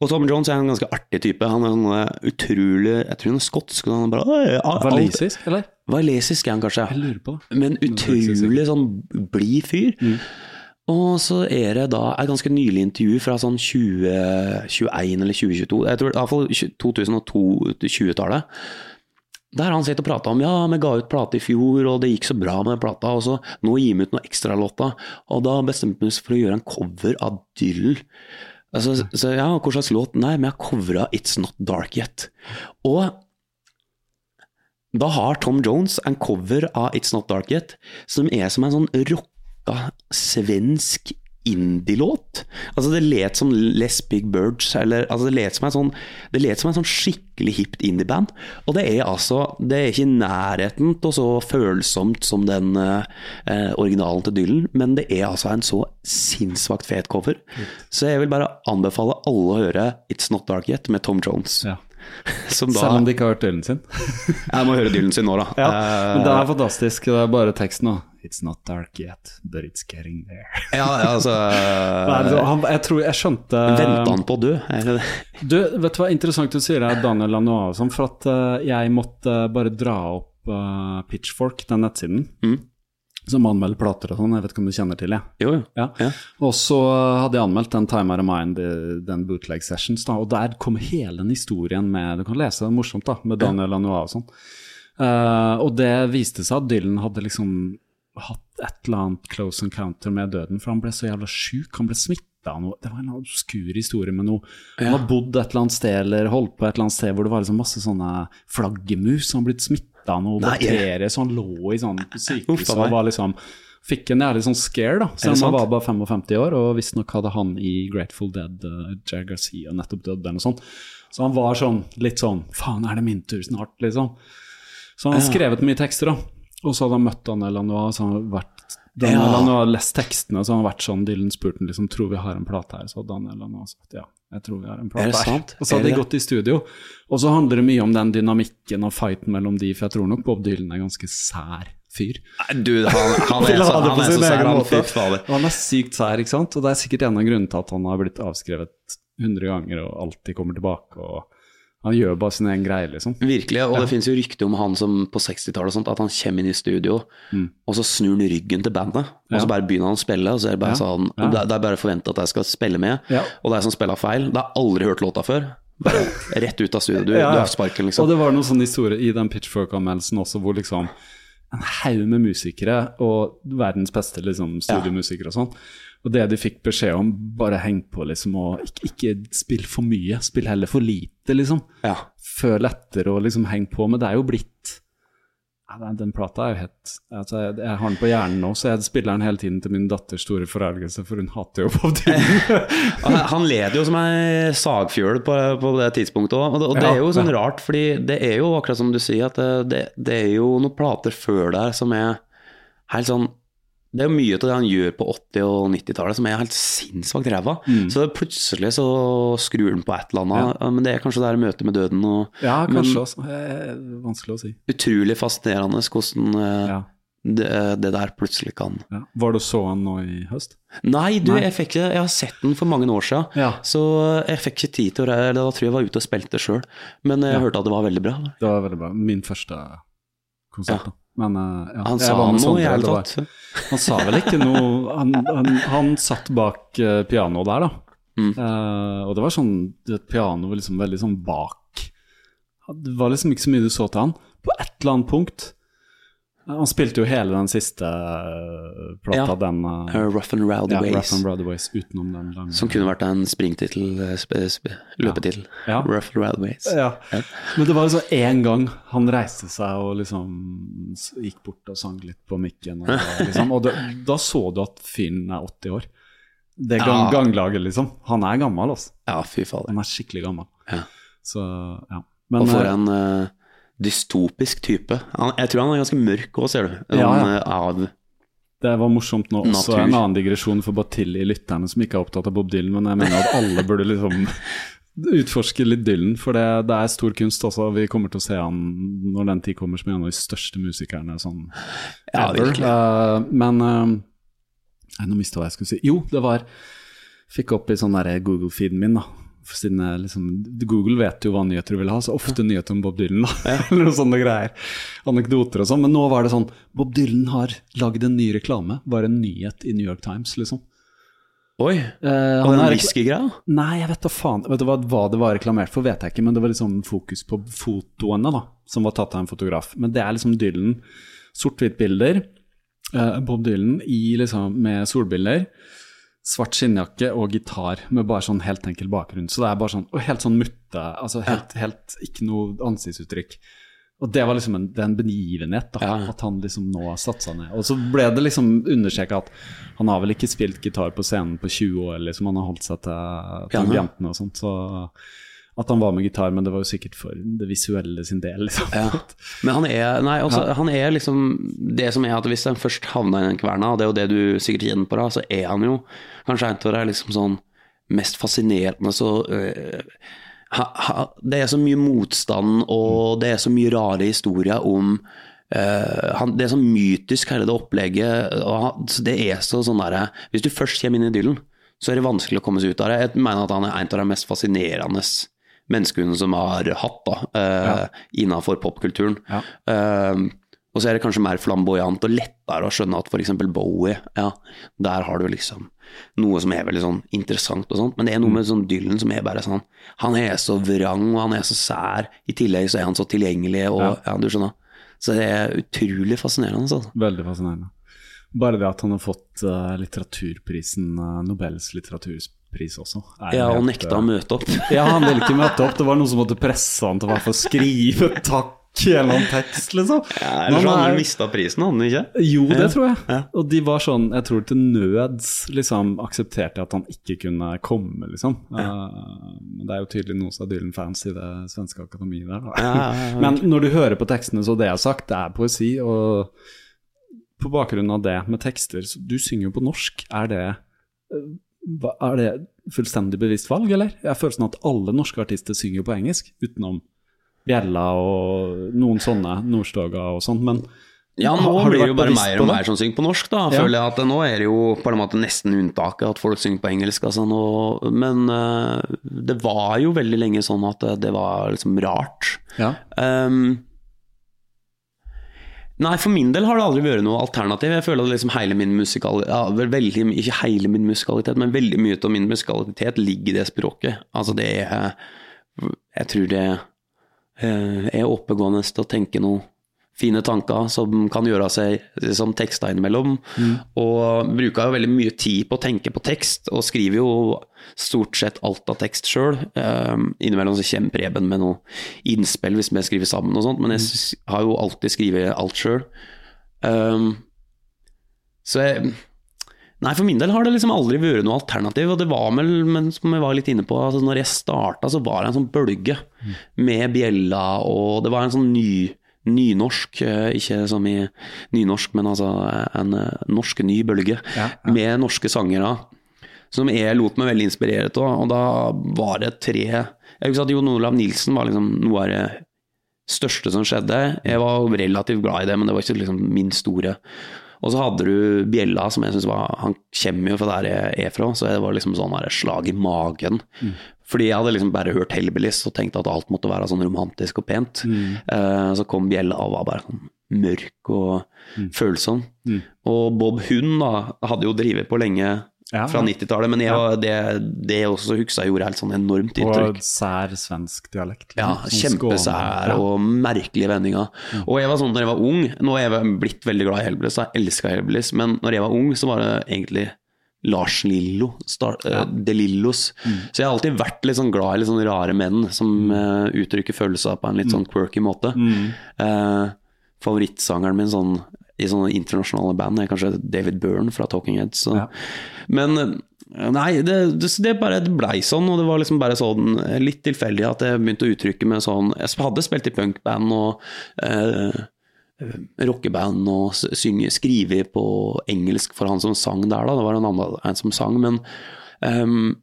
Og Tom Jones er en ganske artig type. Han er en eh, utrolig Jeg tror han er skotsk. Han er bare, Valesisk, eller? Valesisk er han kanskje. Jeg lurer på. Men utrolig sånn blid fyr. Mm. Og så er det da et ganske nylig intervju fra sånn 2021 eller 2022, jeg tror i hvert fall 2002-20-tallet. Der han sitter og prater om ja, vi ga ut plate i fjor, og det gikk så bra med den plata, og så nå gir vi ut noen ekstralåter. Og da bestemte vi oss for å gjøre en cover av Dylan. Altså, så ja, hva slags låt? Nei, vi har covra It's Not Dark Yet. Og da har Tom Jones en cover av It's Not Dark Yet, som er som en sånn rocka svensk indie-låt. Altså Det let som Les Big Birds, eller altså det let som en sånn Det let som en sånn skikkelig hipt indie-band. Og det er altså Det er ikke i nærheten av så følsomt som den eh, originalen til Dylan, men det er altså en så sinnssvakt fet cover. Så jeg vil bare anbefale alle å høre It's Not Dark Yet med Tom Jones. Ja. Som da Selv om de ikke har hørt Dylan sin. Jeg må høre Dylan sin nå, da. Ja, men det Eh, er fantastisk. Det er bare teksten nå. It's not dark yet, but it's getting there. ja, altså Nei, det- han, jeg tror jeg skjønte Venta han på å dø? Det det? Du, vet du hva interessant du sier her, Daniel Lanois, sånn, for at uh, jeg måtte bare dra opp uh, Pitchfork, den nettsiden, Mm. som anmelder plater og sånn, jeg vet ikke om du kjenner til det? Jo, jo. Ja. Ja. Og så hadde jeg anmeldt den Time Out of Mind, eh, den bootleg sessions, da, og der kom hele den historien med Du kan lese det morsomt, da, med Daniel Lanois og sånn. Uh, og det viste seg at Dylan hadde liksom hatt et eller annet close encounter med døden, for han ble så jævla sjuk. Han ble smitta av noe Det var en obskur historie med noe Han har bodd et eller annet sted eller holdt på et eller annet sted hvor det var liksom masse sånne flaggermus. Han blitt smitta av noe bakterie, så han lå i sånn sykehus og var liksom Fikk en jævlig sånn scare, da. Selv om han var bare 55 år, og visstnok hadde han i Grateful Dead, uh, Jair Garcia, nettopp dødd eller noe sånt. Så han var sånn litt sånn Faen, er det min tur snart, liksom? Så han har skrevet mye tekster, da. Og så hadde han møtt Daniel Lanois, så han hadde vært Daniel Ja. Lanois lest tekstene, så han hadde vært sånn Dylan spurte han liksom Tror vi har en plate her? Så hadde Daniel Lanois sagt ja, jeg tror vi har en plate Er her. sant? Og så hadde de gått i studio. Og så handler det mye om den dynamikken og fighten mellom de, for jeg tror nok Bob Dylan er ganske sær fyr. Nei, Du, han, han er så, ha han er så sær, han. måte. Fader. Han er sykt sær, ikke sant? Og det er sikkert en av grunnene til at han har blitt avskrevet 100 ganger og alltid kommer tilbake. og Han gjør bare sin egen greie, liksom. Virkelig, og det finnes jo rykte om han som på 60-tallet at han kommer inn i studio, og så snur han ryggen til bandet, og Mm. Ja. så bare begynner han å spille, og så er det bare Ja. sånn, Ja. det, er- det bare forventet at jeg skal spille med, Ja. og det er som spiller feil, det har aldri hørt låta før, bare rett ut av studio, du, Ja, du ja. har sparken Og liksom. det var noen sånne historier i den Pitchfork-anmeldelsen også, hvor liksom en haug med musikere, og verdens beste liksom, studiomusikere og sånn, og det de fikk beskjed om, bare heng på liksom, og ikke, ikke spill for mye, spill heller for lite, liksom. Ja. Føl etter og liksom heng på, men det er jo blitt ja, den, den plata er jo helt altså, jeg, jeg har den på hjernen nå, så jeg spiller den hele tiden til min datters store forargelse, for hun hater jo Bob Dylan. Han, han leder jo som ei sagfjøl på, på det tidspunktet òg, og, det- og det er jo sånn rart, fordi det er jo akkurat som du sier, at det, det, det er jo noen plater før der som er helt sånn det er mye av det han gjør på 80- og 90-tallet som er helt sinnssykt ræva. Mm. Så plutselig så skrur han på et eller annet, men det er kanskje det her møtet med døden og Ja, kanskje også. Eh, Vanskelig å si. utrolig fascinerende hvordan eh, Ja. det, det der plutselig kan Ja. Var du så han nå i høst? Nei, du, Nei. jeg fikk Jeg har sett den for mange år siden, Ja. så jeg fikk ikke tid til å Da tror jeg jeg var ute og spilte sjøl, men jeg Ja. hørte at det var veldig bra. Det var veldig bra. Min første konsert. Ja. da. Men eh, ja, Han sa noe i hele tatt. Han sa vel ikke noe Han, han, han satt bak uh, pianoet der, da. Mm. Uh, og det var sånn Et piano var liksom veldig sånn bak. Det var liksom ikke så mye du så til han. På et eller annet punkt eh, Han spilte jo hele den siste eh, plata, Ja. den eh, Uh, Rough and Rowdy ja, Ways. Rough and Rowdy Ways, utenom den lange Som kunne vært en springtittel, eh, sp løpetittel. Ja. Rough and Rowdy Ways. Ja. Men det var altså én gang han reiste seg og liksom gikk bort og sang litt på mikken. Og, liksom, og da, da så du at fyren er 80 år. Det gang, ganglaget, liksom. Han er gammel, altså. Ja, fy fader. Han er skikkelig gammel. Ja. Så, ja. Men Og for eh, en eh, dystopisk type. Han, jeg tror han er ganske mørk òg, ser du. Ja, Han, ja. eh, Av det var morsomt nå også. Natur. En annen digresjon for bare til i lytterne som ikke er opptatt av Bob Dylan, men jeg mener at alle burde liksom utforske litt Dylan, for det, det er stor kunst. Altså. Vi kommer til å se han når den tid kommer som en av de største musikerne sånn Ja, ever. Eh, men eh, Nei, nå mista jeg hva jeg skulle si. Jo, det var Fikk opp i sånn Google-feeden min, da. Siden jeg liksom, Google vet jo hva nyheter du vil ha, så ofte nyheter om Bob Dylan. da, Eller noen sånne greier. Anekdoter og sånn. Men nå var det sånn Bob Dylan har lagd en ny reklame. Bare en nyhet i New York Times, liksom. Oi. Eh, var han en whiskygreie? Nei, jeg vet da faen. Vet du hva, hva det var reklamert for, vet jeg ikke, men det var liksom fokus på fotoene, da, som var tatt av en fotograf. Men det er liksom Dylan, sort-hvitt-bilder. eh, Bob Dylan i, liksom, med solbriller, svart skinnjakke og gitar med bare sånn helt enkel bakgrunn. Så det er bare sånn, og helt sånn mutte, altså helt, helt ikke noe ansiktsuttrykk. Og det var liksom en, det er en begivenhet, da, Ja. at han liksom nå har satt seg ned. Og så ble det liksom understreka at han har vel ikke spilt gitar på scenen på 20 år, liksom. Han har holdt seg til til og sånt. Så at han var med gitar, men det var jo sikkert for det visuelle sin del, liksom. Ja. Men han er, nei, altså, han er liksom Det som er at hvis han først havna i den kverna, og det er jo det du sikkert kjenner på, da, så er han jo kanskje en av de liksom sånn mest fascinerende så øh, ha, ha, Det er så mye motstand, og det er så mye rare historier om Uh, han, Det er så mytisk, hele det opplegget. Han, det er så sånn der, Hvis du først kommer inn i idyllen, så er det vanskelig å komme seg ut av det. Jeg mener at han er en av de mest fascinerende menneskene som har hatt da, ja. innenfor popkulturen. Ja. Eh, og så er det kanskje mer flamboyant og lettere å skjønne at f.eks. Bowie, ja, der har du liksom noe som er veldig sånn interessant og sånt, men det er noe med sånn Dylan som er bare sånn Han er så vrang, og han er så sær. I tillegg så er han så tilgjengelig, og ja, Ja. du skjønner. Så det er utrolig fascinerende, altså. Veldig fascinerende. Bare det at han har fått eh, litteraturprisen, eh, Nobels litteraturpris også. er Ja, og nekta eh, å møte opp. Ja, han ville ikke møte opp. Det var noen som måtte presse han til å hvert fall skrive takk gjennom eller annen tekst, liksom. Ja, eller så hadde han mista prisen, han ikke? Jo, det Ja. tror jeg. Ja. Og de var sånn, jeg tror til nøds liksom aksepterte at han ikke kunne komme, liksom. Ja. Uh, det er jo tydelig noen som er Dylan-fans i det svenske akademiet der. Da. Ja, ja, ja. Men når du hører på tekstene, så det jeg har sagt, det er poesi. Og på bakgrunn av det med tekster så Du synger jo på norsk. Er det, eh, er det fullstendig bevisst valg, eller? Jeg føler sånn at alle norske artister synger på engelsk, utenom Bjella og noen sånne, Nordstoga og sånn. Men Ja, nå har- har blir det jo bare mer og mer som synger på norsk, da. Ja. Føler jeg at nå er det jo på en måte nesten unntaket at folk synger på engelsk. Altså, nå, men uh, det var jo veldig lenge sånn at det, var liksom rart. ja. Ehm, nei, for min del har det aldri vært noe alternativ. Jeg føler at liksom hele min musikal... Ja, veldig, ikke hele min musikalitet, men veldig mye av min musikalitet ligger i det språket. Altså det er Jeg tror det eh, er oppegående til å tenke noe fine tanker som kan gjøre seg som tekster innimellom. Og bruker jo veldig mye tid på å tenke på tekst, og skriver jo stort sett alt av tekst sjøl. innimellom så kommer Preben med noe innspill hvis vi skriver sammen og sånt, men jeg har jo alltid skrevet alt sjøl. så jeg Nei, for min del har det liksom aldri vært noe alternativ, og det var vel, men som jeg var litt inne på, altså når jeg starta, så var det en sånn bølge med bjella, og det var en sånn ny nynorsk, eh, ikke som i nynorsk, men altså en eh, norsk ny bølge, Ja, ja. med norske sangere, som jeg lot meg veldig inspirere av, og da var det tre Jeg husker at Jon Olav Nilsen var liksom noe av det største som skjedde. Jeg var relativt glad i det, men det var ikke liksom min store og så hadde du Bjella, som jeg synes var Han kommer jo fra der jeg er fra, så det var liksom sånn slag i magen. Fordi jeg hadde liksom bare hørt Hellbillies og tenkt at alt måtte være sånn romantisk og pent. Eh, så kom Bjella og var bare sånn mørk og følsom. Og Bob Hund da, hadde jo drevet på lenge Ja, fra 90-tallet, men jeg, ja. det, det jeg også huska gjorde helt sånn enormt inntrykk. Og sær svensk dialekt. liksom. Ja, Sånn kjempesær Ja. og merkelige vendinger. Og jeg var sånn når jeg var ung, nå er jeg blitt veldig glad i Hellbillies, jeg elska Hellbillies, men når jeg var ung, så var det egentlig Lars Lillo, star, ja. De Lillos. Så jeg har alltid vært litt sånn glad i litt sånn rare menn som uh, uttrykker følelser på en litt sånn quirky måte. Uh, favorittsangeren min sånn, i sånne internasjonale band er kanskje David Byrne fra Talking Heads. Så. Ja. Men eh, nei, det, det, det bare blei sånn, og det var liksom bare sånn eh, litt tilfeldig at jeg begynte å uttrykke meg sånn Jeg hadde spilt i punkband og eh, rockeband og synge, skrive på engelsk for han som sang der, da. Det var en annen som sang, men um,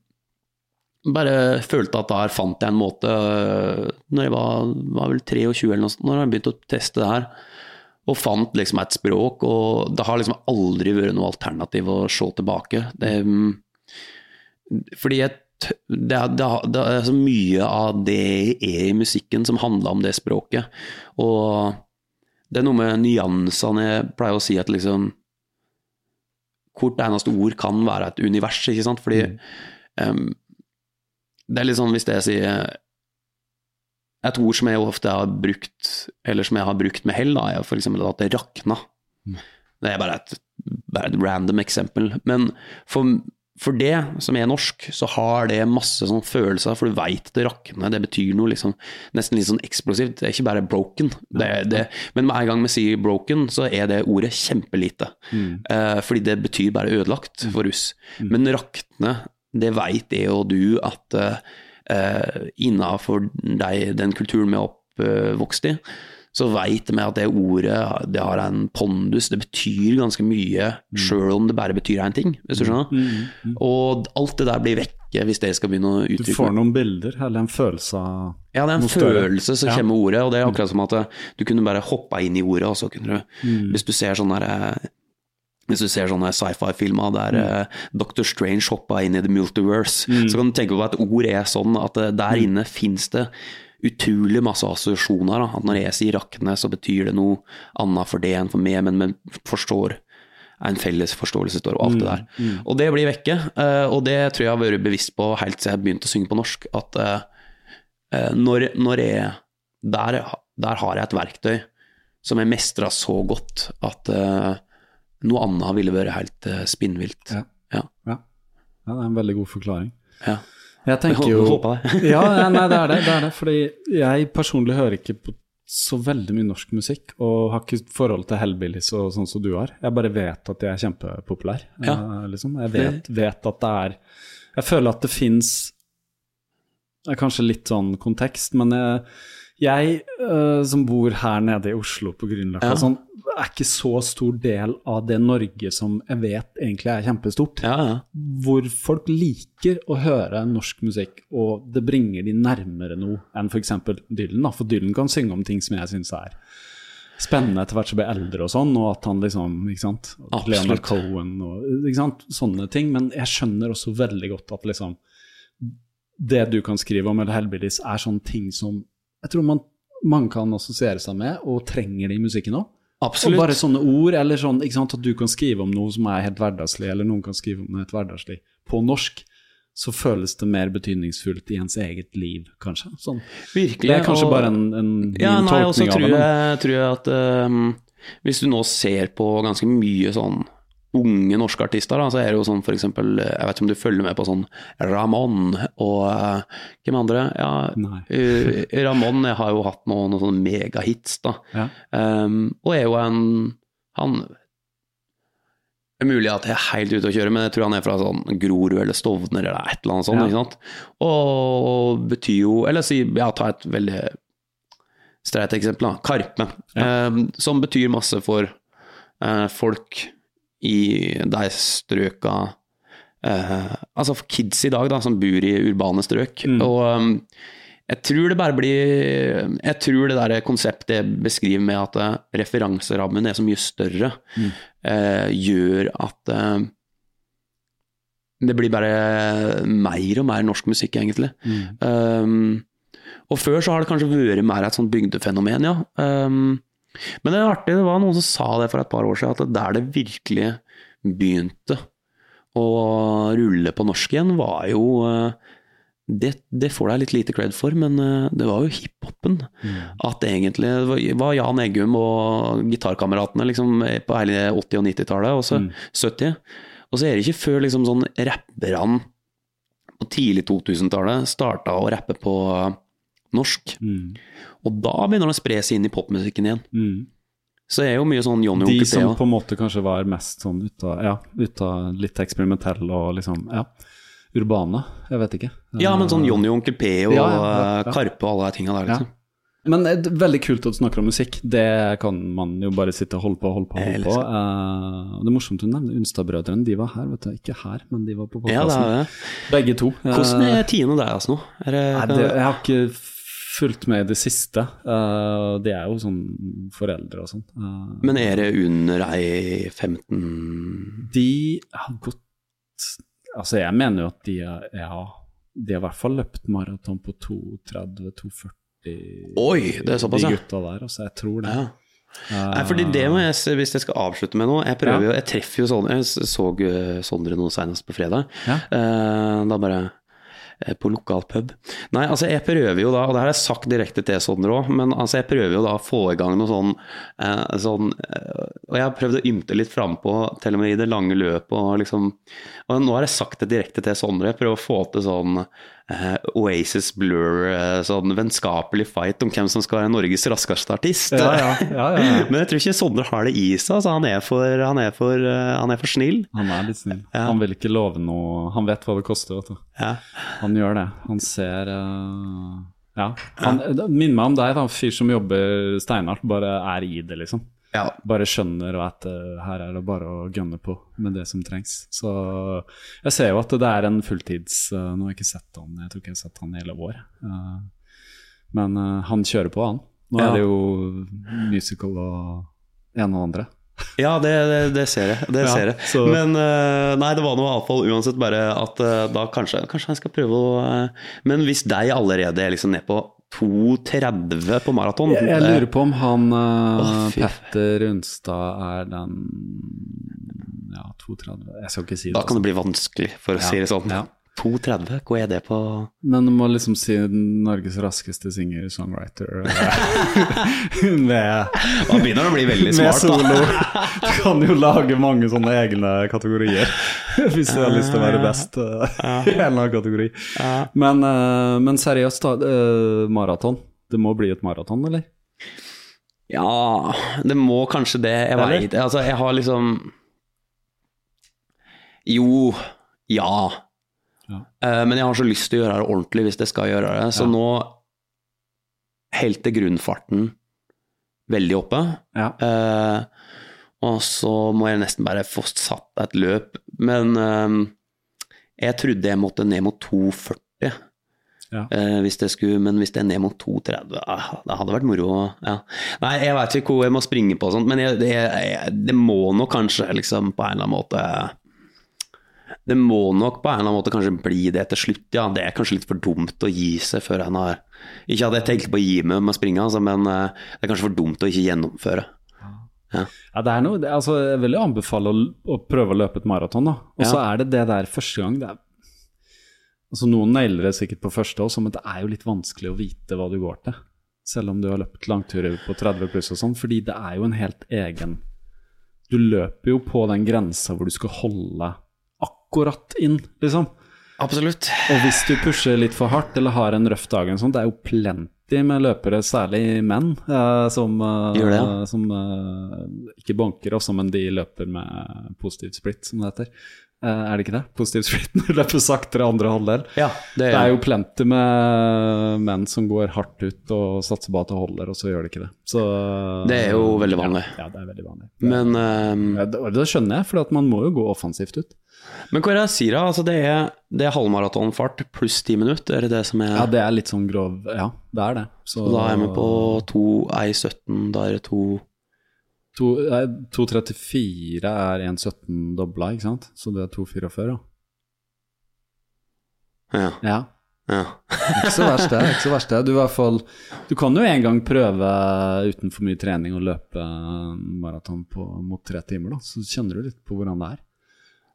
bare følte at der fant jeg en måte øh, Når jeg var, var vel 23 eller noe sånt, når jeg begynte å teste det her. og fant liksom et språk, og det har liksom aldri vært noe alternativ å se tilbake. Det, mm, fordi jeg, det, er, det, er, det er så mye av det jeg er i musikken som handler om det språket. Og det er noe med nyansene jeg pleier å si at liksom Hvert eneste ord kan være et univers, ikke sant? Fordi um, det er litt sånn hvis jeg sier et ord som jeg ofte har brukt, eller som jeg har brukt med hell, da, er eksempel at det rakna. Det er bare et, bare et random eksempel. Men for, for det som er norsk, så har det masse sånn følelser, for du veit det rakner. Det betyr noe liksom, nesten litt sånn eksplosivt. Det er ikke bare broken. Det, det, men med en gang vi sier broken, så er det ordet kjempelite. Eh, fordi det betyr bare ødelagt for oss. Men rakne, det veit jeg og du at eh, eh, innafor den kulturen vi er oppvokst i, så veit vi at det ordet det har en pondus, det betyr ganske mye, sjøl om det bare betyr én ting, hvis du skjønner. Og alt det der blir vekke hvis dere skal begynne å uttrykke Du får noen bilder, eller en følelse av ja, det er en følelse som Ja. kommer med ordet, og det er akkurat som at eh, du kunne bare hoppa inn i ordet, og så kunne du Mm. Hvis du ser sånne der, eh, hvis du ser sånne sci-fi-filmer der Mm. eh, Dr. Strange hoppa inn i the multiverse, så kan du tenke på at ord er sånn at eh, der Mm. inne fins det utrolig masse assosiasjoner. Da. At når jeg sier rakne, så betyr det noe annet for det enn for meg, men vi forstår en felles forståelse står og alt det der. Og det blir vekke, eh, og det tror jeg har vært bevisst på helt siden jeg begynte å synge på norsk, at eh, eh, når, når jeg der, der har jeg et verktøy som jeg mestra så godt at noe annet ville vært helt spinnvilt. Ja. Ja. Ja. ja, det er en veldig god forklaring. Ja. Jeg tenker jo ja, nei, det er det, det er det. Fordi jeg personlig hører ikke på så veldig mye norsk musikk, og har ikke forhold til Hellbillies og sånn som du har. Jeg bare vet at de er kjempepopulær. Ja. eh, liksom. Jeg vet, vet at det er Jeg føler at det fins Kanskje litt sånn kontekst, men jeg, jeg uh, som bor her nede i Oslo på Grünerløkka, Ja. sånn, er ikke så stor del av det Norge som jeg vet egentlig er kjempestort Ja, ja. hvor folk liker å høre norsk musikk, og det bringer de nærmere noe enn f.eks. Dylan. Da. For Dylan kan synge om ting som jeg syns er spennende etter hvert som blir eldre og sånn, og at han liksom ikke sant? Absolutt. Leonard Cohen og ikke sant? sånne ting. Men jeg skjønner også veldig godt at liksom det du kan skrive om, eller Hellbillies, er sånne ting som jeg tror man, man kan assosiere seg med, og trenger det i musikken òg. Absolutt. Og bare sånne ord, eller sånn, ikke sant, at du kan skrive om noe som er helt hverdagslig, eller noen kan skrive om noe helt hverdagslig på norsk, så føles det mer betydningsfullt i ens eget liv, kanskje. Sånn. Virkelig. Det er kanskje og- bare en, en Ja, nei, tolkning av det. det. og jeg, tror jeg at um, hvis du nå ser på ganske mye sånn unge norske artister, da, så er det jo sånn eksempel Jeg vet ikke om du følger med på sånn Ramón og uh, hvem andre? Ja, eh, Ramón har jo hatt noen, noen sånne megahits, da. Ja. Um, og er jo en Han det er mulig at jeg er helt ute å kjøre, men jeg tror han er fra sånn Grorud eller Stovner eller et eller annet sånt. Ja. ikke sant? Og betyr jo Eller si, ja, ta et veldig streit eksempel, da. Karpe. Eh, som betyr masse for eh, folk i de strøka eh, Altså for kids i dag, da, som bor i urbane strøk. Og um, jeg tror det bare blir Jeg tror det der konseptet jeg beskriver med at eh, referanserammen er så mye større, eh, gjør at eh, det blir bare mer og mer norsk musikk, egentlig. Um, og før så har det kanskje vært mer et sånt bygdefenomen, ja. Um, men det er artig, det var noen som sa det for et par år siden, at der det virkelig begynte å rulle på norsk igjen, var jo eh, det, det får deg litt lite cred for, men eh, det var jo hiphopen. At egentlig det var- Jan Eggum og gitarkameratene liksom, på hele 80- og 90-tallet, og så 70. Og så er det ikke før liksom sånn rapperne på tidlig 2000-tallet starta å rappe på norsk. Mm. Og da begynner det å spre seg inn i popmusikken igjen. Mm. Så det er jo mye sånn Johnny De Onkel som på en måte kanskje var mest sånn ut av, ja, ut av litt eksperimentell og liksom, ja, urbane. Jeg vet ikke. Ja, men sånn Johnny Onkel P og Ja, ja, eh, Karpe og alle de tinga der, Ja. liksom. Men det er veldig kult at du snakker om musikk. Det kan man jo bare sitte og holde på og holde på. Holde på. Uh, det er morsomt å nevne Unstad-brødrene. De var her, vet du. Ikke her, men de var på podkasten. Ja. Begge to. Hvordan er er deg altså nå? Er det, Nei, det, jeg har ikke fulgt med i det siste. Uh, de er jo sånn foreldre og sånn. Uh, Men er det under ei 15 de har gått Altså, jeg mener jo at de er Ja, de har i hvert fall løpt maraton på 2.30-2.40. Oi, det er såpass, De gutta der, altså. Jeg tror det. Ja. Nei, fordi det må jeg hvis jeg skal avslutte med noe Jeg prøver jo, jeg treffer jo Sondre. Jeg så eh, Sondre noe senest på fredag. Ja. Eh, da bare eh, på lokal pub. Nei, altså jeg prøver jo da, og det har jeg sagt direkte til Sondre òg, men altså jeg prøver jo da å få i gang noe sånn, eh, sånn eh, Og jeg har prøvd å ymte litt frampå, til og med i det lange løpet, og liksom Og nå har jeg sagt det direkte til Sondre, jeg prøver å få til sånn eh, Oasis Blur, eh, sånn vennskapelig fight om hvem som skal være Norges raskeste artist. Ja, ja, ja. Men jeg tror ikke Sondre har det i seg. Altså, han, er for, han, er for, eh, han er for snill. Han er litt snill. Han vil ikke love noe Han vet hva det koster, vet du. Ja. Han gjør det. Han ser uh... Ja. Han minner meg om deg, da. En fyr som jobber steinhardt, bare er i det, liksom. Ja. Bare skjønner at uh, her er det bare å gønne på med det som trengs. Så jeg ser jo at det er en fulltids uh, Nå har jeg ikke sett han, jeg tror ikke jeg har sett han i hele år. Uh, men han kjører på, han. Nå Ja. er det jo musical og en og andre. Ja, det, det, det ser jeg. Det Ja, ser jeg. så- Men nei, det var noe avfall uansett bare at da kanskje, kanskje jeg skal prøve å Men hvis deg allerede er liksom ned på 2,30 på maraton Jeg, jeg lurer på om han Å. Petter Unstad er den Ja, 2,30 Jeg skal ikke si det. Da kan det bli vanskelig, for å Ja, si det sånn. ja. 2,30, hva er det på Men du må liksom si Norges raskeste singer-songwriter med, Man begynner å bli veldig med smart, solo. da. Du kan jo lage mange sånne egne kategorier hvis du har lyst til å være best eh, i en eller annen kategori. Men, eh, men seriøst, da. eh, maraton. Det må bli et maraton, eller? Ja, det må kanskje det. Jeg veit Altså, jeg har liksom Jo, ja. Ja. Eh, men jeg har så lyst til å gjøre det ordentlig hvis jeg skal gjøre det. Så Ja. nå helte grunnfarten veldig oppe. Ja. Eh, og så må jeg nesten bare få satt et løp. Men eh, jeg trodde jeg måtte ned mot 2,40. Ja. Eh, hvis det skulle, men hvis det er ned mot 2,30 ah, Det hadde vært moro. Ja. Nei, jeg veit ikke hvor jeg må springe på og sånt, men jeg, det, jeg, det må nok kanskje liksom på en eller annen måte Det må nok på en eller annen måte kanskje bli det til slutt, ja. Det er kanskje litt for dumt å gi seg før en har Ikke hadde jeg tenkt på å gi meg med å springe, altså, men eh, det er kanskje for dumt å ikke gjennomføre. Ja, det er noe, det, altså, jeg vil jo anbefale å, å prøve å løpe et maraton, da. Og så Ja. er det det der første gang det er, altså Noen nailer det sikkert på første også, men det er jo litt vanskelig å vite hva du går til. Selv om du har løpt langturer på 30 pluss og sånn, fordi det er jo en helt egen Du løper jo på den grensa hvor du skal holde akkurat inn, liksom. Absolutt. Og hvis du pusher litt for hardt eller har en røff dag, sånn, det er jo plenty med løpere, særlig menn, eh, som, eh, det, ja. som eh, ikke banker også, men de løper med positiv split, som det heter. Eh, er det ikke det? Positiv split når du løper saktere andre halvdel. Ja, det, Det er jo plenty med menn som går hardt ut og satser på at det holder, og så gjør det ikke det. Så, Det er jo veldig vanlig. Ja, ja det er veldig vanlig. Men, eh, det, det skjønner jeg, for man må jo gå offensivt ut. Men hva er det jeg sier da? Altså, det er, det er halvmaratonfart pluss ti minutter, er det det som er Ja, det er litt sånn grov Ja, det er det. Så, da er vi på 2.17, da er det to To- 2.34 er 1.17 dobla, ikke sant? Så det er 2.44, da. Ja. Ja. ja. Ikke så verst, det. Ikke så verst det. Du, fall, du kan jo en gang prøve uten for mye trening å løpe maraton mot tre timer, da. Så kjenner du litt på hvordan det er.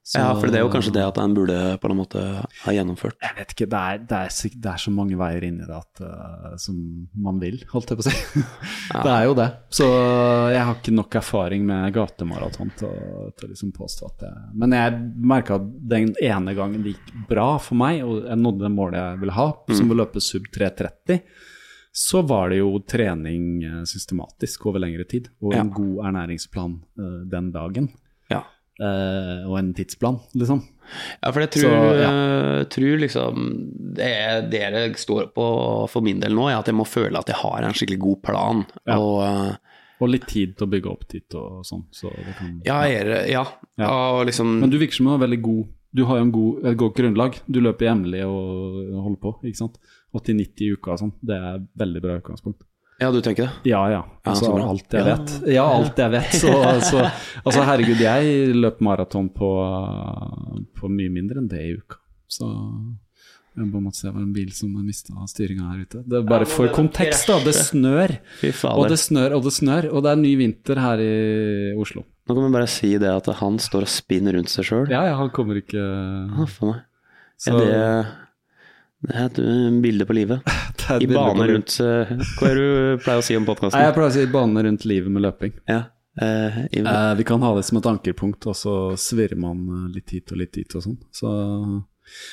Så- ja, for det er jo kanskje det at en burde på en måte ha gjennomført. Jeg vet ikke, det er, det er, det er så mange veier inn i det at, uh, som man vil, holdt jeg på å si. Det er jo det. Så jeg har ikke nok erfaring med gatemaraton til, til å liksom påstå at det Men jeg merka at den ene gangen det gikk bra for meg, og jeg nådde det målet jeg ville ha, som å løpe sub 330, så var det jo trening eh, systematisk over lengre tid, og en Ja. god ernæringsplan uh, den dagen. Eh, og en tidsplan, liksom. Ja, for jeg tror, Så, ja. eh, tror liksom det, det jeg står på for min del nå, er at jeg må føle at jeg har en skikkelig god plan. Ja. Og eh, Og litt tid til å bygge opp dit og sånn. Så kan, ja, er, det- ja. Ja. og liksom Men du virker som du har veldig god Du har jo en god, et godt grunnlag. Du løper jevnlig og holder på, ikke sant. 80-90 i uka og sånn. Det er veldig bra utgangspunkt. Ja, du tenker det? Ja, ja. Altså, ja alt jeg Ja. vet. Ja, alt jeg vet. Så, altså, altså, herregud, jeg løp maraton på, på mye mindre enn det i uka. Så jeg må se var en bil som mista styringa her ute. Det er bare for kontekst, da. Det snør. Og det snør, og det snør. Og det er ny vinter her i Oslo. Nå kan vi bare si det at han står og spinner rundt seg sjøl. Ja, ja, han kommer ikke for meg. så, Er det, det er et uh, bilde på livet. I bane rundt uh, Hva er det du pleier å si om podkasten? jeg pleier å si bane rundt livet med løping. Ja. eh, Eh, vi kan ha det som et ankerpunkt, og så svirrer man eh, litt hit og litt dit og sånn. Så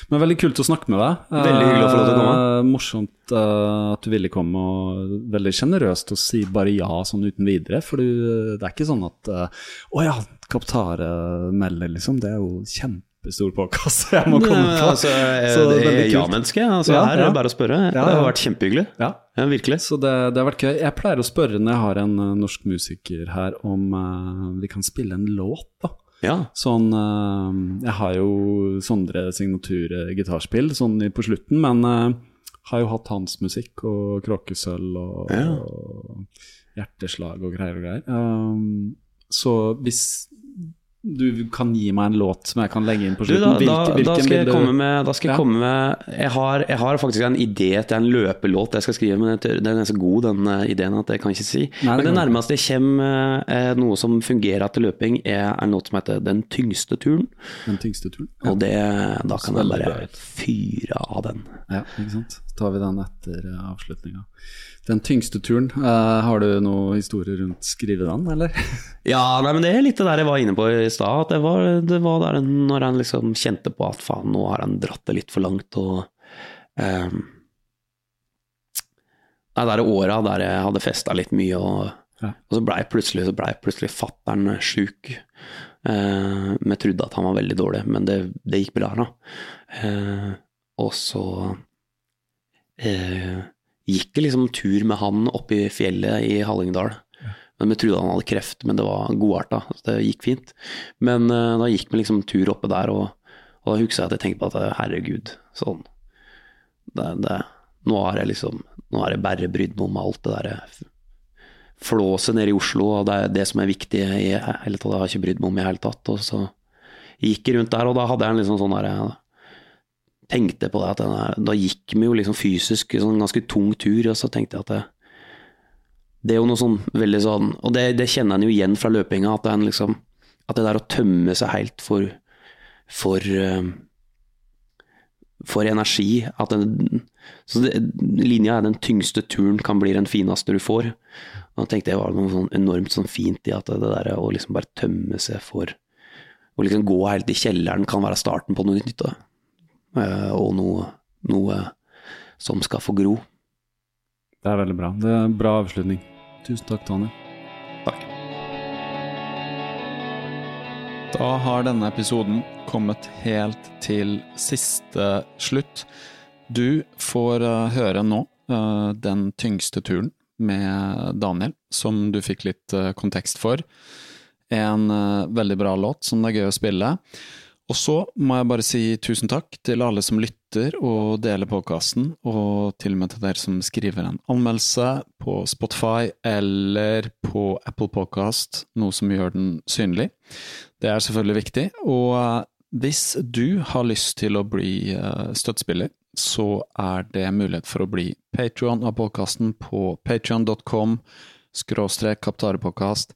Men veldig kult å snakke med deg. Veldig hyggelig å få lov til å komme. Eh, morsomt eh, at du ville komme, og veldig sjenerøst å si bare ja sånn uten videre. For du, det er ikke sånn at eh, Å ja, Kaptare melder, liksom. Det er jo kjempestor påkast jeg må komme på. altså, eh, Så det er ja-menneske. Altså, Ja, her er det bare å spørre. Ja, Det har vært kjempehyggelig. Ja. Virkelig. Så det, det har vært gøy. Jeg pleier å spørre når jeg har en eh, norsk musiker her, om uh, vi kan spille en låt, da. Ja. Sånn uh, Jeg har jo Sondre signatur-gitarspill sånn på slutten, men uh, har jo hatt hans musikk og Kråkesølv og, og Hjerteslag og greier og greier. Um, så hvis du kan gi meg en låt som jeg kan legge inn på Du, da, da, hvilken, da skal jeg komme med, da skal jeg, Ja. komme med jeg, har, jeg har faktisk en idé til en løpelåt jeg skal skrive, men den er så god, den eh, ideen, at jeg kan ikke si. Nei, men det nærmeste jeg kommer eh, noe som fungerer til løping, er en låt som heter Den tyngste turen. Den tyngste turen? Og det, da kan jeg bare fyre av den. Ja, ikke sant. Så tar vi den etter avslutninga. Den tyngste turen, Uh, har du noen historie rundt skrive den, eller? Ja, nei, men det er litt det der jeg var inne på i stad. Det var, det var der når han liksom kjente på at faen, nå har han dratt det litt for langt, og um, Det er åra der jeg hadde festa litt mye, og, Ja. og så blei plutselig, så ble plutselig fattern sjuk. Uh, jeg trodde at han var veldig dårlig, men det, det gikk bra, da. Eh, og så eh, gikk liksom tur med han oppe i fjellet i Hallingdal. Men Vi trodde han hadde kreft, men det var godarta, så det gikk fint. Men uh, da gikk vi liksom tur oppe der, og, og da husker jeg at jeg tenkte på at eh, herregud, sånn det, det, Nå har jeg liksom Nå har jeg bare brydd meg om alt det derre flåset nede i Oslo, og det er det som er viktig i hele tatt. Det har jeg ikke brydd meg om i det hele tatt. Og så gikk jeg rundt der, og da hadde jeg en liksom sånn der Tenkte på det at denne, Da gikk vi jo liksom fysisk en sånn ganske tung tur, og så tenkte jeg at det, det er jo noe sånn veldig sånn Og det, det kjenner en jo igjen fra løpinga, at liksom At det der å tømme seg helt for For eh, For energi. At den, så det, linja er den tyngste turen kan bli den fineste du får. Og da tenkte jeg var noe sånn enormt sånn fint i at det der å liksom bare tømme seg for Å liksom gå helt i kjelleren kan være starten på noe nytt. Da. Eh, Og noe, noe som skal få gro. Det er veldig bra. Det er en bra avslutning. Tusen takk, Daniel. Takk. Da har denne episoden kommet helt til siste slutt. Du får eh, høre nå eh, Den tyngste turen med Daniel, som du fikk litt kontekst for. En veldig bra låt som det er gøy å spille. Og så må jeg bare si tusen takk til alle som lytter og deler podkasten, og til og med til dere som skriver en anmeldelse på Spotify eller på Apple Podcast, noe som gjør den synlig. Det er selvfølgelig viktig. Og eh, hvis du har lyst til å bli eh, støttespiller, så er det mulighet for å bli Patrion av podkasten på patreon.com skråstrek kaptarepodkast.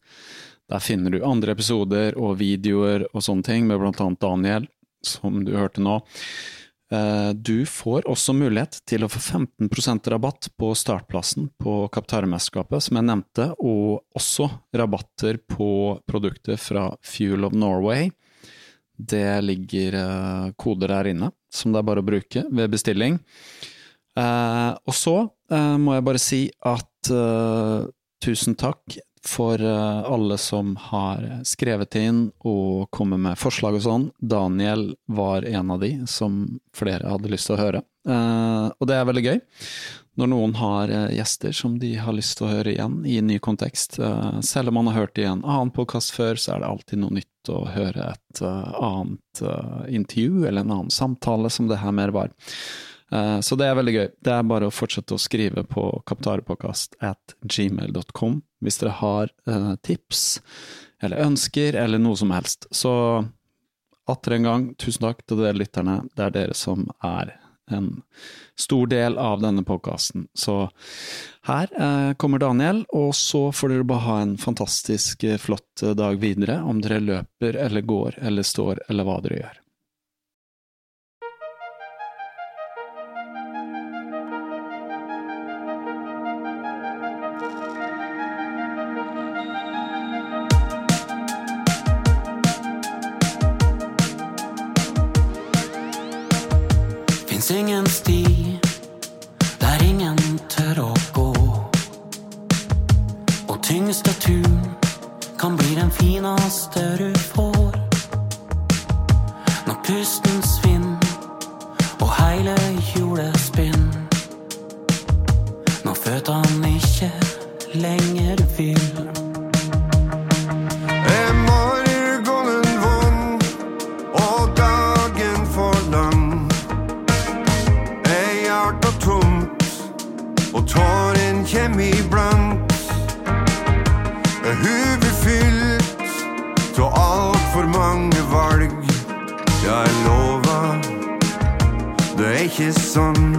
Der finner du andre episoder og videoer og sånne ting, med blant annet Daniel, som du hørte nå. Eh, Du får også mulighet til å få 15% rabatt på startplassen på Kaptarmesterskapet, som jeg nevnte, og også rabatter på produkter fra Fuel of Norway. Det ligger eh, koder der inne, som det er bare å bruke ved bestilling. Eh, og så må jeg bare si at tusen takk for eh, alle som har skrevet inn og kommet med forslag og sånn. Daniel var en av de som flere hadde lyst til å høre, eh, og det er veldig gøy. Når noen har eh, gjester som de har lyst til å høre igjen i en ny kontekst. Selv om man har hørt i en annen podkast før, så er det alltid noe nytt å høre et annet intervju eller en annen samtale, som det her mer var. Så det er veldig gøy. Det er bare å fortsette å skrive på kaptarepodkast at gmail.com hvis dere har eh, tips eller ønsker eller noe som helst. Så atter en gang, tusen takk til dere lytterne. Det er dere som er en stor del av denne podkasten. Så her eh, kommer Daniel, og så får dere bare ha en fantastisk flott dag videre, om dere løper eller går eller står eller hva dere gjør. Ikke sant.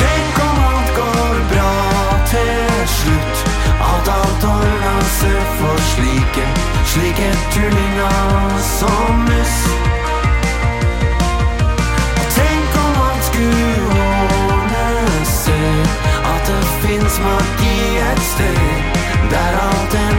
Tenk om alt går bra til slutt. At alt ordner seg for slike, slike tullinger som oss. Tenk om alt skulle ordne seg. At det fins magi et sted der alt ennå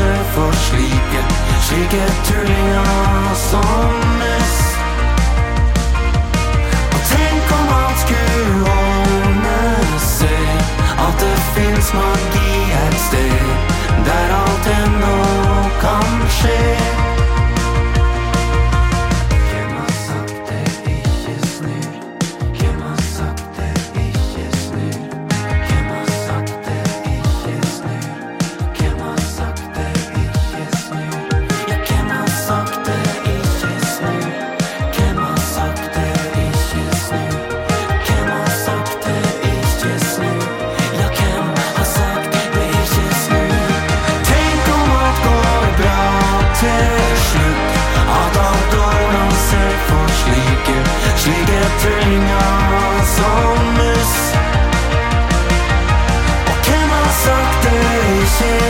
interesse for slike, slike tullinger som oss. Og tenk om alt skulle ordne seg, at det fins magi et sted der alt ennå kan skje. say